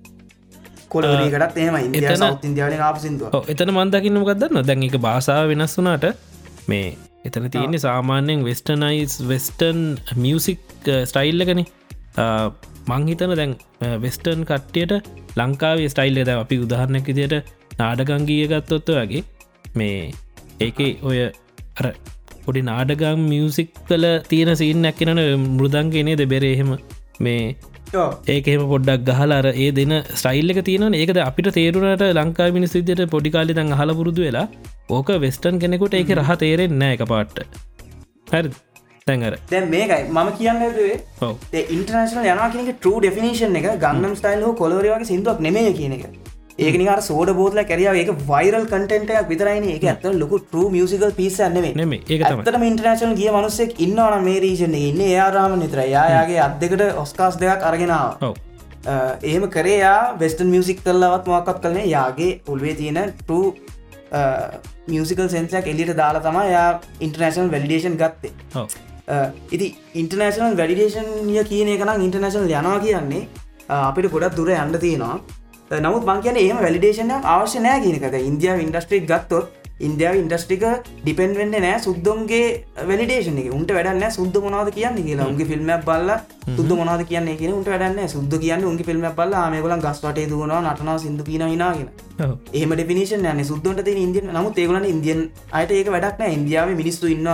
කොලවරීකටත් එම ඉන්දිය එතන- සෞත් ඉන්දියාවලින් ආප සිින්දුව එතන මන්දකින්න මොකක්දන්න දැන් එක භාසාාව වෙනස් වනාට මේ එතන තියෙන්නේ සාමාන්‍යයෙන් වෙස්ටනයිස් වෙස්ටන් මියසික් ස්ටයිල්ලකන මංහිතන දැන් වෙස්ටර්න් කට්ටියට ලංකාවේ ස්ටයිල්ල ද අපි උදාහරණයක් විදියට නාඩගංගිය ගත්තොත්ත වගේ මේ ඒක ඔය අර පොඩි නාඩගම් මියසික් කල තියෙන සිීනක් කියනන මෘදන්ගෙනේ ද බෙරේහෙම මේ ඒකෙම පොඩ්ඩක් ගහලාර ඒ දෙන ස්ටයිල්ලක තියෙන ඒකද අපිට තේරුණට ලංකා මිනිස් විදියට පොඩිකාලි දං හල පුරුදු වෙලා ඕක වෙස්ටන් කෙනෙකුට ඒක රහ තේරෙන් නෑ එක පාට්ට. හැරි තැන්ගර දැන් මේකයි. මම කියන්නදේ ඔව. ඉන්ටර්නශනල් යනා කියනක ට්‍ර ඩෙෆිනේෂන් එක. ගන්නම් ස්ටයිල් හෝ කොලවරවාගේ සිින්දුවක් නෙමේ කියන එක. ඒක නිකාර සෝඩ බෝදල කැරියාව ඒක වයිරල් කටෙන්ටයක් විතරයින ඒක ඇත ලොකු ට්‍ර මියසිකල් පිස නෙමේ ඇත්තම ඉන්ටර්නශනල් ගිය මනුස්සෙක් ඉන්නවන මේ රීෂණ ඉන්න ඒයාරාම නිතර යායාගේ අත් දෙකට ඔස්කාස් දෙයක් අරගෙනාව එහෙම කරේයා වෙස්ටන් මියසික් කල්ලවත් මොකත් කලන යාගේ උල්වේ තියෙන ට්‍ර මියසිකල් සෙන්සයක් එලිට දාලා තමා යා ඉන්ටර්නශනල් වැලිඩේෂන් ගත්තේ ඉති ඉන්ටර්නශනල් වැඩිඩේෂන්ය කියන එකනම් ඉන්ටර්නශනල් යනවා කියන්නේ අ, අපිට ගොඩක් දුර යන්න තියෙනවා. අ, නමුත් මං කියන ඒම වැලිඩේෂන අවශ්‍ය නෑ කියනකද ඉන්දියාව ඉන්ඩස්ට්‍රික් ගත්තොත් ඉන්දියාව ඉන්ඩස්ට්‍රික ඩිපෙන් වෙන්න නෑ සුද්දුන්ගේ වැලිඩේෂන එක. උන්ට වැඩන්න සුද්ද මොනාද කියන්න කියලා. උන්ගේ ෆිල්ම් බල්ල සුද්ද මොනාද කියන්න කියන උන්ට වැඩන්න සුද්ද කියන්න උන්ගේ ෆිල්ම් බල්ල මේගලන් ගස්වටේ දුවනවා නටනා සිදු කියන හිනාගෙන ඔව්. ඒම ඩිනිශන් යන සුද්දට ඉදිය නමුත් ඒගලන ඉන්දියන් අයට ඒක වැඩක්න ඉන්දියාව මිනිස්සු ඉන්න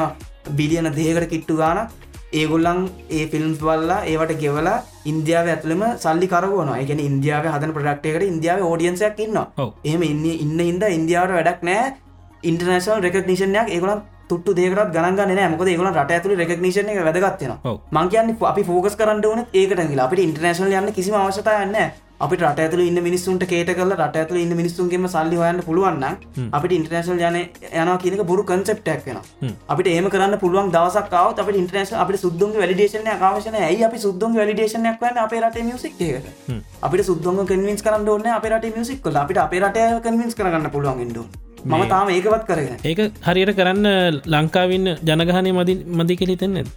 බිලියන දේකට කිට්ටු ගාන ඒගොල්ලන් ඒ ෆිල්ම්ස් බල්ලා ඒවට ගෙවලා ඉන්දියාව ඇතුළම සල්ලි කරගන එකන ඉන්දියාව හදන ප්‍රඩක්ටයකට ඉන්දියාව ෝඩියන්සයක් ඉන්න ඔව්. එහම ඉන්න ඉන්න ඉද ඉන්දියාවට වැඩක් නෑ ඉන්ටර්නශල් රෙකක්නිෂනයක් ඒගලන් තුට දේකට ගනග නෑ මොකද ඒගල රට ඇතුළ රෙකක්නිෂන එක වැදගත්වෙන. මංකයන්න අපි ෆෝකස් කරන්න ඕන ඒකට අපට ඉන්ටර්නශල් යන්න කිසි අවශ්‍යතායන්න අපි රට ඇතුළ ඉන්න මිනිස්සුන්ට කේට කල රට ඇතුළ ඉන්න මිනිස්සුන්ගේම සල්ලි හොයන්න පුළුවන්න අපිට ඉන්ටර්නශල් යන යන කියනක බොරු කන්සෙප්ටක් වෙන අපිට ඒම කරන්න පුළුවන් දවසක් කාව අප ඉන්ටර්නශ අපට සුද්දුන් වැලිඩේෂන අවශන ඇයි අපි සුද්දුන් වැලිඩේෂනයක් වන්න අපේ රට මියසික් එකට අපිට සුද්දුන් කන්වින්ස් කරන්න ඕන්න අප රට මියසික් කල අපිට අපේ රට කන්වින්ස් කරන්න පුළුවන් ඉඩු මම තාම ඒකවත් කරගෙන ඒක හරියට කරන්න ලංකාවන්න ජනගහනය මදි මදි කෙලි තෙන්නේ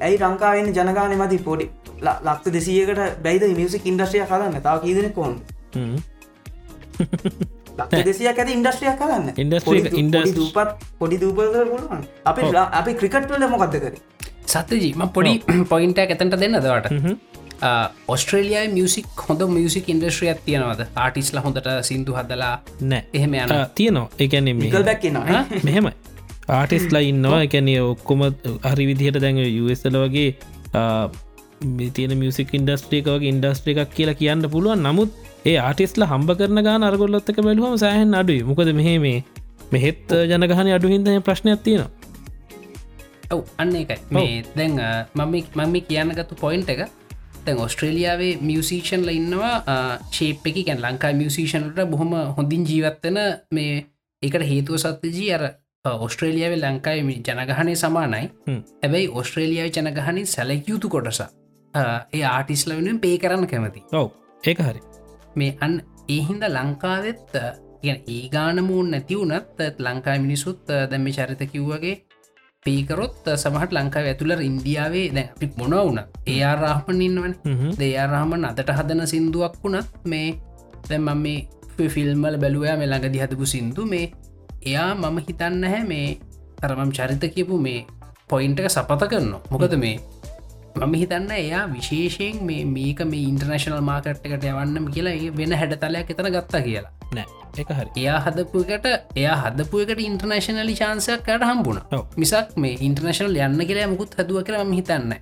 ඇයි ලංකාවෙන්න ජනගාන මති පොඩි ලක්ත දෙසියකට බැයිද මියසික් ඉන්ඩස්ට්‍රිය කරන්න තාව කීදන කොන් දෙසියක් ඇති ඉන්ඩස්ට්‍රියක් කරන්න industry- පොඩි දූපත් පොඩි දූපල් පුළුවන්. අපි අපි ක්‍රිකට්වල මොකක්ද කර? සත්‍යජීම පොඩි පොයින්ටක් ඇතට දෙන්න දවට ඔස්ට්‍රේලියයා මියසික් හොඳ මියසික් ඉන්ඩස්ට්‍රියත් තියෙනවද? ආටිස්ල හොඳට සිින්දු හදලා නෑ. එහෙම යන තියනවා. එකැන මෙහෙමයි. ආටිස්ලා ඉන්නවා. එකැනිය ඔක්කොම හරි විදිහට දැන් යුස්ල වගේ තියන මියසික් ඉන්ඩස්ට්‍රික වගේ ඉන්ඩස්ට්‍රි එකක් කියලා කියන්න පුළුවන්. නමුත් ඒ ආටිස්ල හම්බ කරන ගාන අරගොල්ලොත්තක බැලුවම සෑහන් අඩුයි. මොකද මෙහෙ මේ මෙහෙත් ජනගහන අඩු හින්ද ප්‍රශ්නයක් තියෙනවා. ඔව් අන්න එකයි මේ දැන් මම මම කියන්නගත්තු පොයින්ට එක තැන් ඔස්ට්‍රේලියාවේ මියසිෂන්ල ඉන්නවා. ශේප් එක ගැන් ලංකා මියසිෂන්ට බොහොම හොඳින් ජීවත්වන මේ එකට හේතුව සත්‍යජී අර ඔස්ට්‍රේලියාව ලංකායි ජනගහනය සමානයි. හැබැයි ඔස්ට්‍රේලියාව ජනගහනින් සැලකයුතු කොටස ඒ ආටිස්ල වෙනුවෙන් පේ කරන්න කැමති. ඔව් ඒක හරි. මේ අන් ඒහින්ද ලංකාවෙත් ඒ ගානමූන් නැතිවුනත් ලංකා මිනිසුත් දැම්ම චරිත කිව්වගේ පේකරොත් සමහට ලංකාව ඇතුළර ඉන්දියාවේ දැ අපි මොන වුන ඒයා රාහමන් ඉන්නවන. හ්ම්. දෙයාරහමන් අදට හදන සිින්දුවක් වුණත් මේ දැම් මේ ෆිල්ම්මල බැලුවයා මේ ළඟදි හදපු සිින්දු මේ එයා මම හිතන්න හැ මේ තරමම් චරිත කියපු මේ පොයින්ටක සපත කරන්න මොකද මේ මම හිතන්න එයා විශේෂයෙන් මේ මේක මේ ඉන්ටර්නශනල් මාකට්කට යවන්නම් කියලා ඒ වෙන හැඩතලයක් එතන ගත්තා කියලා නෑ එක හරි එයා හදපුකට එයා හදපුකට ඉන්ටර්නශනලි චාන්සයක් කට හම්බුණ. මිසක් මේ ඉන්ටර්නශනල් යන්න කියලා මුකුත් හදුව කරම හිතන්න.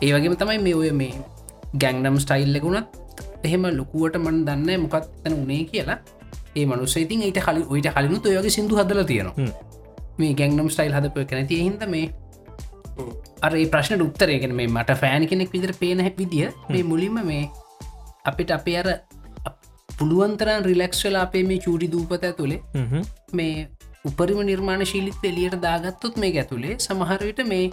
ඒවගේම තමයි මේ ඔය මේ ගැංනම් ස්ටයිල්ලකුණත් එහෙම ලොකුවට මන් දන්න මොකත් තැන උනේ කියලා ඒ මනුස්ස ඉතින් ඊට කලි ඔයිට කලිනු ඔයගේ සිදු හදල තියෙනවා. මේ ගැංනම් ස්ටයිල් හදපය කැනති හිද මේ අර ප්‍රශ්න උත්තරයගෙන මේ මට ෆෑන් කෙනෙක් විදිර පේන විදිිය මේ මුලින්ම මේ අපිට අපේ අර පුළුවන්තරන් රිලක්ස් වෙලා අපේ මේ චූටි දූපත ඇතුළේ හ්ම්. මේ උපරිම නිර්මාණ ශීලිත් එලියට දාගත්තොත් මේ ඇතුළේ සමහරවිට මේ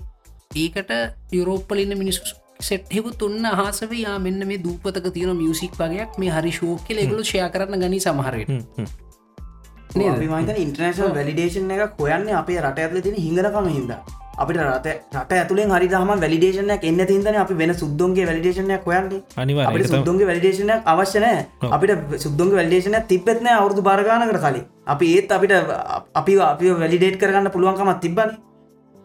ඒකට යුරෝප්පලින්න මිනිස්සු සෙට්හෙකුත් ඔන්න අහසව යා මෙන්න මේ දූපතක තියෙන මියසික් වගේයක් මේ හරි ශෝකෙල එකලු ෂය කරන්න ගනි සමහරයට ඉන්ටර්නශල් වැලිඩේෂන් එක හොයන්න අපේ රට ඇතුල තින හිඟරකම හිද අපිට රට රට ඇතුළෙන් හරි හම වැලිඩේෂනයක් එන්න තින්දන අපි වෙන සුද්දුන්ගේ වැලිඩේෂනයක් හොයන්නේ. තමයි. සුද්දුන්ගේ වැලිඩේෂනයක් අවශ්‍යනෑ. අපිට සුද්දුන්ගේ වැලිඩේෂනයක් තිබෙත්නෑ අවුරදු බාරගානකට කලින්. අපි ඒත් අපිට අපි අපි වැලිඩේට් කරගන්න පුළුවන්කමත් තිබ්බන.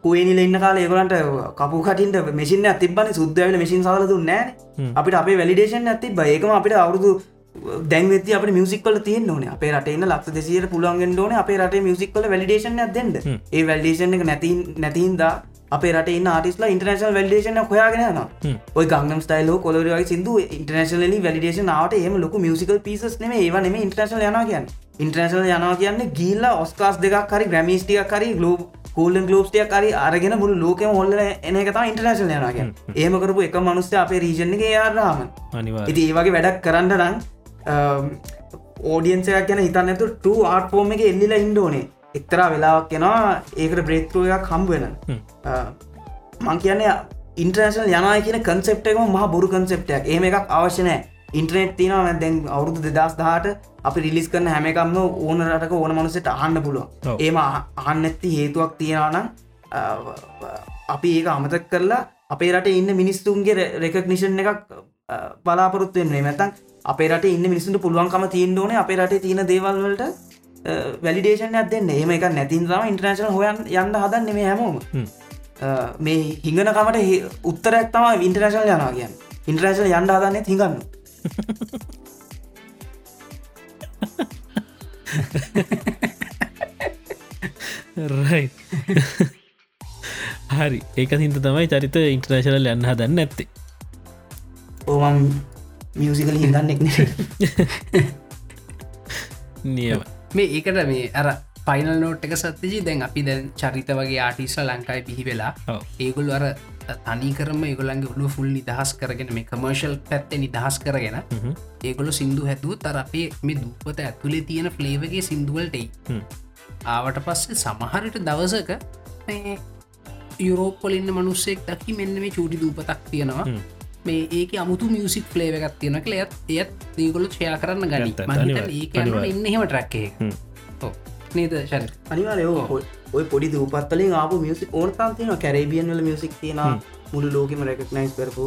කුවනිල ඉන්න කාල ඒගලන්ට කපු කටින්ට මෙසින තිබන සුද්දවල මෙසින් සල දුන්නෑ අපිට අපේ වැලිඩේෂන් ඇති ඒකම අපිට අවුරුදු දැන්වෙති අප මියසිකල තියන ඕන. අපේ රටන්න ලක්ෂ දෙසියට පුළුවන්ගෙන් ඕන අපේ රට මියසිකල වැලිඩේෂන් ඇදෙන්ද ඒ වැල්ඩේෂන් එක නැති නැතින්ද අපේ රට ආටිස්ලා ඉන්ටර්නශල් වැල්ඩේෂන හොයාගෙන න ඔය ගංගම් ස්ටයිලෝ කොලරගේ සිදු ඉන්ටර්නශලලි වැලිඩේෂන් ආවට එම ලොක මියසිකල් පිසස් නෙම ඒව නෙම ඉන්ටර්නශල් යන කියන්න. ඉන්ටර්නශල් යනවා කියන්න ගිල්ල ඔස්කාස් දෙකක් හරි ග්‍රමිස්ටිය කරි ගලෝබ් කෝල්ඩන් ගලෝස්ටිය කරි අරගෙන මුළු ලෝකම හොල්ල එන එක ඉන්ටර්නශල් යනගෙන් ඒම කරපු එක මනුස්්‍ය අපේ රීජන එක යාරාමන් අනිවා ඉති ඒවගේ වැඩක් කරන්න රං ඕඩියන්සයක් ගැන හිතන්න ඇතු ට ආට් ෆෝර්ම එක එල්ලිලා ඉන්ඩෝනේ එක්තරා වෙලාවක් කෙනවා ඒකට බ්‍රේත්රුවයක් හම්බුවෙන මං කියන්නේ ඉන්ට්‍රේශල් යනයි කියන කන්සෙප් එකම මහ බොරු කන්සෙප්ටයක් ඒම එකක් අවශ්‍යනෑ ඉන්ට්‍රනෙට් තිනව දැන් අවුරුදු දෙදස් දහට අපි රිලිස් කරන හැමකම්ම ඕන රටක ඕන මනුසට අහන්න පුළුව. ඒම අහන්න ඇත්ති හේතුවක් තියෙනවනම් අපි ඒක අමතක් කරලා අපේ රට ඉන්න මිනිස්තුන්ගේ රෙකක්නිෂන් එකක් අ, බලාපොරොත්තු වෙන්නේ මැතන් අපේ රට ඉන්න මිනිසුන්ට පුළුවන්කම තිීන් ඕන අපේ රට තියෙන දේවල්වලට වැලිඩේෂන් ඇදන්න ඒම එක නැතින් තම ඉන්ට්‍රනශන හොයන් යන්න හදන්න මේ හැමෝම. මේ හිඟනකමට උත්තරයක් තම ඉන්ටර්නශල් යනවා කියන්න. ඉන්ට්‍රනශල් යන්ඩ හදන්න හිඟන්න. හරි. ඒක හින්ද තමයි චරිත ඉන්ටර්නශනල් යන්න හදන්න ඇත්තේ ඕමන් මියසිකල හිඟන්නෙක් නියම මේ ඒකට මේ අර පයිනල් නෝට් එක සත්තිජී දැන් අපි දැන් චරිත වගේ ආටිස්ල ලංකායි පිහි වෙලා. ඒගොල්ු අර තනිකරම ඒගොලන්ගේ ඔලු ෆුල් නිදහස් කරගෙන මේ කමර්ශල් පැත්තේ නිදහස් කරගෙන. ඒගොලු සිින්දු හැතුව තර අපේ මේ දුපත ඇතුලේ තියෙන ෆ්ලේවගේ සිින්දුවල්ටයි. ආවට පස්සේ සමහරට දවසක මේ යුරෝපොලින්න මනුස්සෙක් දකි මෙන්න මේ චූටි දූපතක් තියෙනවා. මේ ඒක අමුතු මියසික් ෆලේව එකක් තියෙන කළ එත් එයත් දීගොලු ෂයා කරන්න ගනි. ඇත්ත, මහිත අනිවාර්ය, ඒක අනිවාර්ය. එන්න එහෙම ට්‍රැක්කේ හ්ම්. නේද ශර අනිවාරය ඔය පොඩි දූපත්තලින් ආපු මියසික් ඕනතන් තියන කැරේබියන් වල මියසික් තියෙන මුළු ලෝකම රෙකක්නයිස් කරපු.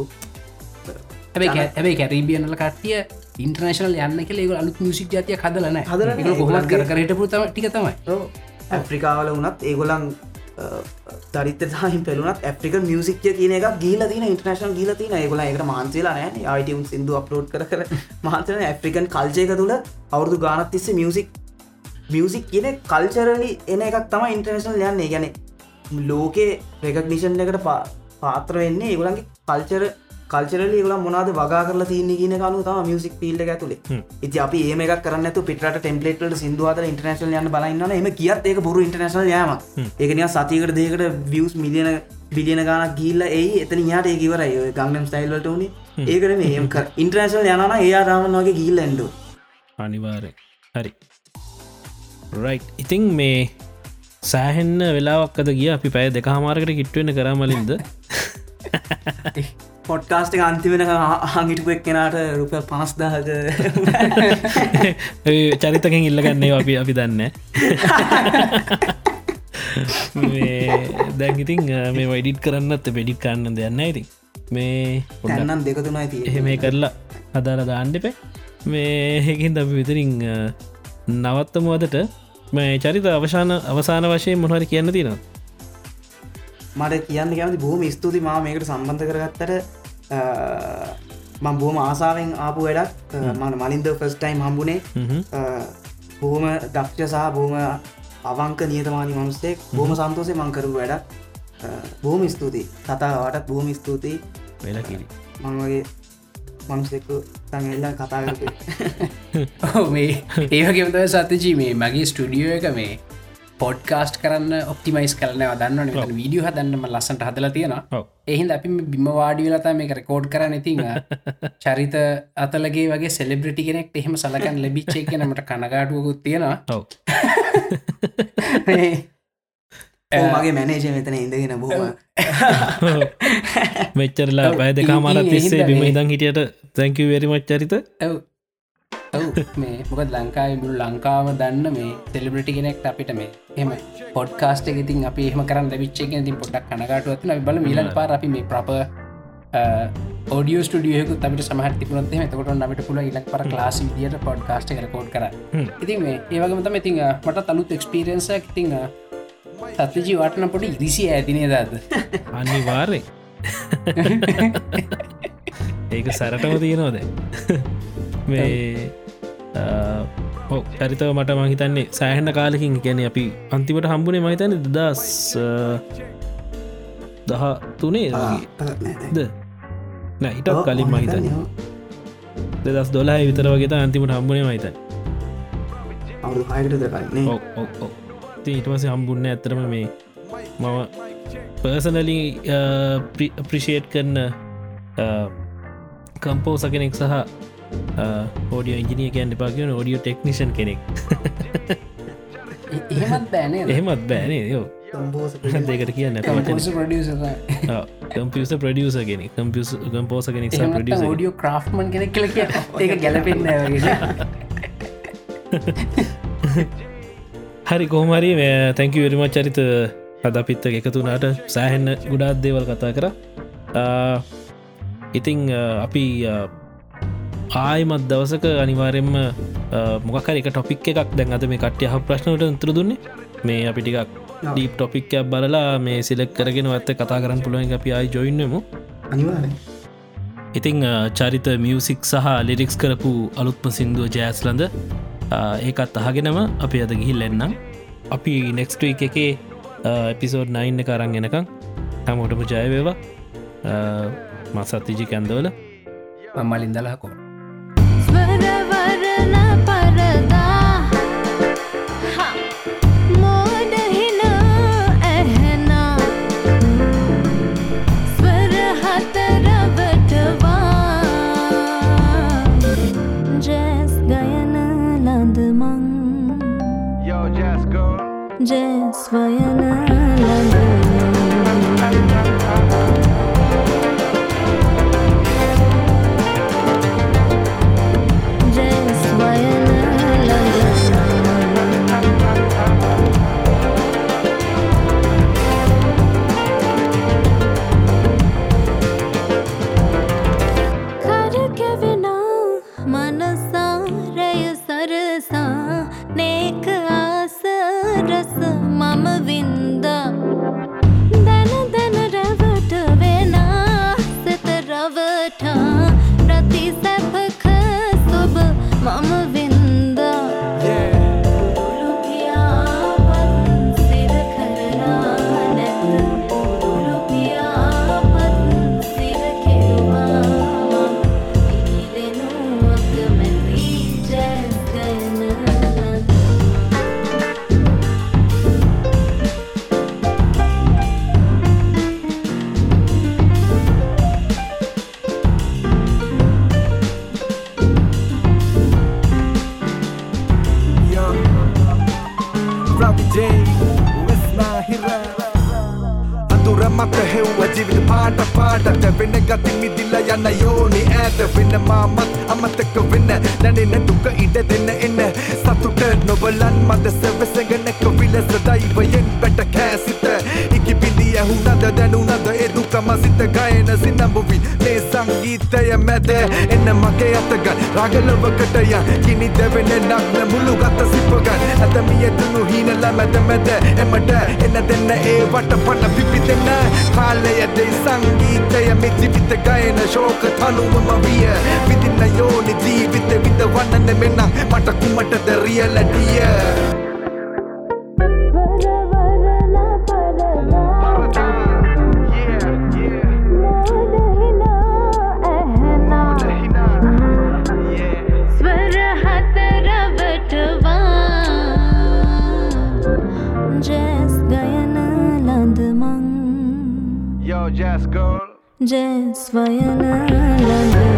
හැබයි හැබයි කැරීබියනල කටිය ඉන්ටර්නශනල් යන්න කෙ ඒ අලුත් මියසික් ජාතිය හදලන කර ඒගොල්ලන්ගේ- කරට පුතම ටික තමයි. ඇෆ්‍රිකාවල වනත් ඒගොලන් තරිතහහි පෙලුනත් ඇෆ්‍රික මියසික්ය කියන එක ගීල තින ඉන්ටර්නශන් ගීල තින ඒගොල එකට මාන්සේලා නෑ. අයිටම් සිදු අප්ලෝඩ් කර කර මාතන ඇෆ්‍රිකන් කල්චයක තුළ අවුරදු ගානත් තිස්ස මියසික් මියසික් කියන කල්චරලි එන එකක් තම ඉන්ටර්නශනල් යන්නේ. ගැන ලෝකේ රෙකක්නිෂන් එකට පා- පාත්‍ර වෙන්නේ ඒගොලන්ගේ කල්චර කල්චරලි ගල මොනාද වගා කරලා තියන්න කියන කනු තම මියසික් පිල්ල ඇතුලේ. ඉති අපි ඒම එක කරන්න පිට ටෙම්පලේට සිදුවත ඉන්ටර්නශල් යන්න බලන්න එම කියත් ඒක බොරු ඉන්ටර්නශල් යම ඒකනිය සතිකට දේකට වියස් මිලියන බිලියන ගානක් ගිල්ල ඒ එතන යාට ඒකිවරයි ගංගම් ස්ටයිල්ලට වනේ ඒකට මේ ඉන්ටර්නශල් යන ඒ ආරාමන් වගේ ගිල්ල ඇන්ඩු අනිවාරය හරි. රයි් ඉතිං මේ සෑහෙන්න වෙලාවක්කද ගිය. අපි පැය දෙක හමාරකට කිට්ටුවෙන කරමලින්ද පොට්කාස්ට අන්තිවෙන හඟිටපු එක් කෙනට රුපල් පනස්දාහක චරිතකින් ඉල්ලගන්නේ අපි අපි දන්න දැගිතින් මේ වයිඩිට් කරන්නත් වෙඩික් කන්න දෙන්න ඉති මේ පොඩ්ඩක් තැන්නම් දෙකතුනයි තිය එහෙම කරලා හදාර දාණ්ඩපේ මේ හෙකින් අපි විතරින් නවත්තමුවදට මේ චරිත අවශාන අවසාන වශයෙන් මොහරි කියන්න තියෙනවා මට කියන්න කැමති බොහම ස්තුති මා මේකට සම්බන්ධ කරගත්තට මං බොහම ආසාාවෙන් ආපු වැඩක්. මන මලින්ද ෆස්ටයිම් හම්බුණේ හ්ම්. බොහොම දක්ෂ සහ බොහම අවංක නියතමානි මනුස්සෙක්. බොහම සන්තෝසය මංකරු වැඩක්. බොහම ස්තුතියි. කතාවටත් බොහම ස්තුතියි. වෙලා කිරි මං වගේ මනුස්සෙක්කු තඟල්ලා කතා කරපු ඔව් මේ ඒවගේමතව සතජී මේ මගේ ස්ටඩියෝ එක මේ පොඩ්කාස්ට් කරන්න ඔප්ටිමයිස් කරන දන්න වීඩියෝ හදන්නම ලස්සට හදලා තියෙනවා. ඔව්. එහින්ද අපි බිම වාඩියලතා මේ රෙකෝඩ් කරන්න. ඉතින් චරිත අතලගේ වගේ සෙලබ්‍රටි කෙනෙක් එහෙම සලකන් ලැබිච්චේ කෙනමට කනගාටුවකුත් තියෙනවා. ඔව්. මගේ මැනේජ මෙතන ඉඳගෙන බොහම මෙච්චරලා පැය දෙකා මාරත් ඉතින් තිස්සේ බිම ඉදන් හිටියට තැංකව වෙරිමච් චරිත. ඔව්. මේ මොකද ලංකායි මුළු ලංකාව දන්න මේ සෙලිබ්‍රටි කෙනෙක්ට අපිට මේ එම පොඩ්කාස්ට එකතින් අපි එහම කරන්න විච්චේ තින් පොඩක් කනගටුවත්න බල මිලන් පාර අපි මේ ප්‍රප ෝඩිය ස්ටියක තමට සමහ තිබුණත් එතකොට නමට පුල ඉලක් පර ලාස් විදියට පොඩ්කාස්ට රකෝඩ් කර ඉතින් මේ ඒවගමතම ඉතින් මට තලුත් එක්ස්පිරන්සක් ඉතිං සත්‍යජී වටන පොට ඉරිසි ඇතිනේ දද අනිවාරය ඒක සැරටම තියෙනවද? මේ චරිතව මට මහිතන්නේ සෑහන්න කාලකින් ගැන අපි අන්තිමට හම්බුණේ මහිතන දස් දහ තුනේ ද නෑ හිටත් කලින් මහිතන දෙදස් දොලා විතර වගේ අන්තිමට හම්බුණේ මහිතන් ඊටවස හම්බුන්න ඇතරම මේ මම පර්සනලි ප්‍රිෂේට් කරන කම්පෝස කෙනෙක් සහ ෝඩිය ඉජිනිය කියන්න පාගෙන ෝඩියෝ ටෙක්නිෂන් කෙනෙක්. එහෙමත් බෑනේ එහෙමත් බෑනේ යෝ දෙකට කියන්න කම්පියස ප්‍රඩියස කෙනෙ කම්පියස කම්පෝස කෙනෙක්. ප්‍රඩියස ෝඩියෝ ක්‍රාෆ්මන් කෙනෙක්. කල කිය. ඒක ගැලපෙන්න හරි කෝමරි තැංක වරිම චරිත. හද පිත්ත එකතුනාට සෑහෙන්න ගුඩාත් දේවල් කතා කර. ඉතිං අපි ආයමත් දවසක අනිවාරෙන්ම මොකර එක ටොපික් එකක් දැන් අද මේ කට්්‍ය හ ප්‍රශ්නට තුර දුන්නේ. මේ අපි ටිකක් ඩීප් ටොපික්යක් බලලා මේ සිලෙක් කරගෙන ඇත්ත කතා කරන්න පුළුවන් අපි අයි ජොයින්නමු අනිවාර ඉතිං චරිත මියසික් සහ ලිරික්ස් කරපු අලුත්ම සිින්දුව ජෑස්ලඳ ඒකත් අහගෙනම අපි අද ගිහිල් එන්නම්. අපි නෙක්ස්ට්‍රීක් එකේ එපිසෝඩ් නයින්න කරන්න එනකං හැමෝටම ජයවේවා මසත්තිජි කැන්දවල. මමලින්දලහකෝ ස්වරවරණ ජැස් පාටට වෙන ගති මිදිලා යන යෝනි ඈත වෙන මාමත් අමතක වෙන්න දැනෙන දුක ඉඩ දෙන්න එන්න සතුට නොබලන් මද සෙවසගෙන කවිලස දෛවයෙන් බැට කෑසිත ඉකි බිලි ඇහුනද දැනුනද ඒ දුකම සිත ගයන සිනම්බුවි මේ සංගීතය මැද එන්න මගේ අතගන් රාගලවකට ය. කිනි දෙවෙන නක්න මුළු ගත සිපගන් ඇතමිය දුනු හීනල මැද මැද එමට එන්න දෙන්න ඒවට පට පිපි දෙන්න කාලය දෙයි සංගීතය මේ ජීවිත ගයන ශෝක තනුවම විය. විදින්න යෝනි ජීවිත විත වන්නන මෙන්න මට කුමටද රියලටිය जय स्वयनानन्द